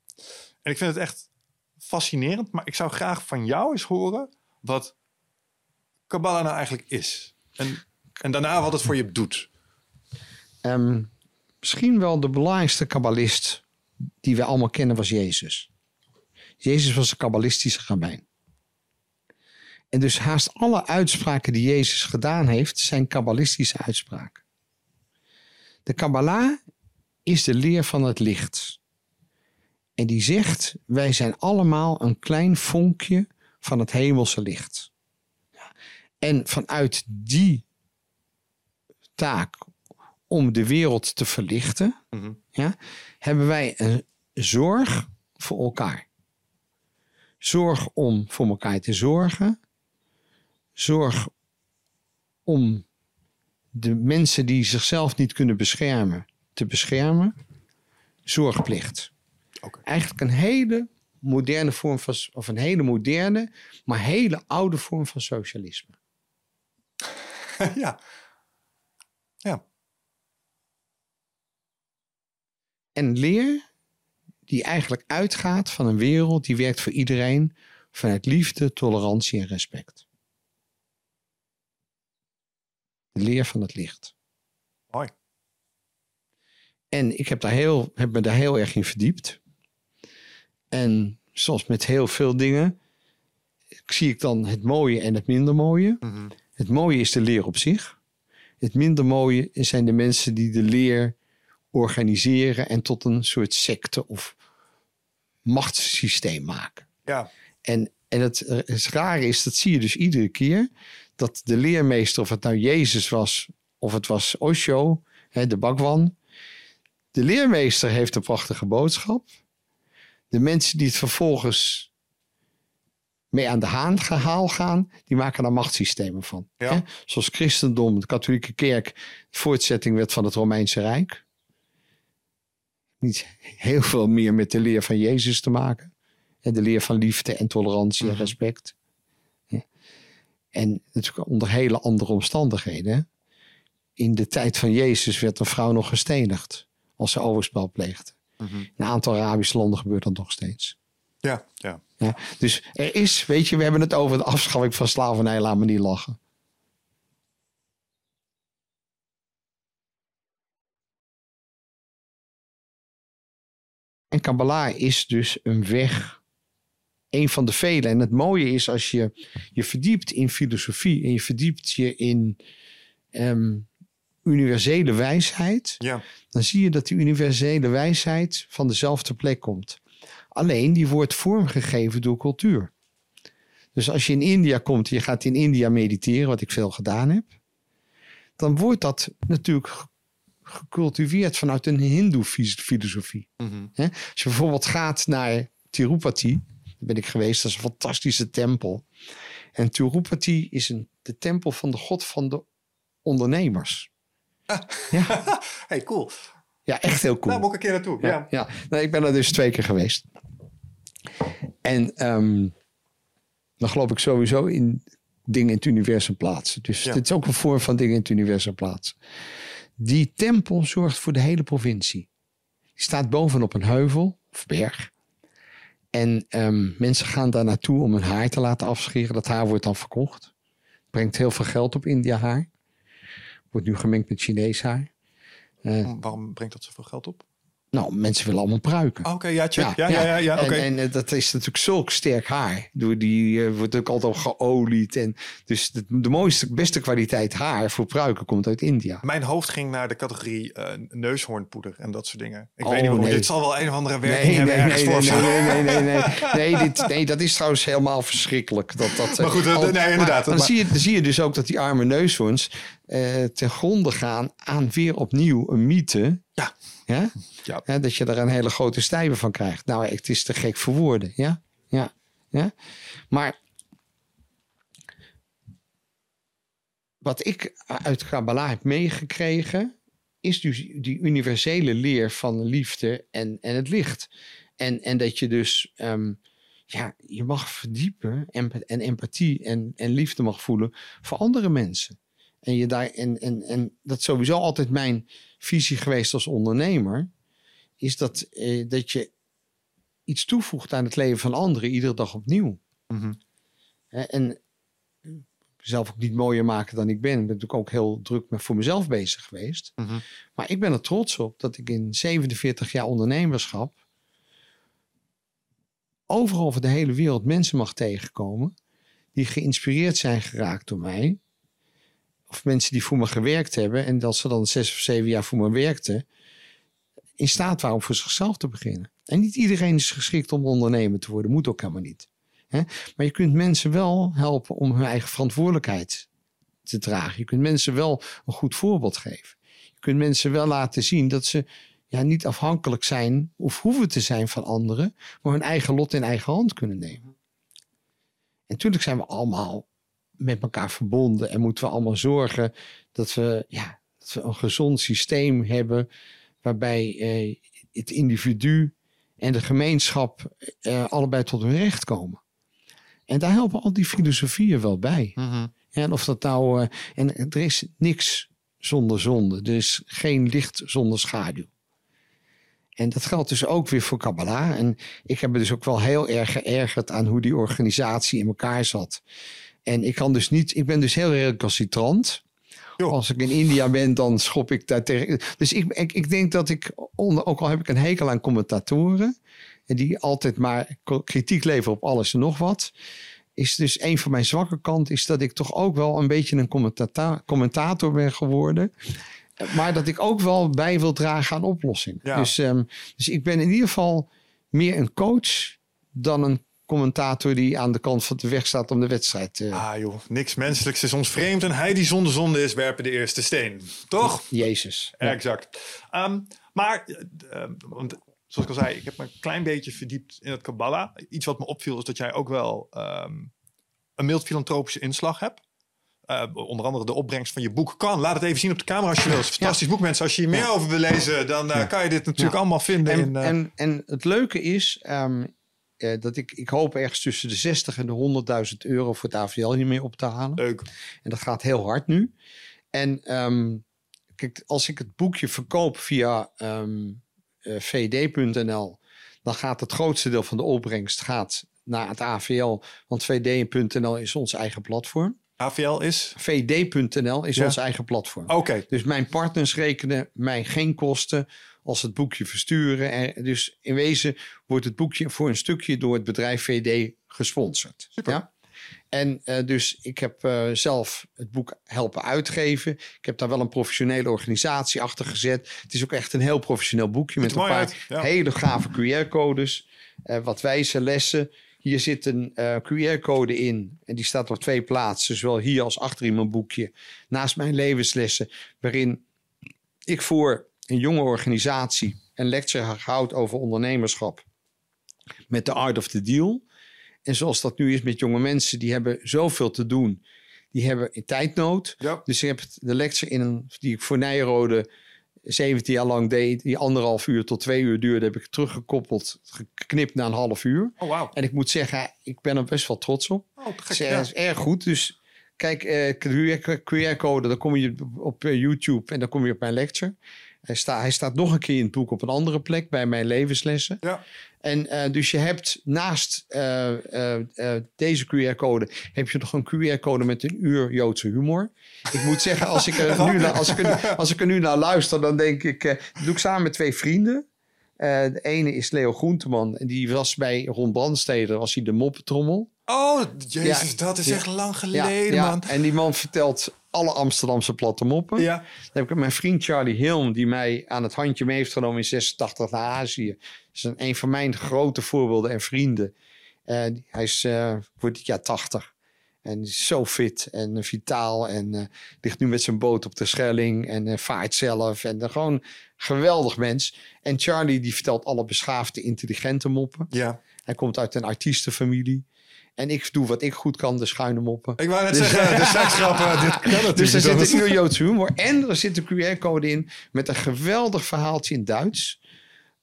En ik vind het echt fascinerend. Maar ik zou graag van jou eens horen wat Kabbalah nou eigenlijk is. En, en daarna wat het voor je doet. Ehm, misschien wel de belangrijkste kabbalist die we allemaal kennen was Jezus. Jezus was een kabbalistische rabbijn. En dus haast alle uitspraken die Jezus gedaan heeft, zijn kabbalistische uitspraken. De Kabbalah is de leer van het licht. En die zegt, wij zijn allemaal een klein vonkje van het hemelse licht. En vanuit die taak om de wereld te verlichten, Mhm. ja, hebben wij een zorg voor elkaar. Zorg om voor elkaar te zorgen. Zorg om de mensen die zichzelf niet kunnen beschermen, te beschermen. Zorgplicht. Eigenlijk een hele moderne vorm van, of een hele moderne, maar hele oude vorm van socialisme. ja. Ja. En leer die eigenlijk uitgaat van een wereld die werkt voor iedereen vanuit liefde, tolerantie en respect. De leer van het licht. Mooi. En ik heb, daar heel, heb me daar heel erg in verdiept. En zoals met heel veel dingen zie ik dan het mooie en het minder mooie. Mhm. Het mooie is de leer op zich. Het minder mooie zijn de mensen die de leer organiseren en tot een soort secte of machtssysteem maken. Ja. En, en het, het rare is, dat zie je dus iedere keer, dat de leermeester, of het nou Jezus was, of het was Osho, hè, de Bhagwan, de leermeester heeft een prachtige boodschap. De mensen die het vervolgens mee aan de haan gehaal gaan, die maken daar machtssystemen van. Ja. Hè? Zoals christendom, de katholieke kerk, voortzetting werd van het Romeinse Rijk. Niet heel veel meer met de leer van Jezus te maken. En de leer van liefde en tolerantie en Mhm. respect. Ja. En natuurlijk onder hele andere omstandigheden. In de tijd van Jezus werd een vrouw nog gestenigd als ze overspel pleegde. Mhm. In een aantal Arabische landen gebeurt dat nog steeds. Ja. Ja. Ja, dus er is, weet je, we hebben het over de afschaffing van slavernij, laat me niet lachen. En Kabbalah is dus een weg, een van de vele. En het mooie is als je je verdiept in filosofie en je verdiept je in ehm, universele wijsheid, Ja. dan zie je dat die universele wijsheid van dezelfde plek komt. Alleen die wordt vormgegeven door cultuur. Dus als je in India komt je gaat in India mediteren, wat ik veel gedaan heb, dan wordt dat natuurlijk ge- gecultiveerd vanuit een Hindoe-filosofie. Mhm. Als je bijvoorbeeld gaat naar Tirupati, daar ben ik geweest, dat is een fantastische tempel. En Tirupati is een, de tempel van de god van de ondernemers. Ja, Hey, cool. ja, echt heel cool. Nou, moet ik een keer naartoe. Ja. Ja, ja. Nou, ik ben er dus twee keer geweest. En ehm, dan geloof ik sowieso in dingen in het universum plaatsen. Dus Ja. dit is ook een vorm van dingen in het universum plaatsen. Die tempel zorgt voor de hele provincie. Die staat bovenop een heuvel of berg. En ehm, mensen gaan daar naartoe om hun haar te laten afscheren. Dat haar wordt dan verkocht. Brengt heel veel geld op India haar. Wordt nu gemengd met Chinees haar. Eh, Waarom brengt dat zoveel geld op? Nou, mensen willen allemaal pruiken. Oh, Oké, ja, check. Ja, ja, ja. ja. En, en eh, dat is natuurlijk zulk sterk haar. Door die eh, wordt ook altijd geolied. En dus de, de mooiste, beste kwaliteit haar voor pruiken komt uit India. Mijn hoofd ging naar de categorie eh, neushoornpoeder en dat soort dingen. Ik Oh, weet niet waarom. nee. Dit zal wel een of andere werking Nee, hebben nee, ergens nee, nee, nee, nee, nee, nee. Nee, dit, nee, dat is trouwens helemaal verschrikkelijk. Dat, dat, eh, Maar goed, al- nee, inderdaad, Dan, maar- zie je, dan zie je dus ook dat die arme neushoorns eh, ten gronde gaan aan weer opnieuw een mythe. Ja. Ja? Ja. Ja, dat je er een hele grote stijve van krijgt. Nou, het is te gek voor woorden. Ja, ja, ja. Maar wat ik uit Kabbalah heb meegekregen, is dus die universele leer van liefde en, en het licht. En, en dat je dus ehm, ja, je mag verdiepen en, en empathie en, en liefde mag voelen voor andere mensen. En, je daar, en, en, en dat is sowieso altijd mijn visie geweest als ondernemer. Is dat, eh, dat je iets toevoegt aan het leven van anderen iedere dag opnieuw. Mhm. En zelf ook niet mooier maken dan ik ben. Ik ben natuurlijk ook heel druk met voor mezelf bezig geweest. Mhm. Maar ik ben er trots op dat ik in 47 jaar ondernemerschap overal over de hele wereld mensen mag tegenkomen die geïnspireerd zijn geraakt door mij. Of mensen die voor me gewerkt hebben en dat ze dan zes of zeven jaar voor me werkten, in staat waren om voor zichzelf te beginnen. En niet iedereen is geschikt om ondernemer te worden, moet ook helemaal niet. Maar je kunt mensen wel helpen om hun eigen verantwoordelijkheid te dragen. Je kunt mensen wel een goed voorbeeld geven. Je kunt mensen wel laten zien dat ze ja, niet afhankelijk zijn of hoeven te zijn van anderen, maar hun eigen lot in eigen hand kunnen nemen. En natuurlijk zijn we allemaal met elkaar verbonden en moeten we allemaal zorgen dat we, ja, dat we een gezond systeem hebben waarbij eh, het individu en de gemeenschap eh, allebei tot hun recht komen. En daar helpen al die filosofieën wel bij. Mhm. En of dat nou. eh, en er is niks zonder zonde. Er is geen licht zonder schaduw. En dat geldt dus ook weer voor Kabbalah. En ik heb me dus ook wel heel erg geërgerd aan hoe die organisatie in elkaar zat. En ik kan dus niet. Ik ben dus heel recalcitrant. Jo. Als ik in India ben, dan schop ik daar tegen. Dus ik, ik, ik denk dat ik, onder, ook al heb ik een hekel aan commentatoren. En die altijd maar kritiek leveren op alles en nog wat is dus een van mijn zwakke kanten is dat ik toch ook wel een beetje een commentata- commentator ben geworden. Maar dat ik ook wel bij wil dragen aan oplossingen. Ja. Dus, ehm, dus ik ben in ieder geval meer een coach dan een commentator die aan de kant van de weg staat om de wedstrijd te. Ah joh, niks menselijks is ons vreemd en hij die zonder zonde is, werpen de eerste steen. Toch? Jezus. Ja. Exact. Ehm, maar, eh, eh, want, zoals ik al zei, ik heb me een klein beetje verdiept in het Kabbalah. Iets wat me opviel is dat jij ook wel ehm, een mild filantropische inslag hebt. Eh, onder andere de opbrengst van je boek kan. Laat het even zien op de camera als je wil. Het is een fantastisch boek, mensen. Als je hier meer over wil lezen, dan eh, kan je dit natuurlijk Ja. allemaal vinden. En, in, eh, en, en het leuke is ehm, eh, dat ik, ik hoop ergens tussen de 60 en de 100.000 euro voor het AVL hiermee op te halen. Leuk. En dat gaat heel hard nu. En ehm, kijk, als ik het boekje verkoop via ehm, eh, vd.nl, dan gaat het grootste deel van de opbrengst gaat naar het AVL. Want vd.nl is ons eigen platform. AVL is? vd.nl is Ja. ons eigen platform. Oké. Dus mijn partners rekenen mij geen kosten als het boekje versturen. En dus in wezen wordt het boekje voor een stukje door het bedrijf VD gesponsord. Super. Ja? En eh, dus ik heb eh, zelf het boek helpen uitgeven. Ik heb daar wel een professionele organisatie achter gezet. Het is ook echt een heel professioneel boekje met een paar uit, ja. hele gave QR-codes. eh, wat wijze lessen. Hier zit een QR-code in. En die staat op twee plaatsen. Zowel hier als achter in mijn boekje. Naast mijn levenslessen. Waarin ik voor een jonge organisatie een lecture houd over ondernemerschap. Met de art of the deal. En zoals dat nu is met jonge mensen. Die hebben zoveel te doen. Die hebben in tijdnood. Ja. Dus ik heb de lecture in een, die ik voor Nijrode 17 jaar lang deed. Die anderhalf uur tot twee uur duurde. Heb ik teruggekoppeld. Geknipt naar een half uur. Oh, wauw. En ik moet zeggen, ik ben er best wel trots op. Oh, gek. is, Ja. erg- is erg goed. Dus kijk, eh, QR-code, dan kom je op eh, YouTube en dan kom je op mijn lecture. Hij, sta, hij staat nog een keer in het boek op een andere plek bij mijn levenslessen. Ja. En eh, dus je hebt naast eh, eh, deze QR-code, heb je nog een QR-code met een uur Joodse humor. Ik moet zeggen, als ik er nu naar, als ik er, als ik er nu naar luister, dan denk ik, dat doe ik samen met twee vrienden. De ene is Leo Groenteman. En die was bij Ron Brandsteder, was hij de moppetrommel. Oh, jezus, Ja. dat is Ja. echt lang geleden, ja. man. En die man vertelt alle Amsterdamse platte moppen. Ja. Dan heb ik mijn vriend Charlie Hilm, die mij aan het handje mee heeft genomen in 86 naar Azië. Dat is een, een van mijn grote voorbeelden en vrienden. Eh, hij is, eh, wordt dit jaar 80. En is zo fit en eh, vitaal. En ligt nu met zijn boot op de Schelling. En vaart zelf. En eh, gewoon geweldig mens. En Charlie die vertelt alle beschaafde, intelligente moppen. ja. Hij komt uit een artiestenfamilie. En ik doe wat ik goed kan, de schuine moppen. Ik wou net zeggen, de seksgrappen, dit kan natuurlijk Dus er zit een uur Joodse humor. En er zit een QR-code in met een geweldig verhaaltje in Duits.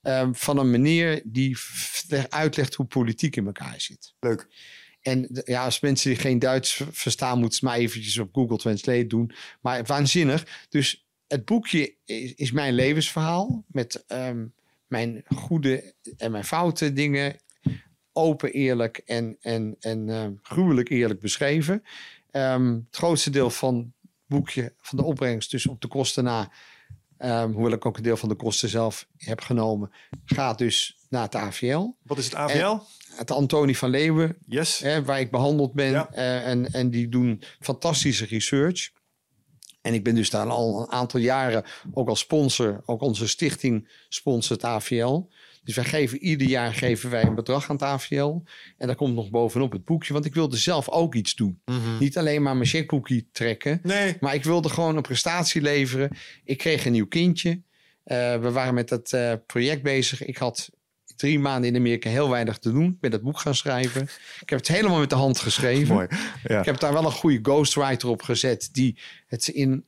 ehm, van een meneer die uitlegt hoe politiek in elkaar zit. Leuk. En ja, als mensen die geen Duits verstaan, moeten ze maar eventjes op Google Translate doen. Maar waanzinnig. Dus het boekje is, is mijn levensverhaal. Met ehm, mijn goede en mijn foute dingen. Open, eerlijk en, en, en ehm, gruwelijk eerlijk beschreven. Ehm, het grootste deel van het boekje, van de opbrengst, dus op de kosten na. ehm, hoewel ik ook een deel van de kosten zelf heb genomen, gaat dus naar het AVL. Wat is het AVL? Het Antonie van Leeuwen yes. hè, waar ik behandeld ben. Ja. eh, en, en die doen fantastische research. En ik ben dus daar al een aantal jaren ook als sponsor. Ook onze stichting sponsort AVL. Dus wij geven ieder jaar geven wij een bedrag aan het AVL. En daar komt nog bovenop het boekje. Want ik wilde zelf ook iets doen. Mhm. Niet alleen maar mijn checkboekje trekken. Nee. Maar ik wilde gewoon een prestatie leveren. Ik kreeg een nieuw kindje. Eh, we waren met dat eh, project bezig. Ik had drie maanden in Amerika heel weinig te doen. Ik ben dat boek gaan schrijven. Ik heb het helemaal met de hand geschreven. Mooi. Ja. Ik heb daar wel een goede ghostwriter op gezet. Die het in,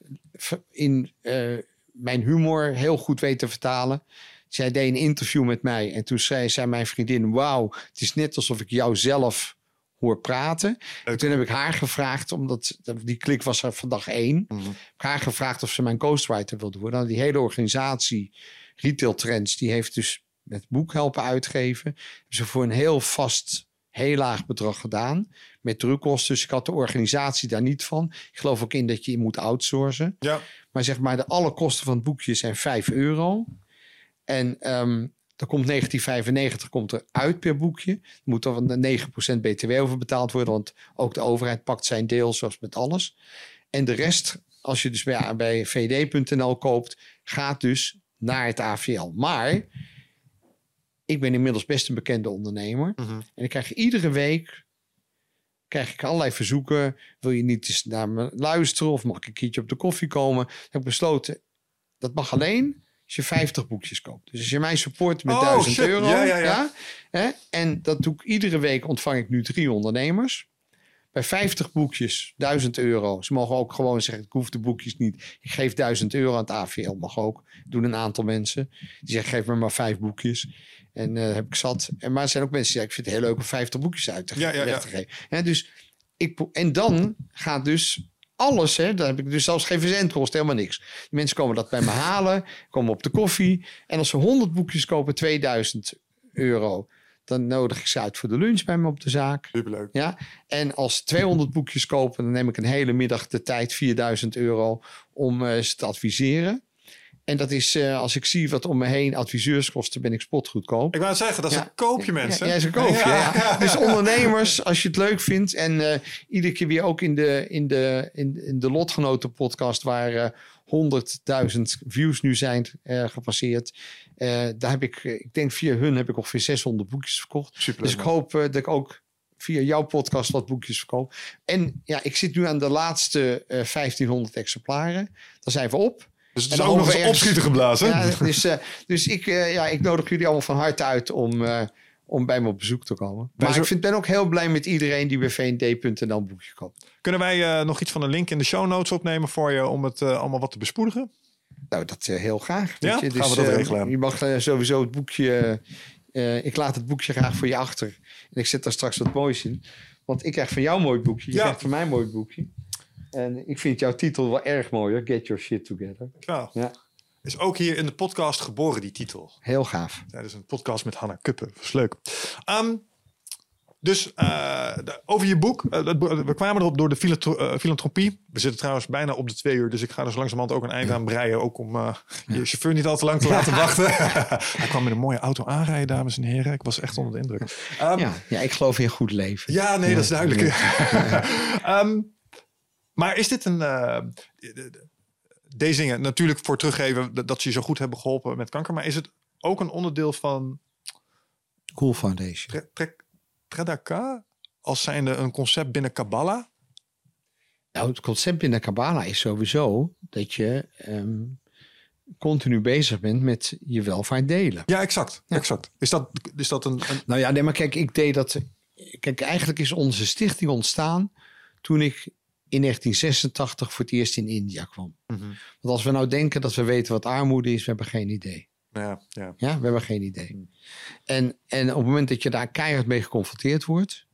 in eh, mijn humor heel goed weet te vertalen. Zij deed een interview met mij. En toen zei, zei mijn vriendin... Wauw, het is net alsof ik jou zelf hoor praten. En toen heb ik haar gevraagd, omdat die klik was er van dag één. Mhm. Heb ik haar gevraagd of ze mijn ghostwriter wilde worden. Nou, die hele organisatie, Retail Trends, die heeft dus het boek helpen uitgeven. Hebben ze voor een heel vast, heel laag bedrag gedaan. Met drukkosten. Dus ik had de organisatie daar niet van. Ik geloof ook in dat je moet outsourcen. Ja. Maar zeg maar, de alle kosten van het boekje zijn 5 euro. En ehm dan komt 1995 komt er uit per boekje. Er moet dan 9% btw over betaald worden. Want ook de overheid pakt zijn deel, zoals met alles. En de rest, als je dus bij, bij vd.nl koopt, gaat dus naar het AVL. Maar ik ben inmiddels best een bekende ondernemer. Mhm. En ik krijg iedere week krijg ik allerlei verzoeken. Wil je niet eens naar me luisteren of mag ik een keertje op de koffie komen? Ik heb besloten, dat mag alleen als je 50 boekjes koopt. Dus als je mij support met Oh, 1000 shit. euro. Ja, ja, ja. hè, en dat doe ik iedere week ontvang ik nu drie ondernemers. Bij 50 boekjes, 1000 euro. Ze mogen ook gewoon zeggen, ik hoef de boekjes niet. Ik geef 1000 euro aan het AVL, mag ook. Doen een aantal mensen. Die zeggen, geef me maar vijf boekjes. En eh heb ik zat. En, maar er zijn ook mensen die zeggen, ik vind het heel leuk om 50 boekjes uit te, Ja, ja, weg ja. te geven. Hè, dus ik, en dan gaat dus alles, hè, dan heb ik dus zelfs geen verzendkosten, helemaal niks. Die mensen komen dat bij me halen, komen op de koffie. En als ze 100 boekjes kopen, 2000 euro, dan nodig ik ze uit voor de lunch bij me op de zaak. Superleuk. Ja? En als ze 200 boekjes kopen, dan neem ik een hele middag de tijd, 4000 euro, om eh, ze te adviseren. En dat is, eh, als ik zie wat om me heen adviseurs kosten, ben ik spotgoedkoop. Ik wou zeggen, dat is Ja. een koopje mensen. Ja, ja, is een koopje. Ja, Dus ondernemers, als je het leuk vindt. En eh, iedere keer weer ook in de, in de, in, in de Lotgenoten podcast... waar eh 100.000 views nu zijn gepasseerd. Daar heb ik, ik denk via hun heb ik ongeveer 600 boekjes verkocht. Superleuk. Dus ik hoop dat ik ook via jouw podcast wat boekjes verkoop. En ja, ik zit nu aan de laatste eh 1500 exemplaren. Daar zijn we op. Dus het is ook nog eens ergens- opschieten geblazen. Ja, dus eh, dus ik, eh, ja, ik nodig jullie allemaal van harte uit om, eh, om bij me op bezoek te komen. Maar zo- ik vind, ben ook heel blij met iedereen die bij vnd.nl boekje koopt. Kunnen wij nog iets van een link in de show notes opnemen voor je om het allemaal wat te bespoedigen? Nou, dat heel graag. Ja? je. Gaan we dat eh, regelen? Je mag sowieso het boekje... ik laat het boekje graag voor je achter. En ik zet daar straks wat moois in. Want ik krijg van jou een mooi boekje. Je Ja. krijgt van mij een mooi boekje. En ik vind jouw titel wel erg mooi. Hoor. Get your shit together. Ja. Ja. Is ook hier in de podcast geboren, die titel. Heel gaaf. Tijdens een podcast met Hanna Kuppen. Dat is leuk. Ehm, dus eh, de- over je boek. eh, we kwamen erop door de filantro- eh, filantropie. We zitten trouwens bijna op de twee uur. Dus ik ga er zo langzamerhand ook een eind aan breien. Ook om je chauffeur niet al te lang te laten wachten. Hij kwam met een mooie auto aanrijden, dames en heren. Ik was echt onder de indruk. Ehm, Ja, ja, ik geloof in goed leven. Ja, nee, dat is duidelijk. Ehm, maar is dit een. de- deze dingen natuurlijk voor teruggeven dat- ze je zo goed hebben geholpen met kanker. Maar is het ook een onderdeel van Cool Foundation. Tre- Tre- Tredaka? Als zijnde een concept binnen Kabbalah? Nou, het concept binnen Kabbalah is sowieso dat je ehm, continu bezig bent met je welvaart delen. Ja, exact. exact. Is, dat, is dat een. een Nou ja, nee, maar kijk, ik deed dat. Kijk, eigenlijk is onze stichting ontstaan toen ik in 1986 voor het eerst in India kwam. Mhm. Want als we nou denken dat we weten wat armoede is, we hebben geen idee. Ja, ja. Ja, we hebben geen idee. En, en op het moment dat je daar keihard mee geconfronteerd wordt.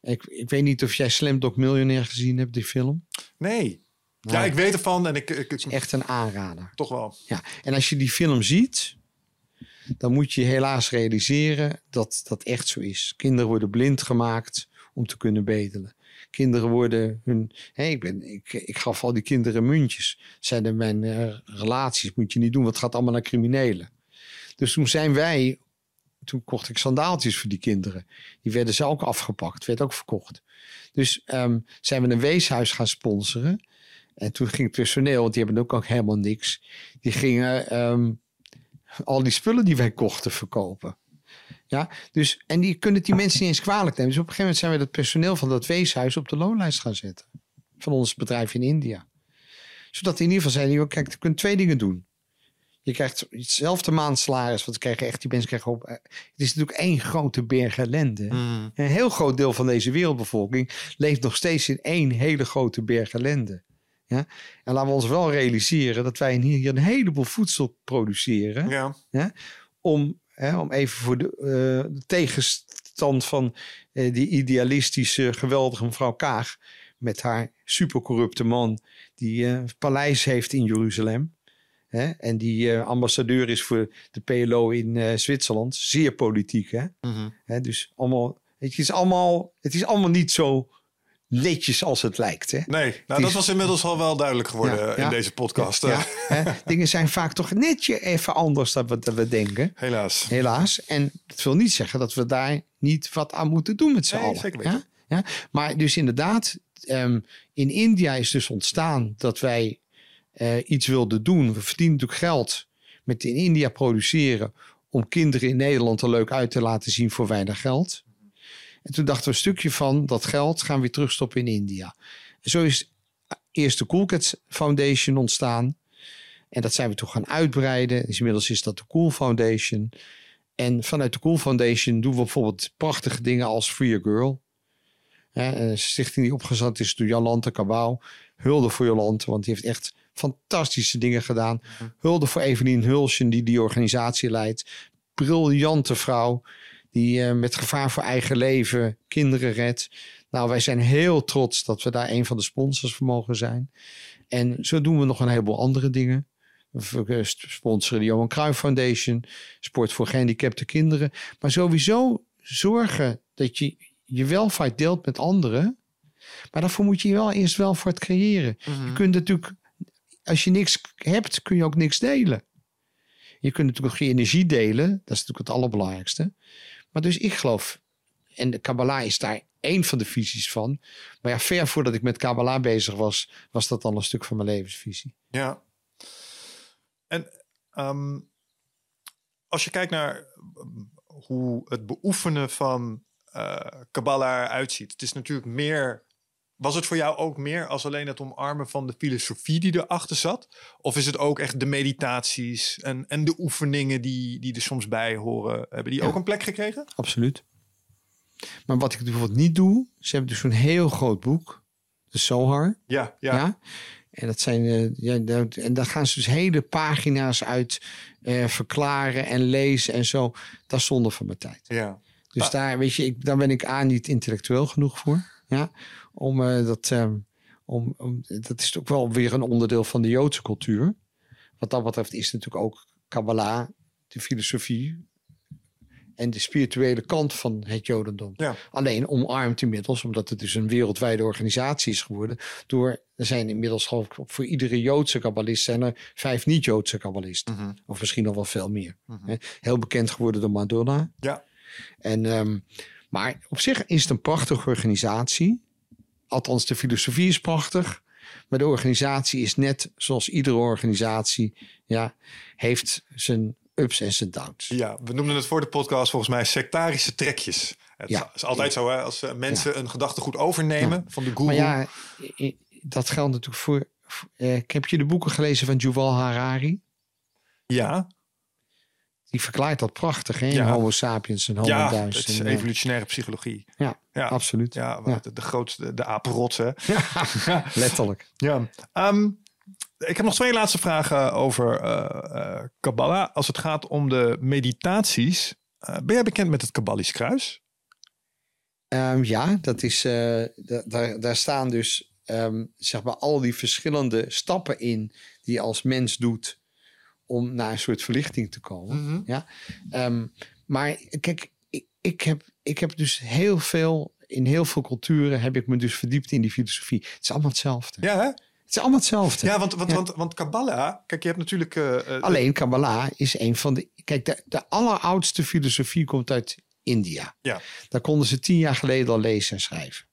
Ik, ik weet niet of jij Slamdog Millionaire gezien hebt, die film. Nee. Nou, ja, ik weet ervan en ik, ik, ik- Echt een aanrader. toch wel. Ja. En als je die film ziet, dan moet je helaas realiseren dat dat echt zo is. Kinderen worden blind gemaakt om te kunnen bedelen. Kinderen worden hun. Ik, ben, ik, ik gaf al die kinderen muntjes. Zeiden mijn eh, relaties moet je niet doen, want het gaat allemaal naar criminelen. Dus toen zijn wij. Toen kocht ik sandaaltjes voor die kinderen. Die werden ze ook afgepakt, werd ook verkocht. Dus ehm, zijn we een weeshuis gaan sponsoren. En toen ging het personeel, want die hebben ook, ook helemaal niks. Die gingen ehm, al die spullen die wij kochten verkopen. Ja, dus, en die kunnen die mensen niet eens kwalijk nemen. Dus op een gegeven moment zijn we het personeel van dat weeshuis op de loonlijst gaan zetten. Van ons bedrijf in India. Zodat in ieder geval zeiden, joh, kijk, je kunt twee dingen doen. Je krijgt hetzelfde maandsalaris, want krijgen echt, die mensen krijgen op. eh, Het is natuurlijk één grote berg ellende. Een heel groot deel van deze wereldbevolking leeft nog steeds in één hele grote berg ellende. Ja? En laten we ons wel realiseren dat wij hier een heleboel voedsel produceren Ja. om, hè, om even voor de, eh, de tegenstand van eh, die idealistische, geweldige mevrouw Kaag met haar supercorrupte man die een paleis heeft in Jeruzalem. Hè, en die ambassadeur is voor de PLO in Zwitserland. Zeer politiek. Hè? Hè, dus allemaal, het, is allemaal, het is allemaal niet zo netjes als het lijkt. Hè? Nee, nou, dat is- was inmiddels al wel duidelijk geworden Ja, in ja. deze podcast. Ja, eh, hè? Dingen zijn vaak toch netje even anders dan we, dan we denken. Helaas. Helaas. En dat wil niet zeggen dat we daar niet wat aan moeten doen met z'n Nee, allen. zeker weten. Ja? Ja? Maar dus inderdaad, ehm, in India is dus ontstaan dat wij eh, iets wilden doen. We verdienen natuurlijk geld met in India produceren om kinderen in Nederland er leuk uit te laten zien voor weinig geld. En toen dachten we een stukje van dat geld gaan we weer terugstoppen in India. En zo is eerst de Cool Cats Foundation ontstaan. En dat zijn we toch gaan uitbreiden. Dus inmiddels is dat de Cool Foundation. En vanuit de Cool Foundation doen we bijvoorbeeld prachtige dingen als Free a Girl. Een stichting die opgezet is door Jolante Cabau. Hulde voor Jolante, want die heeft echt fantastische dingen gedaan. Hulde voor Evelien Hulsjen, die die organisatie leidt. Briljante vrouw, die eh, met gevaar voor eigen leven kinderen redt. Nou, wij zijn heel trots dat we daar een van de sponsors voor mogen zijn. En zo doen we nog een heleboel andere dingen. We eh, sponsoren de Johan Cruijff Foundation, Sport voor gehandicapte kinderen. Maar sowieso zorgen dat je je welvaart deelt met anderen. Maar daarvoor moet je wel eerst wel voor het creëren. Je kunt natuurlijk, als je niks hebt, kun je ook niks delen. Je kunt natuurlijk ook je energie delen. Dat is natuurlijk het allerbelangrijkste. Maar dus ik geloof, en de Kabbalah is daar één van de visies van. Maar ja, ver voordat ik met Kabbalah bezig was, was dat dan een stuk van mijn levensvisie. Ja. En ehm, als je kijkt naar um, hoe het beoefenen van eh Kabbalah eruit ziet. Het is natuurlijk meer... Was het voor jou ook meer als alleen het omarmen van de filosofie die erachter zat? Of is het ook echt de meditaties en, en de oefeningen die, die er soms bij horen? Hebben die ook een plek gekregen? Absoluut. Maar wat ik bijvoorbeeld niet doe, ze hebben dus zo'n heel groot boek, de Sohar. Ja, ja. Ja. En dat zijn, eh, ja, dat- en daar gaan ze dus hele pagina's uit eh, verklaren en lezen en zo. Dat is zonde van mijn tijd. ja. Dus Ah. daar, weet je, ik, daar ben ik aan niet intellectueel genoeg voor. Ja, om eh, dat, ehm, om, om, dat is ook wel weer een onderdeel van de Joodse cultuur. Wat dat betreft is natuurlijk ook Kabbalah, de filosofie en de spirituele kant van het Jodendom. Ja. Alleen omarmd inmiddels, omdat het dus een wereldwijde organisatie is geworden. Door, er zijn inmiddels geloof ik voor iedere Joodse kabbalist zijn er vijf niet-Joodse kabbalisten. Mhm. Of misschien nog wel veel meer. Mhm. Heel bekend geworden door Madonna. Ja. En, ehm, maar op zich is het een prachtige organisatie. Althans, de filosofie is prachtig. Maar de organisatie is net zoals iedere organisatie. Ja, heeft zijn ups en zijn downs. Ja, we noemden het voor de podcast volgens mij sectarische trekjes. Het Ja. is altijd zo hè, als eh, mensen een gedachtegoed overnemen van de guru. Maar ja, dat geldt natuurlijk voor... eh, heb je de boeken gelezen van Yuval Harari? ja, Die verklaart dat prachtig, hè? Ja. Homo sapiens en Homo ja het is En, eh, evolutionaire psychologie. ja, Ja, absoluut. ja. De, de grootste, de apenrots hè. Letterlijk. Ja. Ehm, ik heb nog twee laatste vragen over eh, eh, Kabbalah. Als het gaat om de meditaties. Ben jij bekend met het Kabbalisch kruis? Ehm, ja, dat is, da- daar, daar staan dus ehm, zeg maar al die verschillende stappen in die je als mens doet om naar een soort verlichting te komen. Ja? Ehm, maar kijk, ik, ik, heb, ik heb dus heel veel, in heel veel culturen heb ik me dus verdiept in die filosofie. Het is allemaal hetzelfde. Ja, hè? Het is allemaal hetzelfde. Ja, want, want, Ja. Want, want Kabbalah, kijk, je hebt natuurlijk. eh, eh, Alleen Kabbalah is een van de. Kijk, de, de alleroudste filosofie komt uit India. Ja. Daar konden ze tien jaar geleden al lezen en schrijven.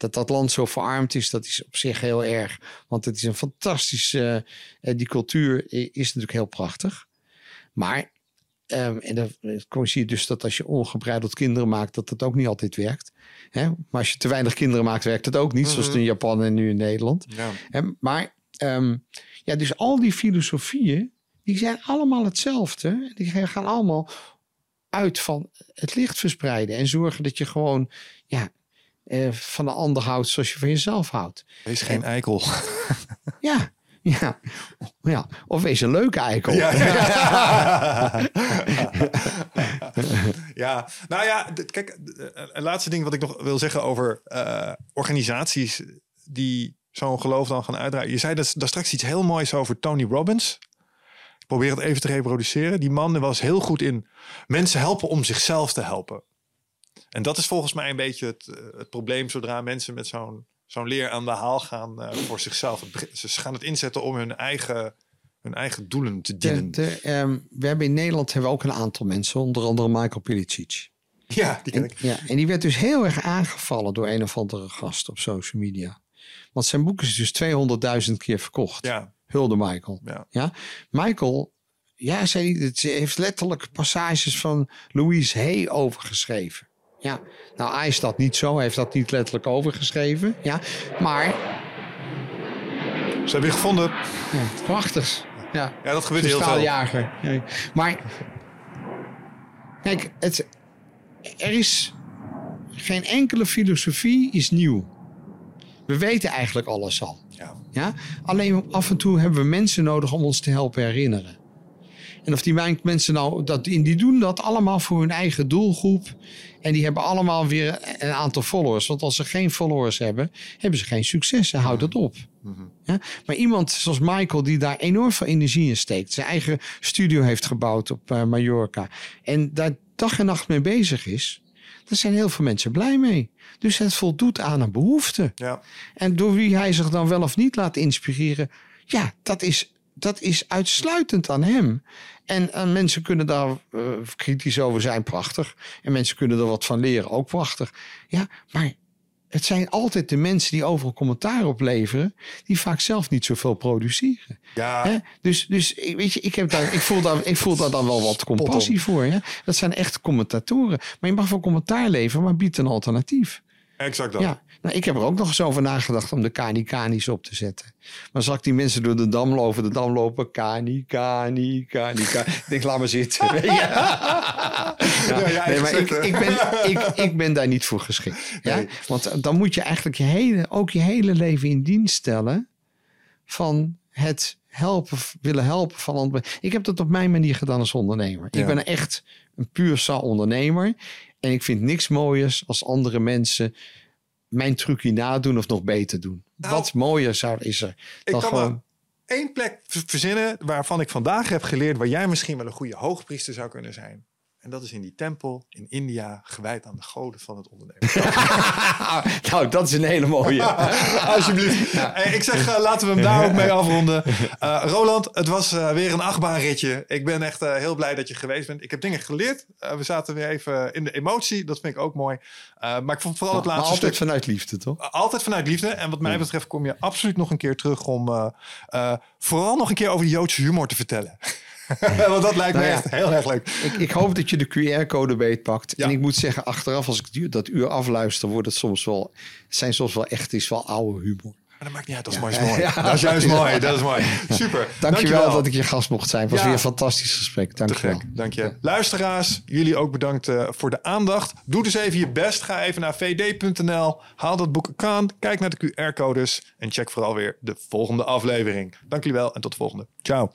Dat dat land zo verarmd is, dat is op zich heel erg. Want het is een fantastische. eh, die cultuur is natuurlijk heel prachtig. Maar. ehm, en dan zie je dus dat als je ongebreideld kinderen maakt, dat dat ook niet altijd werkt. Hè? Maar als je te weinig kinderen maakt, werkt het ook niet. Zoals het in Japan en nu in Nederland. ja. Maar ehm, ja, dus al die filosofieën, die zijn allemaal hetzelfde. Die gaan allemaal uit van het licht verspreiden en zorgen dat je gewoon ja, eh, van de ander houdt zoals je van jezelf houdt. Wees geen eikel. Ja, ja, ja. Of wees een leuke eikel. Ja, ja, nou ja, kijk, eh, een laatste ding wat ik nog wil zeggen over eh, organisaties die zo'n geloof dan gaan uitdragen. Je zei dat, daar straks iets heel moois over Tony Robbins. Ik probeer het even te reproduceren. Die man was heel goed in mensen helpen om zichzelf te helpen. En dat is volgens mij een beetje het, eh, het probleem zodra mensen met zo'n zo'n leer aan de haal gaan eh, voor zichzelf. Ze gaan het inzetten om hun eigen, hun eigen doelen te dienen. de, ehm, we hebben in Nederland hebben we ook een aantal mensen, onder andere Michael Pilicic. Ja, die ken En, ik. ja, en die werd dus heel erg aangevallen door een of andere gast op social media. Want zijn boek is dus 200.000 keer verkocht. Ja, Hulde Michael. ja. Michael, ja, zei hij, het heeft letterlijk passages van Louise Hay overgeschreven. Ja, nou, hij is dat niet zo. Hij heeft dat niet letterlijk overgeschreven. Ja, maar Ze hebben je gevonden. ja, prachtig. Ja, Ja, dat gebeurt heel veel. Ja. Maar kijk, het, er is geen enkele filosofie is nieuw. We weten eigenlijk alles al. Ja. Ja? Alleen af en toe hebben we mensen nodig om ons te helpen herinneren. En of die mensen nou dat in die doen dat allemaal voor hun eigen doelgroep. En die hebben allemaal weer een aantal followers. Want als ze geen followers hebben, hebben ze geen succes. En houdt het op. Ja? Maar iemand zoals Michael, die daar enorm veel energie in steekt. Zijn eigen studio heeft gebouwd op eh, Mallorca. En daar dag en nacht mee bezig is. Daar zijn heel veel mensen blij mee. Dus het voldoet aan een behoefte. Ja. En door wie hij zich dan wel of niet laat inspireren, ja, dat is, dat is uitsluitend aan hem. En, eh, mensen kunnen daar eh, kritisch over zijn, prachtig. En mensen kunnen er wat van leren, ook prachtig. Ja, maar het zijn altijd de mensen die overal commentaar op leveren, die vaak zelf niet zoveel produceren. Ja. Hè? Dus, dus ik- weet je, ik, heb daar, ik, voel daar, ik voel daar dan wel wat compassie voor. Hè? Dat zijn echt commentatoren. Maar je mag wel commentaar leveren, maar biedt een alternatief. exact dat. Ja, nou, ik heb er ook nog eens over nagedacht om de Kani Kani's op te zetten. Maar zag ik die mensen door de dam lopen, de dam lopen, Kani, Kani, Kani, Kani. Ik denk, laat maar zitten. je. Ja. ja, nee, maar ik, ik, ben, ik, ik ben daar niet voor geschikt. Ja? Nee. Want dan moet je eigenlijk je hele, ook je hele leven in dienst stellen van het helpen, willen helpen van. Ik heb dat op mijn manier gedaan als ondernemer. Ja. Ik ben echt een puur sa ondernemer. En ik vind niks mooiers als andere mensen mijn trucje nadoen of nog beter doen. Nou, Wat mooier zou, is er Ik dan kan gewoon... één plek verzinnen waarvan ik vandaag heb geleerd waar jij misschien wel een goede hoogpriester zou kunnen zijn. En dat is in die tempel in India, gewijd aan de goden van het ondernemen. nou, dat is een hele mooie. Alsjeblieft. Eh, Ik zeg, eh, laten we hem daar ook mee afronden. Eh, Roland, het was eh, weer een achtbaanritje. Ik ben echt eh, heel blij dat je geweest bent. Ik heb dingen geleerd. We zaten weer even in de emotie. Dat vind ik ook mooi. Eh, maar ik vond vooral het maar laatste altijd stuk... vanuit liefde, toch? Altijd vanuit liefde. En wat mij betreft kom je absoluut nog een keer terug om eh, eh, vooral nog een keer over de Joodse humor te vertellen. Want dat lijkt me Nou ja. echt heel erg leuk. Ik, ik hoop dat je de QR-code beetpakt. Ja. En ik moet zeggen, achteraf, als ik dat uur afluister, wordt het soms wel, zijn soms wel echt is wel oude humor. dat maakt niet uit, dat is mooi. mooi. Dat is juist mooi, dat is mooi. Super. Dankjewel, dat ik je gast mocht zijn. Het was Ja. weer een fantastisch gesprek. Dankjewel. Te gek, dank je. Luisteraars, jullie ook bedankt eh, voor de aandacht. Doe dus even je best. Ga even naar vd.nl. Haal dat boek aan. Kijk naar de QR-codes. En check vooral weer de volgende aflevering. Dank jullie wel en tot de volgende. Ciao.